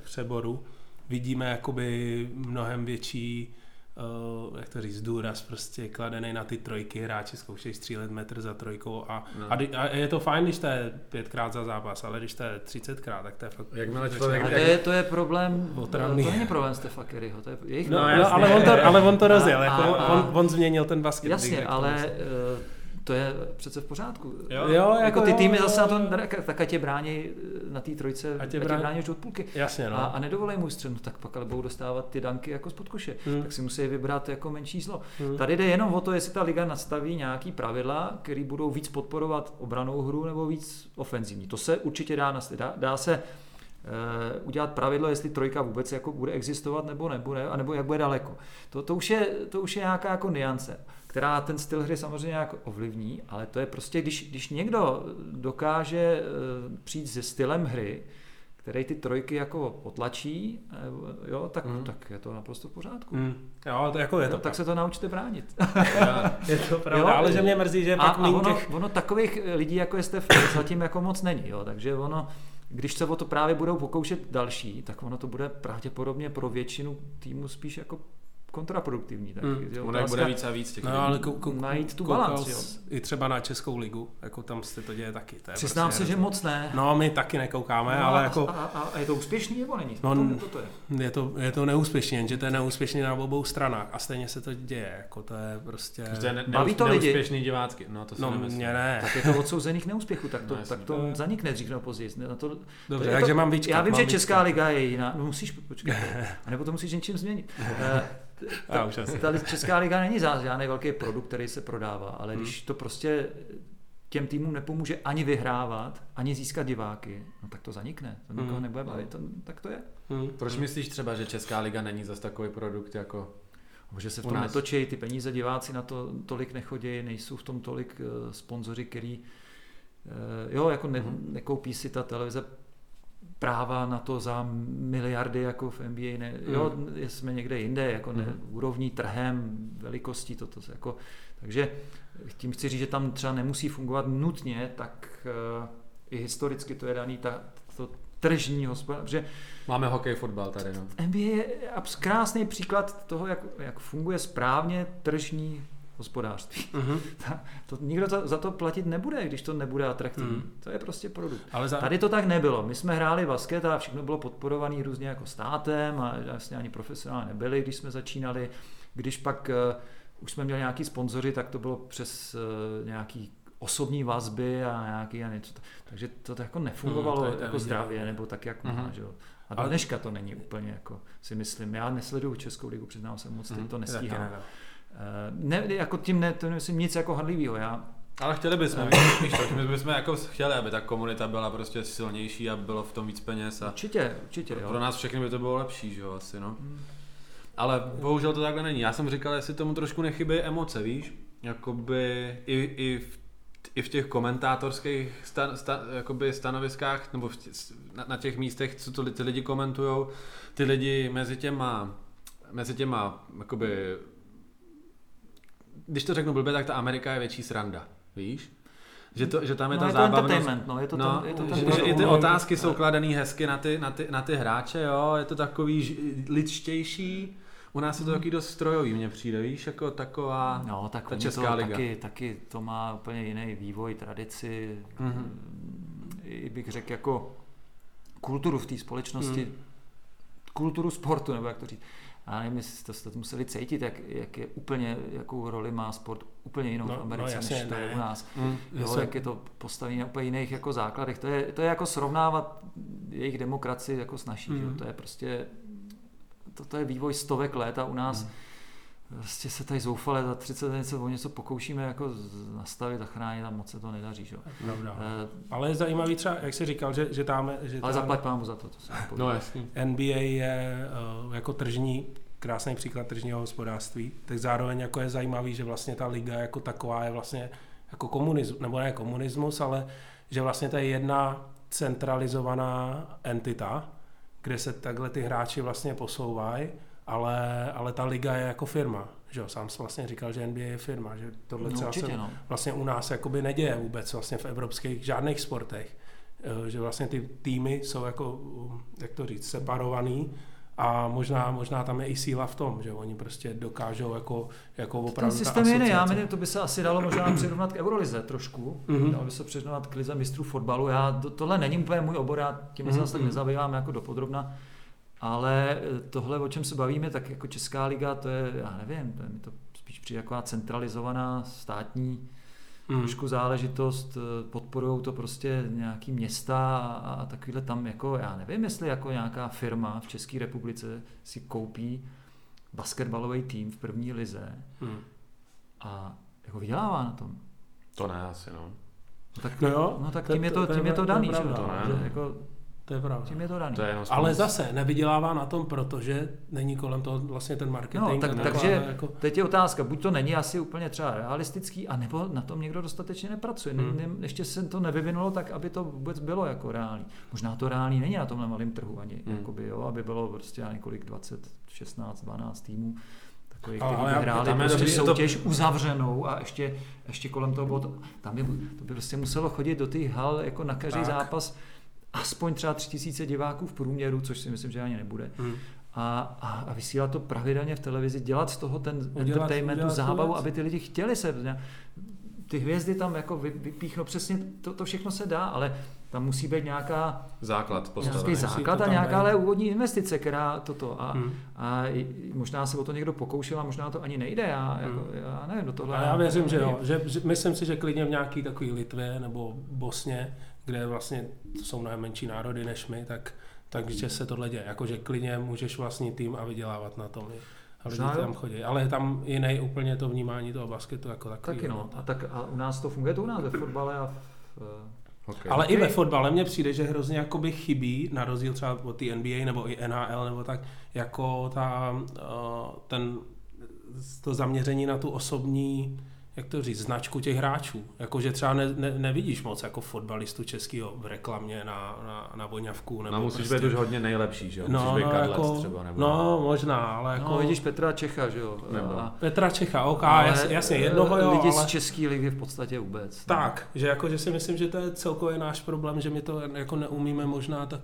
přeboru vidíme jakoby mnohem větší uh, jak to říct, důraz prostě kladený na ty trojky, hráči zkoušejí střílet metr za trojkou a, No. a, a, je to fajn, když to je pětkrát za zápas, ale když to je třicetkrát, tak to je fakt... Jakmile to člověk- A to je- je, to je problém, to Otravný. není problém Stefa Kerryho, to je jejich No, problém. no, ale, on to, ale on to rozjel, A- jako a- on, on změnil ten basket. Jasně, ale prostě. To je přece v pořádku. Jo, jo, jako ty jo, týmy jo, zase na to, tak ať tě brání eh, na té trojce, Ať tě brání- brání už od půlky. Jasně, no. A, a nedovolej mu střenu, tak pak ale budou dostávat ty danky jako spod koše. Hmm. Tak si musí vybrat jako menší zlo. Hmm. Tady jde jenom o to, jestli ta liga nastaví nějaký pravidla, které budou víc podporovat obranou hru nebo víc ofenzivní. To se určitě dá. Dá, dá se eh, udělat pravidlo, jestli trojka vůbec jako bude existovat nebo nebude, anebo jak bude daleko. To, to, už je, to už je nějaká jako niance, která ten styl hry samozřejmě nějak ovlivní, ale to je prostě, když, když někdo dokáže eh, přijít se stylem hry, který ty trojky jako potlačí, eh, jo, tak, Mhm. tak je to naprosto v pořádku. Hmm. Jo, to jako je to. No, tak se to naučte bránit. je to pravda, Jo, ale že mě mrzí, že A, pak a ono, těch... ono takových lidí, jako je Stef, zatím jako moc není. Jo? Takže ono, když se o to právě budou pokoušet další, tak ono to bude pravděpodobně pro většinu týmu spíš jako kontraproduktivní. Tak, Hmm. je Ono otázka- bude víc a víc těch No, ale kou, kou, Najít tu balanci, I třeba na Českou ligu, jako tam se to děje taky. To je Přiznám prostě se, že moc ne. No, my taky nekoukáme, No, ale a, jako a, a, a, je to úspěšný nebo není? No, to, to, to je. je to, je to neúspěšný, jenže to je neúspěšný na obou stranách a stejně se to děje, jako to je prostě... To je ne, Baví to lidi? neúspěšný divácky. No, to si No, nemyslím. mě ne. Tak je to odsouzených neúspěchů, tak to, No, tak to zanikne dřív nebo později. Na to, Dobře, to takže to, mám vyčkat. Já vím, že Česká liga je jiná. No musíš počkat. A nebo to musíš něčím změnit. Už. Ta Česká liga není žádný velký produkt, který se prodává, ale Hmm. když to prostě těm týmům nepomůže ani vyhrávat, ani získat diváky, no tak to zanikne. To nikoho Hmm. nebude bavit, to, tak to je. Hm. Proč myslíš třeba, že Česká liga není zas takový produkt jako... Že se v tom netočí, ty peníze diváci na to tolik nechodí, nejsou v tom tolik uh, sponzoři, který uh, jo, jako ne, Mhm. nekoupí si ta televize práva na to za miliardy jako v NBA, ne, jo, jsme někde jinde, jako ne, Mhm. úrovní, trhem, velikostí, toto jako, takže tím chci říct, že tam třeba nemusí fungovat nutně, tak uh, i historicky to je daný ta, to tržní hospodářství, protože Máme hokej, fotbal tady, no. NBA je krásný příklad toho, jak, jak funguje správně tržní hospodářství. Mhm. To, nikdo to, za to platit nebude, když to nebude atraktivní. Hmm. To je prostě produkt. Ale za... Tady to tak nebylo. My jsme hráli basket a všechno bylo podporované různě jako státem a vlastně ani profesionálně nebyli, když jsme začínali. Když pak uh, už jsme měli nějaký sponzoři, tak to bylo přes uh, nějaký osobní vazby a nějaký a něco. Takže to tak jako nefungovalo Hmm, to to jako zdravě, nebo tak, jak má, Mhm. že jo. A do dneška to není úplně jako si myslím. Já nesleduju Českou ligu, přiznám se moc, teď Mhm. to nestíhám. Ne. Eh, Ne, jako tím ne, to nemyslím nic jako handlivýho. Já, Ale chtěli bychom, víš to, my bychom jako chtěli, aby ta komunita byla prostě silnější a bylo v tom víc peněz a určitě, určitě, jo. pro nás všechny by to bylo lepší, že jo, asi, no. Hmm. Ale bohužel to takhle není. Já jsem říkal, jestli tomu trošku nechybí emoce, víš? Jakoby i, i, v, i v těch komentátorských stan, sta, jakoby stanoviskách, nebo v tě, na, na, těch místech, co to ty lidi komentujou, ty lidi mezi těma, mezi těma, jakoby, když to řeknu blbě, tak ta Amerika je větší sranda, víš? Že, to, že tam je no, ta je to zábavnost. no, je to, No, je to že, ten že i ty no, otázky jsou kladený hezky na ty, na ty, na ty hráče, jo, je to takový ž, lidštější. U nás je to taky dost strojový, mně přijde, víš, jako taková No, tak ta Česká to liga. Taky, taky to má úplně jiný vývoj, tradici, Mhm. i bych řekl jako kulturu v té společnosti, Mhm. kulturu sportu, nebo jak to říct. A nevím, jestli jste to museli cítit, jak, jak je úplně, jakou roli má sport úplně jinou No, v no, Americe, jasně, než to je u nás. Mm. Jo, se- jak je to postavené na úplně jiných jako základech. To je, to je jako srovnávat jejich demokracii jako s naší. Mm. To je prostě, to, to je vývoj stovek let a u nás mm. Prostě se tady zoufale za 30 let něco o něco pokoušíme jako nastavit a chránit a moc se to nedaří. Že? jo. Pravda. Eh, Ale je zajímavý třeba, jak jsi říkal, že, že tam, že ale tam zaplať pámu za to. to jsem No jasný. NBA je uh, jako tržní, krásný příklad tržního hospodářství, tak zároveň jako je zajímavý, že vlastně ta liga jako taková je vlastně jako komunismus, nebo ne komunismus, ale že vlastně to je jedna centralizovaná entita, kde se takhle ty hráči vlastně posouvají, ale, ale ta liga je jako firma. Že jo, sám jsi vlastně říkal, že NBA je firma, že tohle no, třeba určitě, se no. vlastně u nás jakoby neděje vůbec vlastně v evropských žádných sportech. Eh, Že vlastně ty týmy jsou jako, um, jak to říct, separovaný A možná, možná tam je i síla v tom, že oni prostě dokážou jako, jako Ten opravdu ta systém je já myslím, to by se asi dalo možná přirovnat k Eurolize trošku, Mhm. dalo by se přirovnat k lize mistrů fotbalu. Já, to, tohle není úplně můj obor, já tím se Mhm, zase tak mhm. nezabývám jako dopodrobna, ale eh, tohle, o čem se bavíme, tak jako Česká liga, to je, já nevím, to je mi to spíš přijde jako centralizovaná státní Mm. trošku záležitost, podporují to prostě nějaký města a, a takovýhle tam jako, já nevím, jestli jako nějaká firma v České republice si koupí basketbalový tým v první lize Mm. a jako vydělává na tom. To ne asi, no. No tak, No jo, no tak to- tím je to, to- tím je to to je daný, že? pravda, jo? to ne, Že no. jako, To je pravda. tím je to daný. To je jenom Ale zase nevydělává na tom, protože není kolem toho vlastně ten marketing. No, tak, takže jako, teď je otázka, buď to není asi úplně třeba realistický, anebo na tom někdo dostatečně nepracuje. Ne, Hmm. ne, ještě se to nevyvinulo tak, aby to vůbec bylo jako reálný. Možná to reálný není na tomhle malém trhu ani, Hmm. jakoby, jo, aby bylo prostě několik 20, 16, 12 týmů, takových, Ale- kteří ale hráli tam je prostě dobrý, že to- soutěž uzavřenou a ještě, ještě kolem toho bylo, to, tam by, to by prostě muselo chodit do těch hal jako na každý Tak. zápas aspoň třeba 3000 diváků v průměru, což si myslím, že ani nebude mm. a, a, a vysílat to pravidelně v televizi, dělat z toho ten Udělat- entertainment, tu udělat tu zábavu, věc. aby ty lidi chtěli se. ne, Ty hvězdy tam jako vy- vypíchnou, přesně to, to všechno se dá, ale tam musí být nějaká, Základ nějaký základ a nějaká ale úvodní investice, která toto. A, Mm. a možná se o to někdo pokoušel a možná to ani nejde. Já, jako, Hmm. já nevím, do tohle. A já věřím, že jo. Že, že, myslím si, že klidně v nějaký takový Litvě nebo Bosně, kde vlastně jsou mnohem menší národy než my, tak takže se tohle děje. Jakože klidně můžeš vlastnit tým a vydělávat na tom. A lidi tam chodí. Ale je tam jiný úplně to vnímání toho basketu jako takový. Taky no. A, tak, a u nás to funguje to u nás ve fotbale a v, Okay. Ale Okay. i ve fotbale mně přijde, že hrozně jakoby chybí, na rozdíl třeba od té NBA nebo i NHL nebo tak, jako ta, uh, ten, to zaměření na tu osobní, jak to říct, značku těch hráčů. Jakože třeba ne, ne, nevidíš moc jako fotbalistu českého v reklamě na, na, na voňavku. Nebo No musíš prostě, být už hodně nejlepší, že jo? Musíš no, být no, kadlec jako, třeba, nebo... no, možná, ale jako... no, vidíš Petra Čecha, že jo? Nebo- A, Petra Čecha, OK, ale, jasně, jasně, jednoho jo, Lidi ale... z České ligy v podstatě vůbec. Tak, že jako, že si myslím, že to je celkově náš problém, že my to jako neumíme možná tak...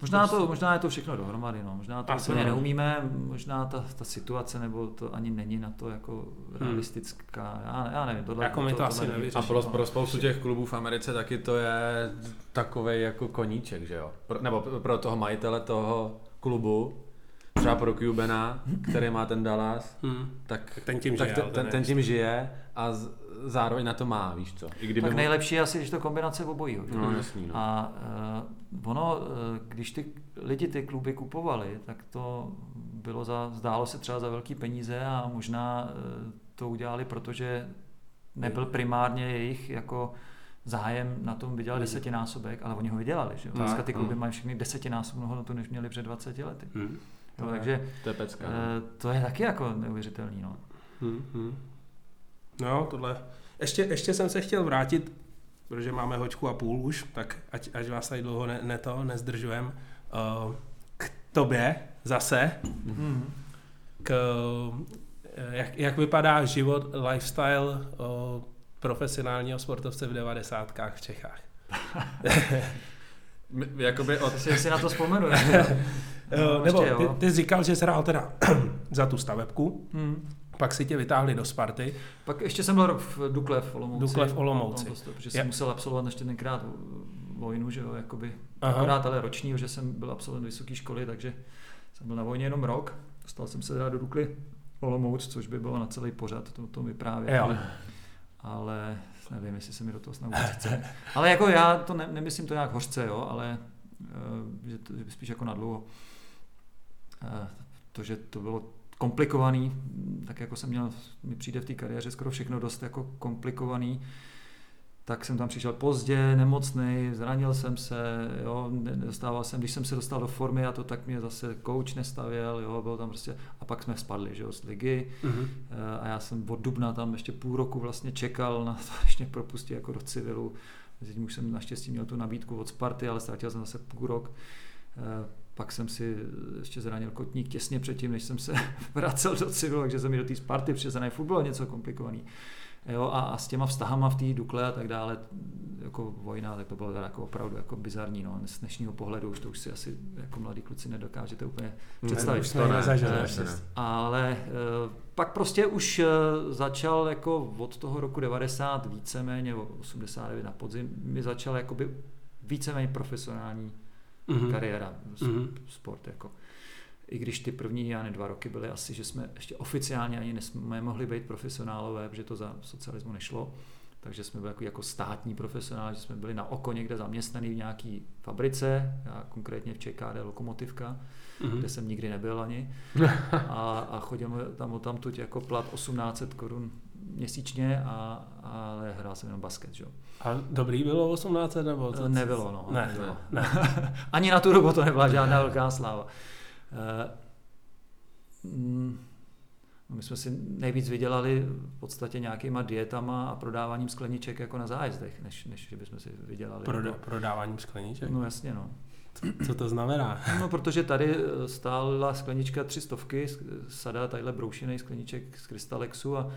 Možná, to, možná je to všechno dohromady, no. možná to Asi úplně ne. neumíme, možná ta, ta situace nebo to ani není na to jako realistická, já, já nevím. Tohle, Jako my to asi nevím. nevyřešíme. A pro, pro spoustu těch klubů v Americe taky to je takový jako koníček, že jo? Pro, nebo pro toho majitele toho klubu, třeba pro Cubana, který má ten Dallas, Hmm. tak Ten tím tak žije, ten, ale ten, ne. ten tím žije a z, zároveň na to má, víš co? I kdyby Tak mu- nejlepší je asi, když to kombinace obojího. No jasný, no. A uh, ono, uh, když ty lidi ty kluby kupovali, tak to bylo za, zdálo se třeba za velký peníze a možná uh, to udělali, protože nebyl primárně jejich jako zájem na tom vydělat desetinásobek, ale oni ho vydělali. Že? Dneska ty kluby no. mají všechny desetinásobnou hodnotu, než měli před 20 lety. Hmm. Jo, To je- takže To je pecka. no. to je taky jako neuvěřitelný. No. Hmm. Hmm. No, tohle. Ještě, ještě jsem se chtěl vrátit, protože máme hoďku a půl už, tak ať, ať vás tady dlouho ne, ne to, nezdržujem. Uh, k tobě zase, Mm. k, eh, jak, jak vypadá život, lifestyle uh, profesionálního sportovce v devadesátkách v Čechách. Jakoby od... Si, si na to vzpomenu. No, nebo ještě ty, ty jsi říkal, že jsi hrál teda za tu stavebku, Hmm. Pak si tě vytáhli do Sparty. Pak ještě jsem byl rok v Dukle v Olomouci. Dukle v Olomouci. Prostě, protože jsem musel absolvovat ještě tenkrát vojnu, že jo, jakoby. Aha. Akorát ale roční, že jsem byl absolvent vysoké školy, takže jsem byl na vojně jenom rok. Dostal jsem se teda do Dukly Olomouc, což by bylo na celý pořad, to, to vyprávět. Ale, ale nevím, jestli se mi do toho snad chce. Ale jako já to ne, nemyslím to nějak hořce, jo, ale uh, že to, že spíš jako na dlouho. Uh, to, že to bylo komplikovaný, tak jako jsem měl, mi přijde v té kariéře skoro všechno dost jako komplikovaný, tak jsem tam přišel pozdě, nemocný, zranil jsem se, jo, dostával jsem, když jsem se dostal do formy a to tak mě zase coach nestavěl, jo, bylo tam prostě, a pak jsme spadli, že jo, z ligy Mhm. Eh, a já jsem od dubna tam ještě půl roku vlastně čekal na to, ještě mě propustí jako do civilu. Mezitím už jsem naštěstí měl tu nabídku od Sparty, ale ztratil jsem zase půl rok. Pak jsem si ještě zranil kotník těsně předtím, než jsem se vracel do civilu, takže jsem mi do té Sparty přišel na fotbal něco komplikovaný. Jo, a, a s těma vztahama v té Dukle a tak dále, jako vojna, tak to bylo teda jako opravdu jako bizarní, no. Z dnešního pohledu už to už si asi jako mladí kluci nedokážete úplně představit. už to nezažili, ne, ještě. ne. Ale eh, pak prostě už eh, začal jako od toho roku 90 víceméně, 89 na podzim, mi začal jakoby víceméně profesionální Mhm. kariéra, Mhm. sport jako. I když ty první, já ne, dva roky byly asi, že jsme ještě oficiálně ani nesme mohli být profesionálové, protože to za socialismu nešlo. Takže jsme byli jako, jako státní profesionál, že jsme byli na oko někde zaměstnaný v nějaký fabrice, já konkrétně v ČKD Lokomotivka, Mhm. kde jsem nikdy nebyl ani. A, a chodil tam tam tuď jako plat 1800 korun měsíčně, a, ale hrál jsem jenom basket. Že? jo. A dobrý bylo 18 nebo? co? Nebylo, no. Ne, nebylo. ne. Ani na tu dobu to nebyla žádná velká sláva. Eh, mm, no my jsme si nejvíc vydělali v podstatě nějakýma dietama a prodáváním skleniček jako na zájezdech, než, než že bychom si vydělali. Proda, jako- prodáváním skleniček? No jasně, no. Co to znamená? No, protože tady eh, stála sklenička tři stovky, sada tadyhle broušený skleniček z Krystalexu a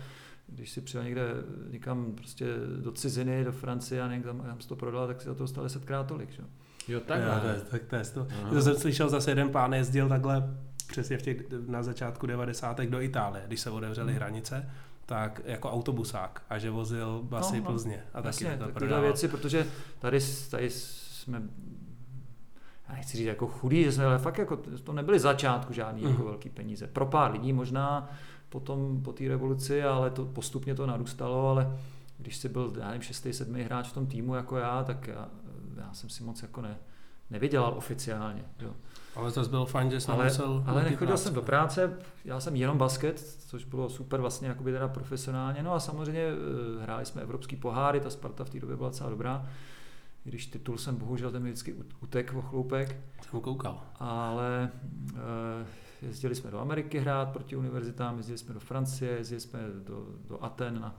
když si přijel někde někam prostě do ciziny, do Francie a někde tam, to prodal, tak si za to dostal desetkrát tolik. Že? Jo, Jo, takhle. to je, tak to je to. To jsem slyšel zase jeden pán jezdil takhle přesně v těch, na začátku 90. do Itálie, když se otevřely Hmm. hranice, tak jako autobusák a že vozil basy No, no. Plzně a taky Jasně, to prodával. věci, protože tady, tady jsme já nechci říct jako chudí, že jsme, ale fakt jako, to nebyly začátku žádný Mhm. jako velký peníze. Pro pár lidí možná potom po té revoluci, ale to postupně to narůstalo, ale když jsi byl, já nevím, šestý, sedmý hráč v tom týmu jako já, tak já, já jsem si moc jako ne, nevydělal oficiálně. Jo. Ale to bylo fajn, že jsi Ale, nemusel ale nechodil práci. jsem do práce, já jsem jenom basket, což bylo super vlastně jakoby teda profesionálně, no a samozřejmě eh, hráli jsme evropský poháry, ta Sparta v té době byla docela dobrá, i když titul jsem bohužel ten mi vždycky ut- utek o chloupek, Jsem koukal. ale eh, jezdili jsme do Ameriky hrát proti univerzitám, jezdili jsme do Francie, jezdili jsme do, do Aten na,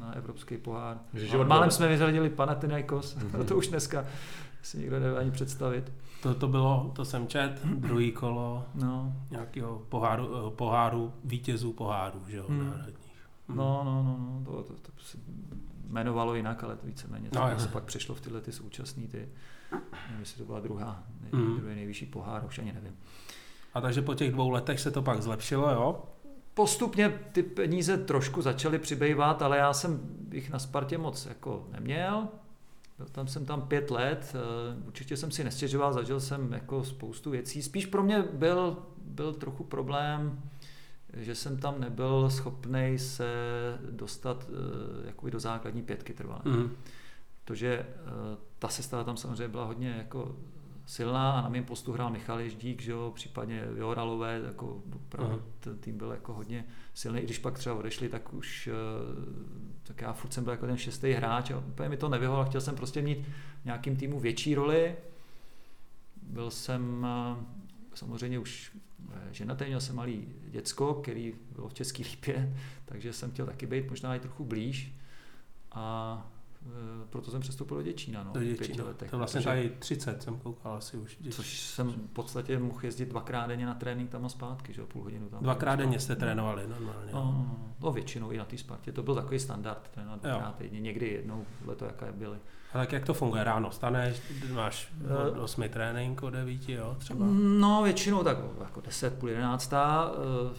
na evropský pohár. Málem byl- jsme vyřadili Panathinaikos, Mhm. to už dneska si nikdo nevím ani představit. To, to bylo, to jsem čet, druhý kolo No, nějakého poháru, eh, poháru vítězů poháru, že jo, Hmm. národních. No, no, no, no to, to, to se jmenovalo jinak, ale to víceméně No, jasně. se pak přešlo v tyhle ty současný ty, nevím, jestli to byla druhá, nej, Mhm. druhý nejvyšší pohár, už ani nevím. A takže po těch dvou letech se to pak zlepšilo, jo? Postupně ty peníze trošku začaly přibývat, ale já jsem jich na Spartě moc jako neměl. Byl tam jsem tam pět let, eh, určitě jsem si nestěžoval, zažil jsem jako spoustu věcí. Spíš pro mě byl, byl trochu problém, že jsem tam nebyl schopný se dostat eh, jakoby do základní pětky trvalé. Mhm. Protože eh, ta sestava tam samozřejmě byla hodně jako silná a na mém postu hrál Michal Ježdík, že jo, případně Joralové, jako opravdu ten tým byl jako hodně silný, i když pak třeba odešli, tak už eh, tak já furt jsem byl jako ten šestý hráč a úplně mi to nevyhovalo, chtěl jsem prostě mít v nějakým týmu větší roli. Byl jsem eh, samozřejmě už eh, ženatý, měl jsem malý děcko, který bylo v České lípě, takže jsem chtěl taky být možná i trochu blíž a proto jsem přestoupil do Děčína. No, Do Děčína. letech, To vlastně protože- tady 30 jsem koukal asi už. Děčín. Což jsem v podstatě mohl jezdit dvakrát denně na trénink tam a zpátky, že jo, půl hodinu tam. Dvakrát tam denně jste trénovali normálně. No, no, no, no, většinou i na té Spartě. To byl takový standard, trénovat dvakrát týdně, někdy jednou, toho, jaké byly. A tak jak to funguje? Ráno staneš, máš od Eh, 8 trénink, od 9, jo, třeba? No, většinou tak jako 10, půl jedenáctá, eh,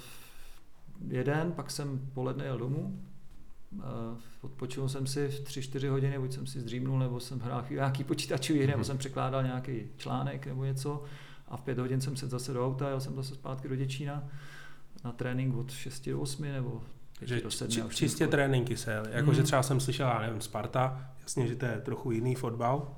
jeden, pak jsem poledne jel domů, eh, odpočinul jsem si v 3-4 hodiny, buď jsem si zdřímnul, nebo jsem hrál nějaký počítačový hry, nebo Mhm. jsem překládal nějaký článek nebo něco a v 5 hodin jsem se zase do auta, jel jsem zase zpátky do Děčína na trénink od 6 do 8 nebo 5 Že do 7. či, čistě nevím, tréninky se jeli. Jakože Mhm. třeba jsem slyšel, já nevím, Sparta, jasně, že to je trochu jiný fotbal,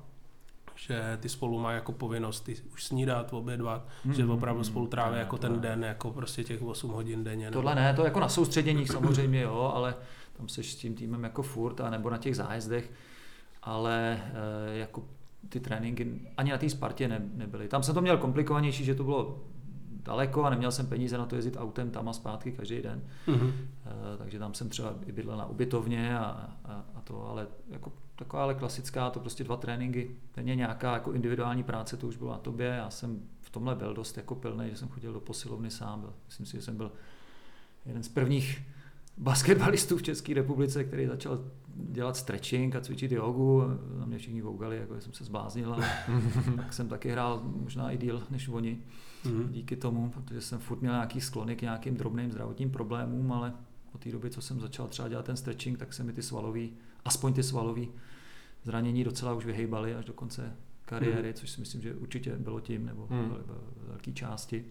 že ty spolu mají jako povinnost ty už snídat, obědvat, kolik. že opravdu spolu tráví jako ten ne. den, jako prostě těch 8 hodin denně. nebo- Tohle ne, to jako na soustředěních samozřejmě, jo, ale tam seš s tím týmem jako furt, a nebo na těch zájezdech, ale e, jako ty tréninky ani na té Spartě ne, nebyly. Tam jsem to měl komplikovanější, že to bylo daleko a neměl jsem peníze na to jezdit autem tam a zpátky každý den. Mhm. E, takže tam jsem třeba i bydlel na ubytovně a, a, a to, ale jako taková ale klasická, to prostě dva tréninky, denně nějaká jako individuální práce, to už bylo na tobě, já jsem v tomhle byl dost jako pilný, že jsem chodil do posilovny sám, byl. myslím si, že jsem byl jeden z prvních basketbalistů v České republice, který začal dělat stretching a cvičit jogu. Na mě všichni koukali, jako jsem se zbláznil, ale tak jsem taky hrál možná i díl než oni. Mm. Díky tomu, protože jsem furt měl nějaký sklony k nějakým drobným zdravotním problémům, ale od té doby, co jsem začal třeba dělat ten stretching, tak se mi ty svalový, aspoň ty svalový zranění docela už vyhejbaly až do konce kariéry, mm. což si myslím, že určitě bylo tím, nebo mm. byly velké části.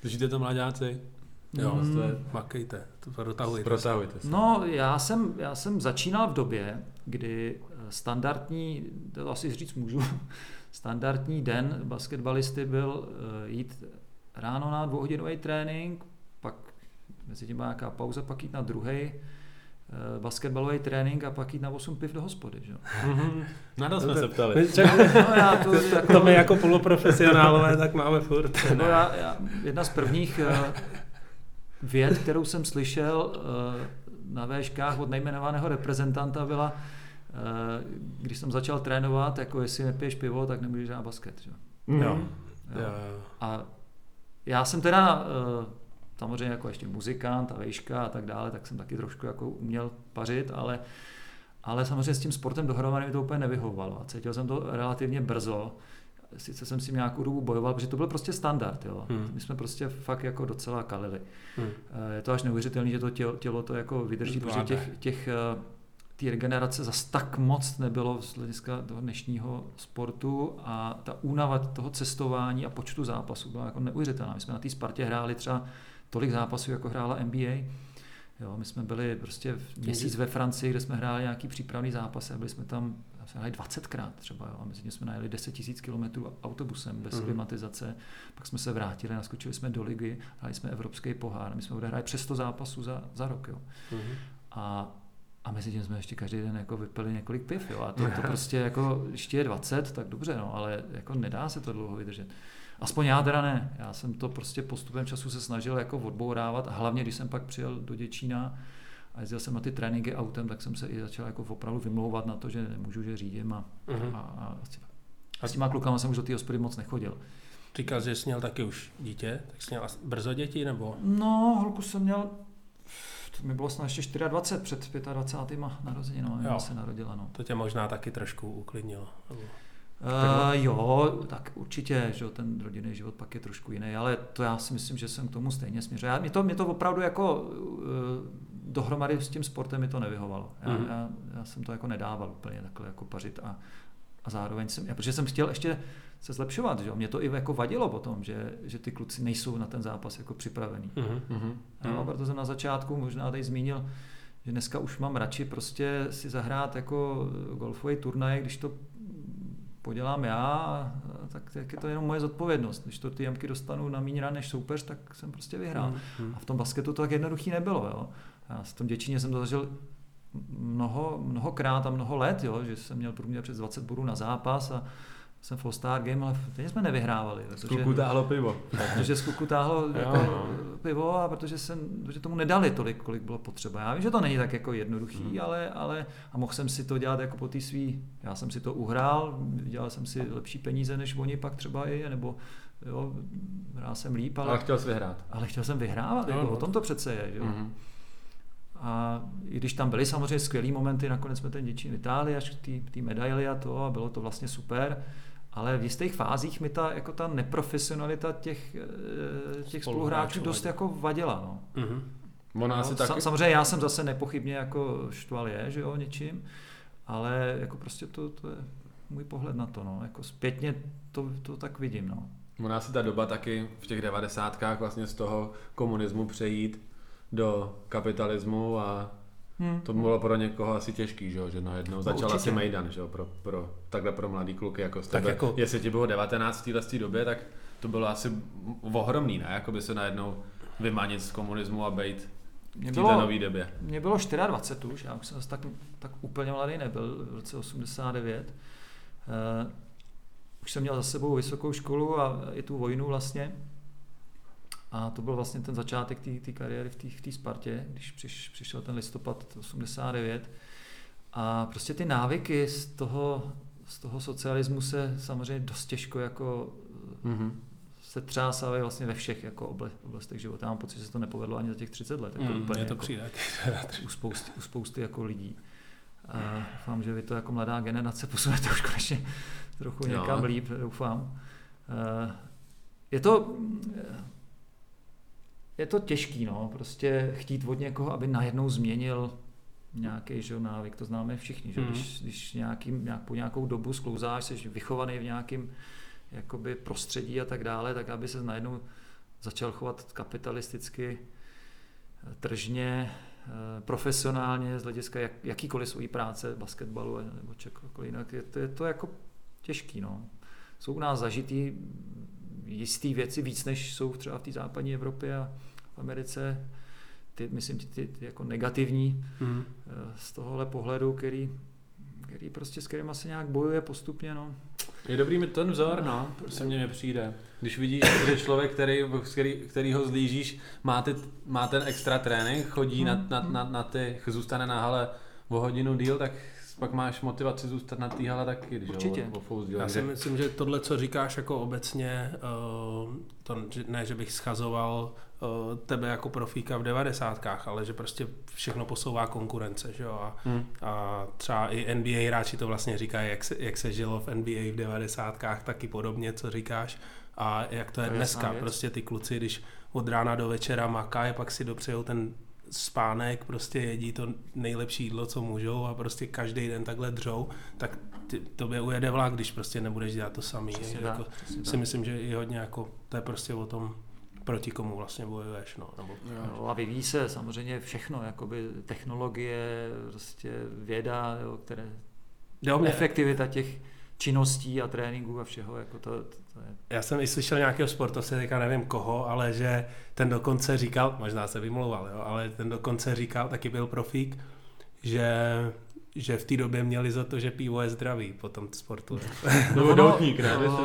Slyšíte to mladáci? Jo, mm. to je, makejte, to dotahujte. Protahujte se. No, já jsem, já jsem začínal v době, kdy eh, standardní, to asi říct můžu, standardní den basketbalisty byl uh, jít ráno na dvouhodinový trénink, pak mezi tím byla nějaká pauza, pak jít na druhý uh, basketbalový trénink a pak jít na 8 piv do hospody. Že? na to jsme se ptali. no, já to, jako, to my jako poloprofesionálové tak máme furt. No, já, já, jedna z prvních věd, kterou jsem slyšel uh, na véškách od nejmenovaného reprezentanta byla, uh, když jsem začal trénovat, jako jestli nepiješ pivo, tak nemůžeš hrát basket. Že? Mm. Jo. Jo. A já jsem teda uh, samozřejmě jako ještě muzikant a vejška a tak dále, tak jsem taky trošku jako uměl pařit, ale, ale samozřejmě s tím sportem dohromady mi to úplně nevyhovovalo a cítil jsem to relativně brzo, sice jsem si nějakou dobu bojoval, protože to byl prostě standard. Jo. Hmm. My jsme prostě fakt jako docela kalili. Hmm. Eh, je to až neuvěřitelné, že to tělo, tělo to jako vydrží, protože těch, těch eh, té regenerace zas tak moc nebylo z hlediska toho dnešního sportu a ta únava toho cestování a počtu zápasů byla jako neuvěřitelná. My jsme na té Spartě hráli třeba tolik zápasů, jako hrála NBA. Jo, my jsme byli prostě měsíc ve Francii, kde jsme hráli nějaký přípravný zápas a byli jsme tam jsme hráli 20krát třeba, jo, a mezi tím jsme najeli 10 000 km autobusem bez mm. klimatizace, pak jsme se vrátili, naskočili jsme do ligy, hráli jsme evropský pohár, my jsme odehráli přes 100 zápasů za, za rok. Jo. Mm. A a mezi tím jsme ještě každý den jako vypili několik piv, jo. A to, to prostě jako, ještě je 20, tak dobře, no, ale jako nedá se to dlouho vydržet. Aspoň já teda ne. Já jsem to prostě postupem času se snažil jako odbourávat a hlavně, když jsem pak přijel do Děčína, a jezdil jsem na ty tréninky autem, tak jsem se i začal jako opravdu vymlouvat na to, že nemůžu, že řídím a, uh-huh. a, a, a s těma klukama jsem už do té hospody moc nechodil. Říkal, že jsi měl taky už dítě, tak jsi měl brzo děti, nebo? No, holku jsem měl, to mi bylo snad ještě 24 před 25. narozeninami, se narodila. No. To tě možná taky trošku uklidnilo. Uh, jo, tak určitě, že ten rodinný život pak je trošku jiný, ale to já si myslím, že jsem k tomu stejně směřoval. Mě to, mě to opravdu jako uh, dohromady s tím sportem mi to nevyhovalo. Já, mm. já, já jsem to jako nedával úplně takhle jako pařit a, a zároveň jsem, já, protože jsem chtěl ještě se zlepšovat, že mě to i jako vadilo potom, že, že ty kluci nejsou na ten zápas jako připravený. Mm-hmm. Jo, proto jsem na začátku možná tady zmínil, že dneska už mám radši prostě si zahrát jako golfový turnaj, když to podělám já, tak, tak je to jenom moje zodpovědnost. Když to ty jamky dostanu na méně než soupeř, tak jsem prostě vyhrál. Mm-hmm. A v tom basketu to tak jednoduchý nebylo. Jo. Já v tom Děčíně jsem to zažil mnoho, mnohokrát a mnoho let, jo, že jsem měl průměr přes 20 bodů na zápas a jsem full star game, ale teď jsme nevyhrávali. Z kluku táhlo pivo. Protože z kluku táhlo jako no. pivo a protože, jsem, protože tomu nedali tolik, kolik bylo potřeba. Já vím, že to není tak jako jednoduchý, hmm. ale, ale a mohl jsem si to dělat jako po té svý, já jsem si to uhrál, dělal jsem si lepší peníze než oni pak třeba i, nebo jo, hrál jsem líp, ale, ale chtěl jsi vyhrát. Ale chtěl jsem vyhrávat, no, jako, no. o tom to přece je. Že? Hmm. A i když tam byly samozřejmě skvělé momenty, nakonec jsme ten Děčín vytáhli až k té medaili a to a bylo to vlastně super, ale v jistých fázích mi ta, jako ta neprofesionalita těch, eh, těch spoluhráčů dost jako vadila. No. Mm-hmm. Ona no, asi taky... Samozřejmě já jsem zase nepochybně jako štval je, že jo, něčím, ale jako prostě to, to je můj pohled na to, no. Jako zpětně to, to tak vidím, no. Ona si ta doba taky v těch devadesátkách vlastně z toho komunismu přejít do kapitalismu a Hmm. To bylo pro někoho asi těžký, že, že najednou no, začal asi Mejdan, že pro, pro, takhle pro mladý kluky jako z tebe. Jako... Jestli ti bylo 19 v té době, tak to bylo asi ohromný, ne? Jako by se najednou vymanit z komunismu a být v této nový době. Mně bylo 24 už, já už jsem tak, tak úplně mladý nebyl v roce 89. Uh, eh, už jsem měl za sebou vysokou školu a i tu vojnu vlastně. A to byl vlastně ten začátek té kariéry v té Spartě, když přiš, přišel ten listopad 89. A prostě ty návyky z toho, z toho socialismu se samozřejmě dost těžko jako mm-hmm. se třásávají vlastně ve všech jako oblastech života. Já mám pocit, že se to nepovedlo ani za těch 30 let. Jako Mm, úplně je to jako přijde. u, spousty, u spousty jako lidí. A doufám, že vy to jako mladá generace posunete už konečně trochu Jo. někam líp, doufám. Eh, Je to, je to těžký, no, prostě chtít od někoho, aby najednou změnil nějaký že, návyk, to známe všichni, že? Mhm. Když, když nějakým, nějak, po nějakou dobu sklouzáš, jsi vychovaný v nějakém jakoby prostředí a tak dále, tak aby se najednou začal chovat kapitalisticky, eh, tržně, eh, profesionálně z hlediska jak, jakýkoliv svojí práce, basketbalu nebo čekoliv jinak, je to, je to jako těžký. No. Jsou u nás zažitý jistý věci víc, než jsou třeba v té západní Evropě a v Americe. Ty, myslím, ty, ty, ty jako negativní Hmm. eh, z tohohle pohledu, který, který prostě s kterým se nějak bojuje postupně. No. Je dobrý mít ten vzor, no, prostě mně nepřijde. Když vidíš, že člověk, který, který, který ho zlížíš, má, ty, má ten extra trénink, chodí na, na, na, na ty, zůstane na hale o hodinu díl, tak pak máš motivaci zůstat na té hale taky, když Určitě. ho o fous díl. Já si myslím, že tohle, co říkáš jako obecně, eh, to že- ne, že bych schazoval tebe jako profíka v devadesátkách, ale že prostě všechno posouvá konkurence, že jo? A, Hm. a třeba i NBA hráči to vlastně říkají, jak se, jak se žilo v NBA v devadesátkách, taky podobně, co říkáš. A jak to je To dneska, prostě ty kluci, když od rána do večera makají, pak si dopřejou ten spánek, prostě jedí to nejlepší jídlo, co můžou a prostě každý den takhle dřou, tak ty, tobě ujede vlak, když prostě nebudeš dělat to samý. Přesně jako, tak, si tak. myslím, že i hodně jako, to je prostě o tom, proti komu vlastně bojuješ, no, nebo Jo, a vyvíjí se samozřejmě všechno, jakoby technologie, prostě věda, jo, které, Jde o mě, efektivita těch činností a tréninků a všeho, jako to, to, to je Já jsem i slyšel nějakého sportovce, teďka nevím koho, ale že ten dokonce říkal, možná se vymlouval, jo, ale ten dokonce říkal, taky byl profík, že, že v té době měli za to, že pivo je zdravý po tom sportu. Nebo Ono- doutník, ne? no,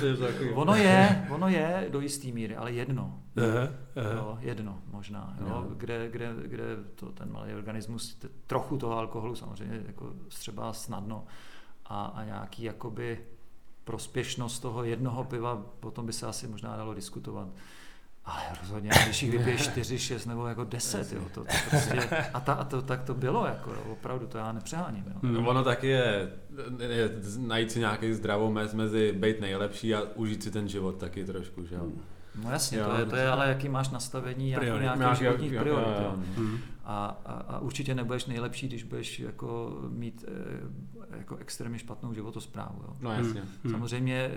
To je takový- Ono je, ono je do jistý míry, ale jedno. Aha, aha. Jo, jedno možná, jo, Jo. kde, kde, kde to, ten malý organismus t- trochu toho alkoholu samozřejmě jako střebá snadno a, a nějaký jakoby prospěšnost toho jednoho piva, potom by se asi možná dalo diskutovat. Ale rozhodně, když jich vypiješ 4, 6 nebo jako 10, jo, to, to prostě, a, ta, a to, tak to bylo, jako, jo, opravdu, to já nepřeháním. Jo. No, ono taky je, je najít si nějaký zdravou mez mezi být nejlepší a užít si ten život taky trošku, že jo. No jasně, Jo, to je, to je ale jaký máš nastavení jako Priorit. nějakých Nějaký- životních jo, priorit. jo, Jo. jo. Hmm. A, a, a určitě nebudeš nejlepší, když budeš jako mít eh, jako extrémně špatnou životosprávu. Jo. No jasně. Hmm. Samozřejmě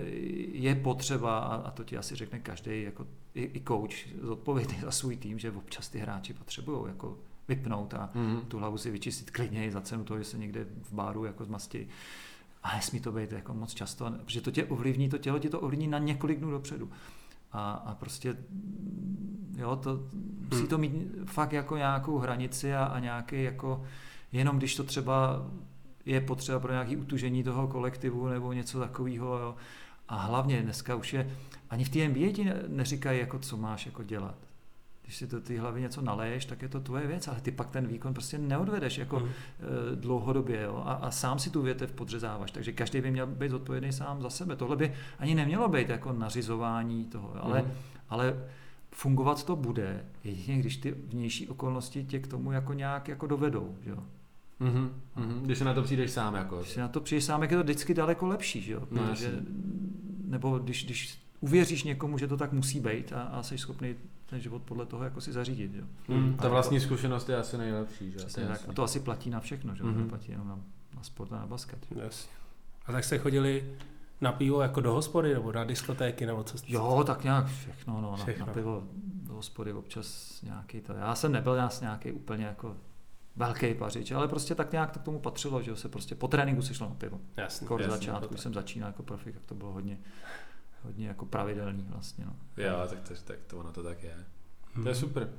je potřeba, a, a to ti asi řekne každý, jako i, i coach zodpovědný za svůj tým, že občas ty hráči potřebují jako vypnout a Mhm. tu hlavu si vyčistit klidně za cenu toho, že se někde v báru jako zmastí. A nesmí to být jako moc často, protože to tě ovlivní, to tělo ti to ovlivní na několik dnů dopředu. A, a prostě, jo, to, musí to mít fakt jako nějakou hranici a, a nějaký jako, jenom když to třeba je potřeba pro nějaké utužení toho kolektivu nebo něco takového. Jo. A hlavně dneska už je, ani v té NBA ti ne- neříkají, jako, co máš jako dělat. Když si to ty hlavy něco naleješ, tak je to tvoje věc, ale ty pak ten výkon prostě neodvedeš jako eh, dlouhodobě jo? A, a sám si tu větev podřezáváš, takže každý by měl být zodpovědný sám za sebe. Tohle by ani nemělo být jako nařizování toho, jo? ale, Mhm. ale fungovat to bude, jedině když ty vnější okolnosti tě k tomu jako nějak jako dovedou. že Jo? Mhm, mhm. Když se na to přijdeš sám jako. Když si na to přijdeš sám, jak je to vždycky daleko lepší, že jo? No, Protože, jasně. nebo když, když uvěříš někomu, že to tak musí být a, a jsi schopný ten život podle toho jako si zařídit. Jo? Mhm. A Ta vlastní zkušenost je asi nejlepší, že? Přesně To tak. A to asi platí na všechno, že jo? Mhm. Neplatí jenom na, na sport a na basket. jo. Jasně. A tak jste chodili na pivo jako do hospody nebo na diskotéky nebo co? Jo, tak nějak všechno, no, Všechno. Na, na pivo do hospody občas nějaký to. Já jsem nebyl nějaký úplně jako velký pařič, ale prostě tak nějak to k tomu patřilo, že jo, se prostě po tréninku se šlo na pivo. Jasně. Skoro jasně, začátku, když jsem začínal jako profik, tak to bylo hodně, hodně jako pravidelný vlastně. No. Jo, tak to, tak to ono to tak je. Hmm. To je super.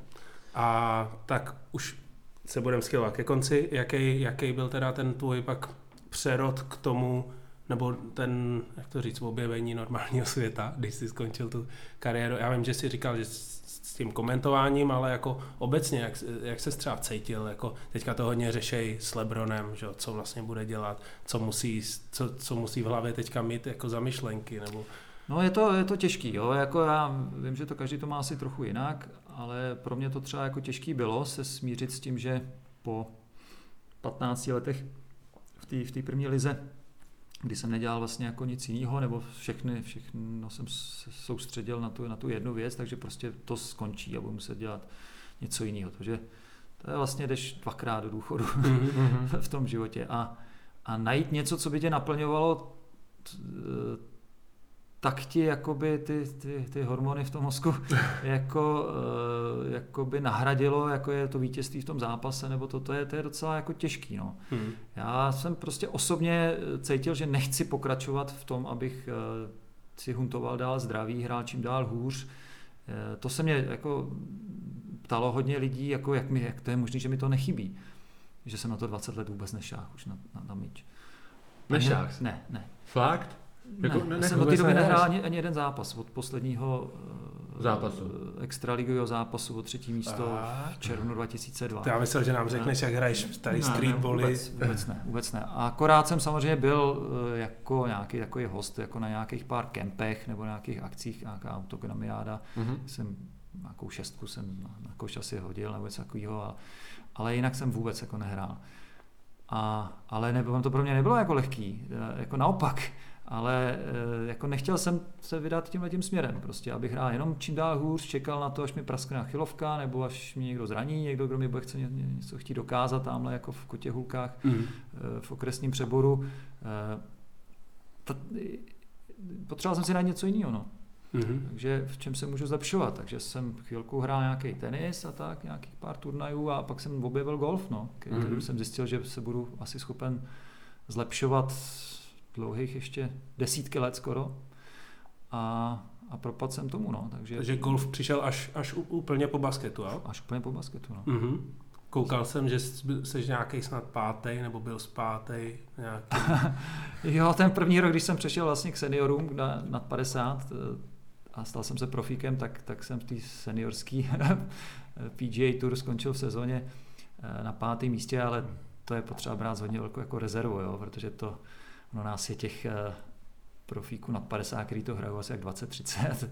A tak už se budeme schylovat ke konci. Jaký, jaký byl teda ten tvůj pak přerod k tomu, nebo ten, jak to říct, objevení normálního světa, když jsi skončil tu kariéru. Já vím, že jsi říkal, že s, tím komentováním, ale jako obecně, jak, jak se třeba cítil, jako teďka to hodně řešej s Lebronem, že, co vlastně bude dělat, co musí, co, co musí v hlavě teďka mít jako za myšlenky, nebo No je to, je to těžký, jo. Jako já vím, že to každý to má asi trochu jinak, ale pro mě to třeba jako těžký bylo se smířit s tím, že po 15 letech v té v té první lize, kdy jsem nedělal vlastně jako nic jiného, nebo všechny, všechno jsem se soustředil na tu, na tu jednu věc, takže prostě to skončí a budu muset dělat něco jiného. Takže to je vlastně, jdeš dvakrát do důchodu v tom životě. A, a najít něco, co by tě naplňovalo, tak ti jakoby ty, ty, ty hormony v tom mozku jako, uh, jakoby nahradilo, jako je to vítězství v tom zápase, nebo to, to, je, to je docela jako těžký. No. Hmm. Já jsem prostě osobně cítil, že nechci pokračovat v tom, abych uh, si huntoval dál zdraví, hrál čím dál hůř. Uh, to se mě jako ptalo hodně lidí, jako jak, mi, jak to je možné, že mi to nechybí. Že jsem na to 20 let vůbec nešáhl už na, na, na míč. Nešáhl? Ne, ne. Fakt? Jako, ne, ne, jsem od té doby nehrál ani, ani jeden zápas od posledního zápasu. extraligového zápasu o třetí místo a... v červnu 2002. To já myslel, že nám řekneš, jak hraješ tady streetbally. Vůbec, vůbec ne, vůbec ne. A akorát jsem samozřejmě byl jako nějaký takový host, jako na nějakých pár kempech nebo nějakých akcích, nějaká autogramiáda. Mm-hmm. Jsem nějakou šestku jsem na, na koš asi hodil nebo něco takového, ale jinak jsem vůbec jako nehrál. A, ale ne, to pro mě nebylo jako lehký, jako naopak ale jako nechtěl jsem se vydat tímhle tím směrem, prostě, abych hrál jenom čím dál hůř, čekal na to, až mi praskne chylovka, nebo až mě někdo zraní, někdo, kdo mi bude chce něco chtít dokázat tamhle jako v kotě hulkách, mm. v okresním přeboru. Potřeboval jsem si dát něco jiného, no. Mm-hmm. Takže v čem se můžu zlepšovat? Takže jsem chvilku hrál nějaký tenis a tak, nějakých pár turnajů a pak jsem objevil golf, no, který mm-hmm. jsem zjistil, že se budu asi schopen zlepšovat dlouhých ještě desítky let skoro. A, a propadl jsem tomu, no. Takže, Takže golf přišel až, až úplně po basketu, jo? Až úplně po basketu, no. Mm-hmm. Koukal jsem, že jsi nějaký snad pátý, nebo byl pátý. Nějaký... jo, ten první rok, když jsem přešel vlastně k seniorům na, nad 50 eh, a stal jsem se profíkem, tak, tak jsem v té seniorské PGA Tour skončil v sezóně eh, na pátém místě, ale to je potřeba brát hodně velkou jako rezervu, jo, protože to, ono nás je těch uh, profíků nad 50, který to hrajou asi jak 20-30.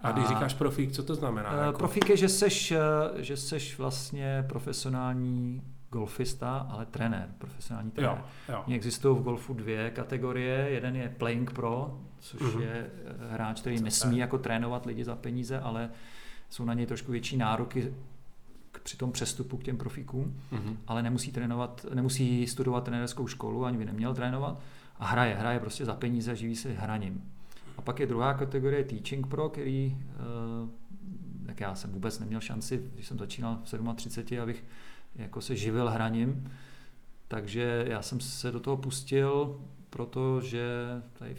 A když říkáš profík, co to znamená? Uh, jako? Profík je, že seš, uh, že seš vlastně profesionální golfista, ale trenér, profesionální trenér. Jo, jo. Existují v golfu dvě kategorie. Jeden je playing pro, což uh-huh. je hráč, který nesmí jako trénovat lidi za peníze, ale jsou na něj trošku větší nároky k, při tom přestupu k těm profíkům, uh-huh. ale nemusí trénovat, nemusí studovat trenérskou školu, ani by neměl trénovat a hraje, hraje prostě za peníze, živí se hraním. A pak je druhá kategorie Teaching Pro, který, eh, tak já jsem vůbec neměl šanci, když jsem začínal v 37, abych jako se živil hraním, takže já jsem se do toho pustil, protože tady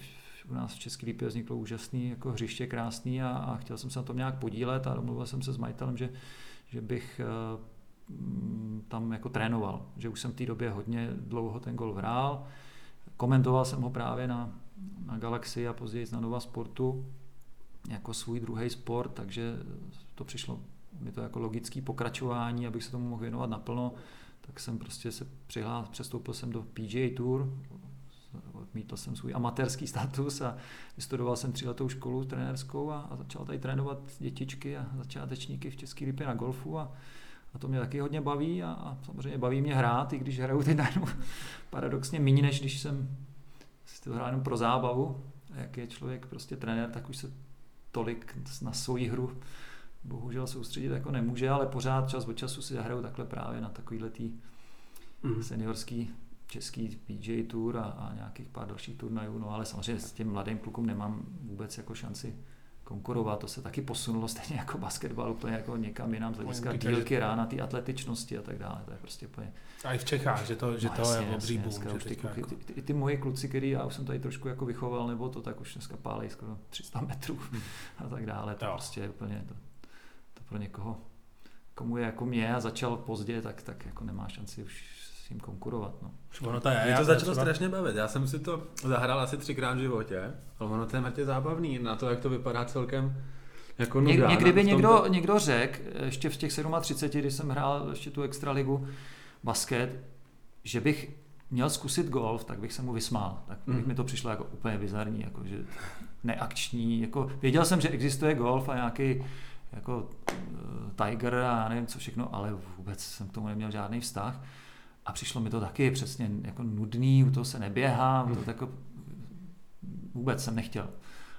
u nás v České lípě vzniklo úžasný jako hřiště, krásný a, a chtěl jsem se na tom nějak podílet a domluvil jsem se s majitelem, že, že bych eh, tam jako trénoval, že už jsem v té době hodně dlouho ten gol hrál, komentoval jsem ho právě na, na Galaxy a později na Nova Sportu jako svůj druhý sport, takže to přišlo mi to jako logický pokračování, abych se tomu mohl věnovat naplno, tak jsem prostě se přihlás, přestoupil jsem do PGA Tour, odmítl jsem svůj amatérský status a vystudoval jsem tříletou školu trenérskou a, a začal tady trénovat dětičky a začátečníky v České lípě na golfu a, a to mě taky hodně baví a, a samozřejmě baví mě hrát, i když hraju ty najednou paradoxně méně, než když jsem si to hrál jenom pro zábavu. A jak je člověk prostě trenér, tak už se tolik na svoji hru bohužel soustředit jako nemůže, ale pořád čas od času si zahraju takhle právě na takovýhle tý mm. seniorský český PJ Tour a, a nějakých pár dalších turnajů, no ale samozřejmě s těm mladým klukům nemám vůbec jako šanci konkurovat, to se taky posunulo stejně jako basketbal úplně jako někam jinam z hlediska dílky rána, ty atletičnosti a tak dále, to je prostě úplně... A i v Čechách, že to, že no, to jasně, je obří boom. Že ty, kluky, jako... ty, ty, ty, moje kluci, který já už jsem tady trošku jako vychoval, nebo to tak už dneska pálej skoro 300 metrů hmm. a tak dále, to jo. prostě je úplně to, to pro někoho, komu je jako mě a začal pozdě, tak, tak jako nemá šanci už tím konkurovat. No. Ono to, je, Mě to začalo třeba... strašně bavit. Já jsem si to zahrál asi třikrát v životě, ale ono to je mrtě zábavný na to, jak to vypadá celkem jako nuda, Ně, někdy by někdo, to... někdo řekl, ještě v těch 37, když jsem hrál ještě tu extraligu basket, že bych měl zkusit golf, tak bych se mu vysmál. Tak bych Mhm. mi to přišlo jako úplně bizarní, jako že neakční. Jako, věděl jsem, že existuje golf a nějaký jako eh, Tiger a já nevím co všechno, ale vůbec jsem k tomu neměl žádný vztah. A přišlo mi to taky přesně jako nudný, u toho se neběhá, toho jako vůbec jsem nechtěl.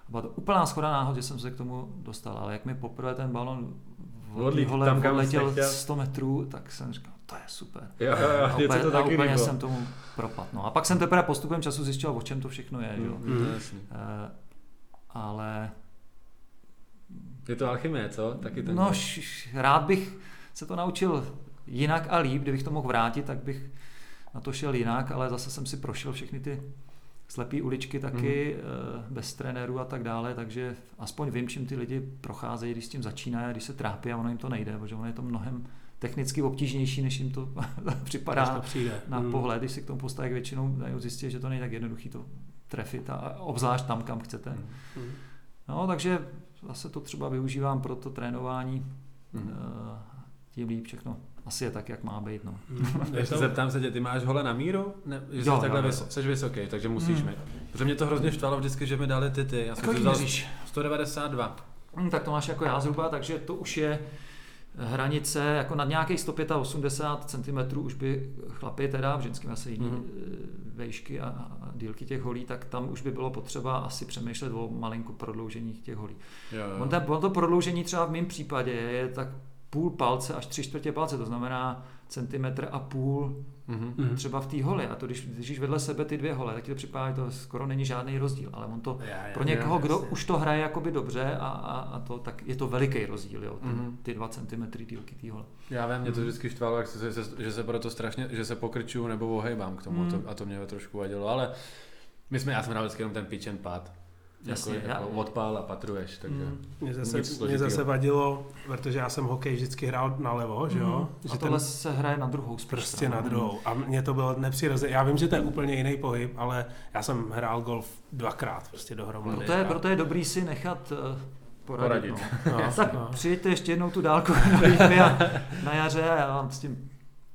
A byla to úplná schoda náhod, že jsem se k tomu dostal, ale jak mi poprvé ten balon Odlít vole, tam, kam jsi odletěl nechtěl. 100 metrů, tak jsem říkal, to je super. Jo, jo, jo, A úplně, to a taky úplně líbilo. jsem tomu propad. No. A pak jsem teprve postupem času zjistil, o čem to všechno je. Mm. Jo. Mm, to. E, ale Je to alchymie, co? Taky ten no, š, š, rád bych se to naučil jinak a líp, kdybych to mohl vrátit, tak bych na to šel jinak, ale zase jsem si prošel všechny ty slepý uličky taky, mm. bez trenérů a tak dále, takže aspoň vím, čím ty lidi procházejí, když s tím začínají a když se trápí a ono jim to nejde, protože ono je to mnohem technicky obtížnější, než jim to připadá to přijde. na Mm. pohled, když si k tomu postaví většinou dají zjistit, že to není tak jednoduchý to trefit a obzvlášť tam, kam chcete. Mm. No, takže zase to třeba využívám pro to trénování, eh, tím líp všechno. Asi je tak, jak má být. No. Mm. Je Ještě to- zeptám se tě, ty máš hole na míru? Ne, že jsi Jo, takhle jo, jsi vysoký, takže musíš Hmm. mít. Protože mě to hrozně štvalo vždycky, že mi dali ty ty. Já jsem vzal měříš? 192. Hm, tak to máš jako já zhruba, takže to už je hranice, jako nad nějakých 185 cm už by chlapi teda, v ženském asi jiný mm-hmm. vejšky a, a dílky těch holí, tak tam už by bylo potřeba asi přemýšlet o malinko prodloužení těch holí. Jo, jo. On, ten, on to prodloužení třeba v mém případě je tak půl palce až tři čtvrtě palce, to znamená centimetr a půl Mhm. Mhm. třeba v té holi. A to když držíš vedle sebe ty dvě hole, tak ti to připadá, že to skoro není žádný rozdíl. Ale on to Já, já, pro někoho, já, kdo jasně. už to hraje jakoby dobře a, a, a to, tak je to veliký rozdíl, jo, ty, Mhm. ty dva centimetry dílky té hole. Já vím, mě to vždycky štvalo, jak se, se, že se proto strašně, že se pokrčuju nebo ohejbám k tomu Mm. to, a to mě trošku vadilo, ale my jsme, já jsem hrál vždycky jenom ten pitch and pad. Jasně, jako, já- jako odpál a patruješ, takže... Mm. Mě zase, mě zase vadilo, protože já jsem hokej vždycky hrál nalevo, že jo? Mhm. Že A tohle se hraje na druhou spíš prostě na druhou. A mně to bylo nepřirozené. Já vím, že to je úplně jiný pohyb, ale já jsem hrál golf dvakrát prostě dohromady. Proto je, A- proto je dobrý si nechat uh, poradit. Poradit. No. No, tak no. přijďte ještě jednou tu dálku na na jaře a já vám s tím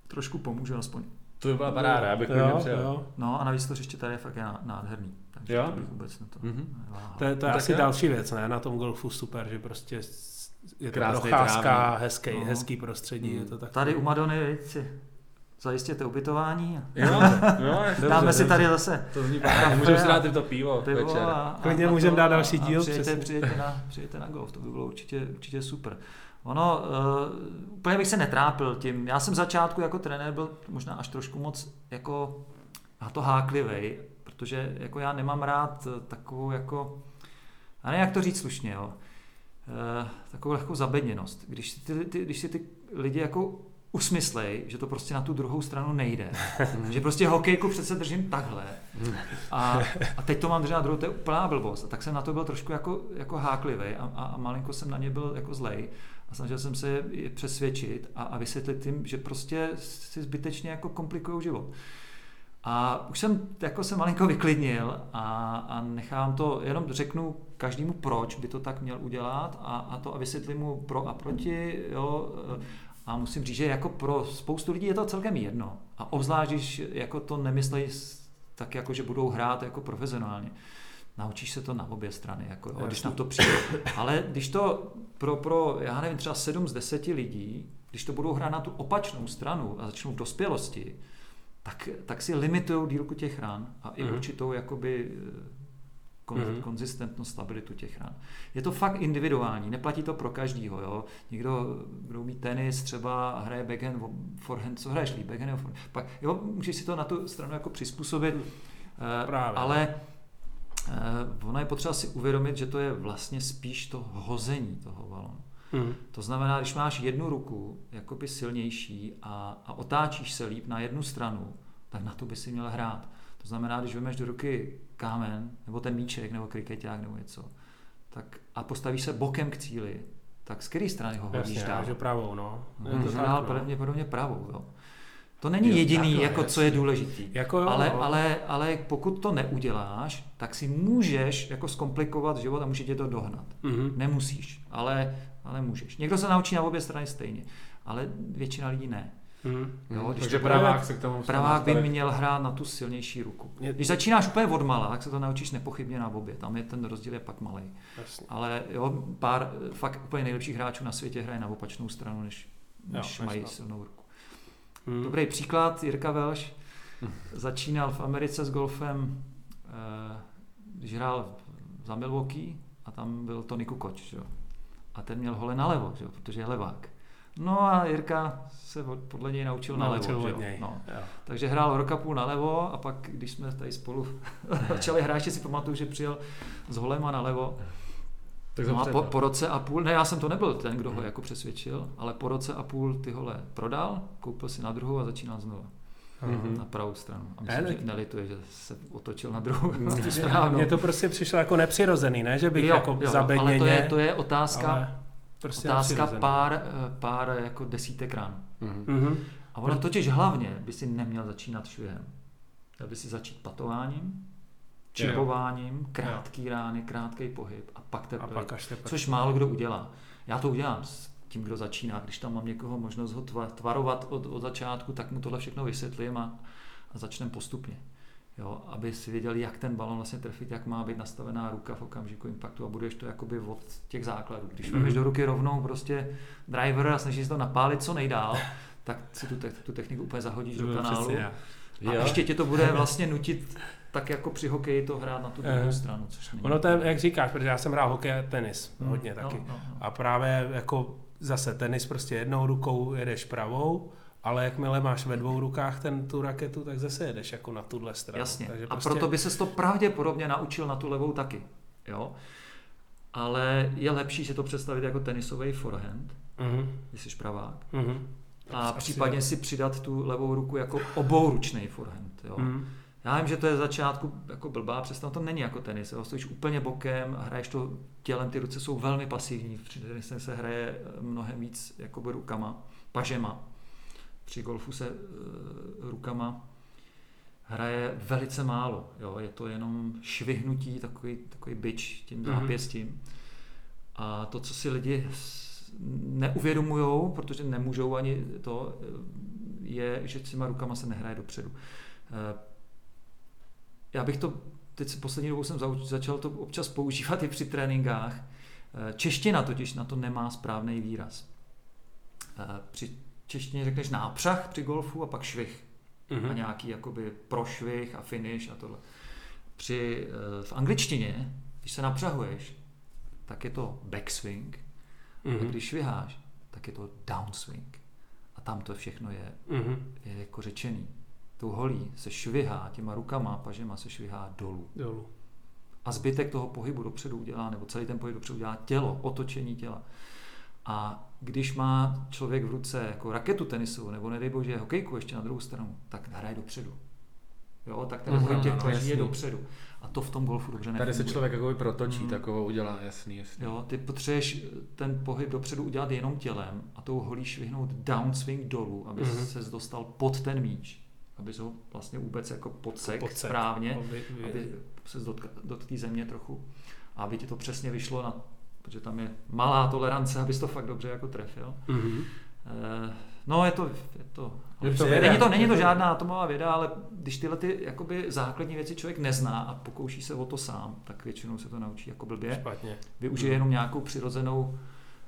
trošku pomůžu aspoň. To by byla paráda, já bych klidně jo, přijel. jo. No a navíc to hřiště tady je fakt ná- nádherný. Jo? to bych vůbec na to Mhm. neváhal. To je, to je Tak asi jo. další věc, ne? Na tom golfu super, že prostě je to procházka, hezký, No. hezký prostředí, je to tak. Tady u Madony si zajistěte ubytování. Jo, jo, dobře, Dáme si dobře. tady zase To zní paráda, můžeme si dát i to pivo, pivo večer. a, a, Klidně můžeme dát další díl, Přijďte, přijďte, na, přijďte na golf, to by bylo určitě, určitě super. Ono, uh, úplně bych se netrápil tím. Já jsem v začátku jako trenér byl možná až trošku moc jako na to háklivej, protože jako já nemám rád eh, takovou jako, a ne jak to říct slušně, jo, uh, takovou lehkou zabedněnost. Když si ty, ty, když si ty lidi jako usmyslej, že to prostě na tu druhou stranu nejde. že prostě hokejku přece držím takhle. A, a teď to mám držet na druhou, to je úplná blbost. A tak jsem na to byl trošku jako, jako háklivý a, a, a malinko jsem na ně byl jako zlej. A snažil jsem se je přesvědčit a, a vysvětlit jim, že prostě si zbytečně jako komplikují život. A už jsem jako se malinko vyklidnil a, a nechám to, jenom řeknu každému, proč by to tak měl udělat a, a to a vysvětlím mu pro a proti, jo, a musím říct, že jako pro spoustu lidí je to celkem jedno. A obzvlášť, když jako to nemyslejí tak jako, že budou hrát jako profesionálně. Naučíš se to na obě strany, jako, jo, když na to přijde. Ale když to pro, pro, já nevím, třeba 7 z 10 lidí, když to budou hrát na tu opačnou stranu a začnou v dospělosti, tak, tak si limitují dílku těch ran a i Mhm. určitou jakoby eh, kon, Mhm. konzistentnost, stabilitu těch ran. Je to fakt individuální, neplatí to pro každýho. Jo? Někdo, kdo umí tenis, třeba hraje backhand, forehand, co hraješ líp, backhand nebo forehand. Pak, jo, můžeš si to na tu stranu jako přizpůsobit, eh, Právě. ale eh, ono je potřeba si uvědomit, že to je vlastně spíš to hození toho balonu. Mhm. To znamená, když máš jednu ruku jakoby silnější a, a otáčíš se líp na jednu stranu, tak na to by si měl hrát. To znamená, když vezmeš do ruky kámen, nebo ten míček, nebo krikeťák, nebo něco, tak a postavíš se bokem k cíli, tak z které strany ho hodíš Jasně, dál? že pravou, no. Je to dál no. pravděpodobně pravou. Jo. To není Jo, jediný, takhle, jako, co je důležitý. Jako jo, ale, no. ale, ale pokud to neuděláš, tak si můžeš jako zkomplikovat život a může tě to dohnat. Mhm. Nemusíš, ale, ale můžeš. Někdo se naučí na obě strany stejně, ale většina lidí ne. Mhm. Jo, když Takže pravák se k tomu Pravák by měl hrát na tu silnější ruku. Když začínáš úplně od mala, tak se to naučíš nepochybně na obě. Tam je ten rozdíl je pak malý. Jasně. Ale jo, pár eh, fakt úplně nejlepších hráčů na světě hraje na opačnou stranu, než, Jo, než než mají silnou ruku. Mhm. Dobrý příklad, Jirka Velš začínal v Americe s golfem, eh, když hrál za Milwaukee a tam byl Tony Kukoč, jo. A ten měl hole nalevo, že jo, protože je levák. No a Jirka se od- podle něj naučil, Naučil nalevo, že od jo. něj. No. Jo. Takže hrál rok a půl nalevo a pak, když jsme tady spolu začali hrát, si pamatuju, že přijel s holema nalevo. Tak No a po, po roce a půl, ne, já jsem to nebyl ten, kdo ho jako přesvědčil, ale po roce a půl ty hole prodal, koupil si na druhou a začínal znovu. Mhm. Na pravou stranu. A Ne, myslím, tak- že nelituje, že se otočil na druhou, tu Mně- to prostě přišlo jako nepřirozený, ne? Že bych jo, jako jo, zabedněně, ale to je, to je otázka, ale prostě otázka pár, eh, pár jako desítek ran. Mhm. Mhm. A ono totiž hlavně by si neměl začínat švihem. Měl by si začít patováním, čipováním, krátký rány, krátký pohyb a pak A teprve pak až teprve. Což málo kdo udělá. Já to udělám s tím, kdo začíná. Když tam mám někoho možnost ho tva- tvarovat od, od začátku, tak mu tohle všechno vysvětlím a, a začneme postupně. Jo, aby si věděli, jak ten balon vlastně trefit, jak má být nastavená ruka v okamžiku impaktu a budeš to jakoby od těch základů. Když vezmeš do ruky rovnou prostě driver a snažíš se to napálit co nejdál, tak si tu, te- tu techniku úplně zahodíš To do kanálu a Jo. ještě tě to bude vlastně nutit tak jako při hokeji to hrát na tu druhou Eh. stranu, což není. Ono to je, jak říkáš, protože já jsem hrál hokej a tenis Hmm, hodně no, taky. no, no. A právě jako zase tenis prostě jednou rukou jedeš pravou, ale jakmile máš ve dvou rukách ten, tu raketu, tak zase jedeš jako na tuhle stranu. Jasně. Takže A prostě, proto by se to pravděpodobně naučil na tu levou taky. Jo? Ale je lepší si to představit jako tenisový forehand, Mhm, když jsi pravák. mhm. A Asi případně si přidat tu levou ruku jako obouručný forehand. Jo? Mhm. Já vím, že to je z začátku jako blbá představa, to není jako tenis. Jo? Stojíš úplně bokem, hraješ to tělem, ty ruce jsou velmi pasivní. Při tenise se hraje eh, mnohem víc jakoby rukama, pažema. Při golfu se uh, rukama hraje velice málo. Jo? Je to jenom švihnutí, takový, takový byč tím Mhm. zápěstím. A to, co si lidi neuvědomují, protože nemůžou ani to, eh, je, že těma rukama se nehraje dopředu. Eh, Já bych to, teď poslední dobou jsem začal to občas používat i při tréninkách. Eh, Čeština totiž na to nemá správný výraz. Eh, Při češtině řekneš nápřah při golfu a pak švih. A Mhm. nějaký jakoby prošvih a finish a tohle. Při, eh, v angličtině, když se napřahuješ, tak je to backswing, a Mhm. když šviháš, tak je to downswing. A tam to všechno je, Mhm. je jako řečený. Tou holí se švihá, těma rukama, pažema se švihá dolů. Dolů. A zbytek toho pohybu dopředu udělá, nebo celý ten pohyb dopředu udělá tělo, otočení těla. A když má člověk v ruce jako raketu tenisovou, nebo nedej bože hokejku ještě na druhou stranu, tak hraje dopředu. Jo, tak ten Mhm, pohyb těch paží je dopředu. A to v tom golfu dobře Tady se nefunguje. člověk jako protočí, Mm. takovou udělá, jasný, jasný. Jo, ty potřebuješ ten pohyb dopředu udělat jenom tělem a tou holí švihnout downswing dolů, aby mm-hmm. se dostal pod ten míč. Aby ho vlastně vůbec jako podsek, Podsek. správně, Aby- aby se dotkl do té země trochu. A aby ti to přesně vyšlo, na, protože tam je malá tolerance, abys to fakt dobře jako trefil. Mhm. Eh, No, je to, je to, Je to není, věda. to, není Je to to- žádná atomová věda, ale když tyhle ty jakoby základní věci člověk nezná a pokouší se o to sám, tak většinou se to naučí jako blbě Špatně. využije jenom nějakou přirozenou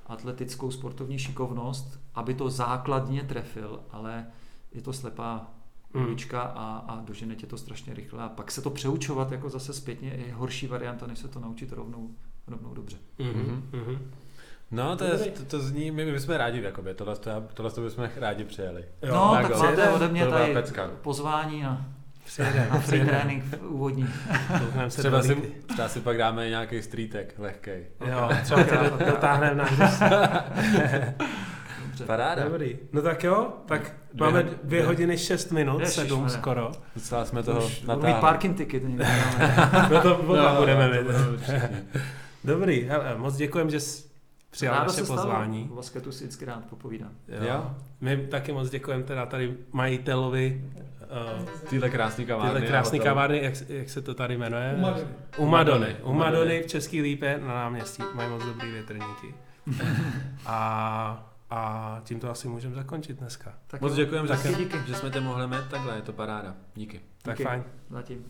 atletickou sportovní šikovnost, aby to základně trefil, ale je to slepá Mm. ulička a, a dožene tě to strašně rychle a pak se to přeučovat jako zase zpětně je horší varianta, než se to naučit rovnou, rovnou dobře. Mhm. Mhm. No, to, je, to, to zní, my, my bychom rádi, jakoby, tohle, to, tohle to bychom rádi přijeli. Jo, no, tak tak, máte ode mě tady pecka. pozvání na, na free trénink v úvodní. Třeba si, třeba si pak dáme nějaký streetek, lehkej. Jo, třeba dotáhneme na. Dobře. Paráda. Dobrý. No tak jo, tak Dvě- máme dvě- dvě hodiny šest minut, Ježišmarja. sedm skoro. Docela jsme toho Už budu mít natáhli. parking ticket. někde. No to oba No, budeme mít. Dobrý, hele, moc děkujem, že jsi přijal Rádo naše pozvání. O basketu si vždycky rád popovídám. Jo. My taky moc děkujeme teda tady majitelovi uh, Tyhle krásný kavárny. tyhle krásné hotelu. kavárny, jak, jak se to tady jmenuje? U Madony. U Madony. U U Madony. Madony v Český Lípě na náměstí. Mají moc dobrý větrníky. A A tím to asi můžeme zakončit dneska. Tak Moc děkujeme, taky že, díky. že jsme tě mohli mít takhle, je to paráda. Díky. Tak Díky. fajn. Zatím.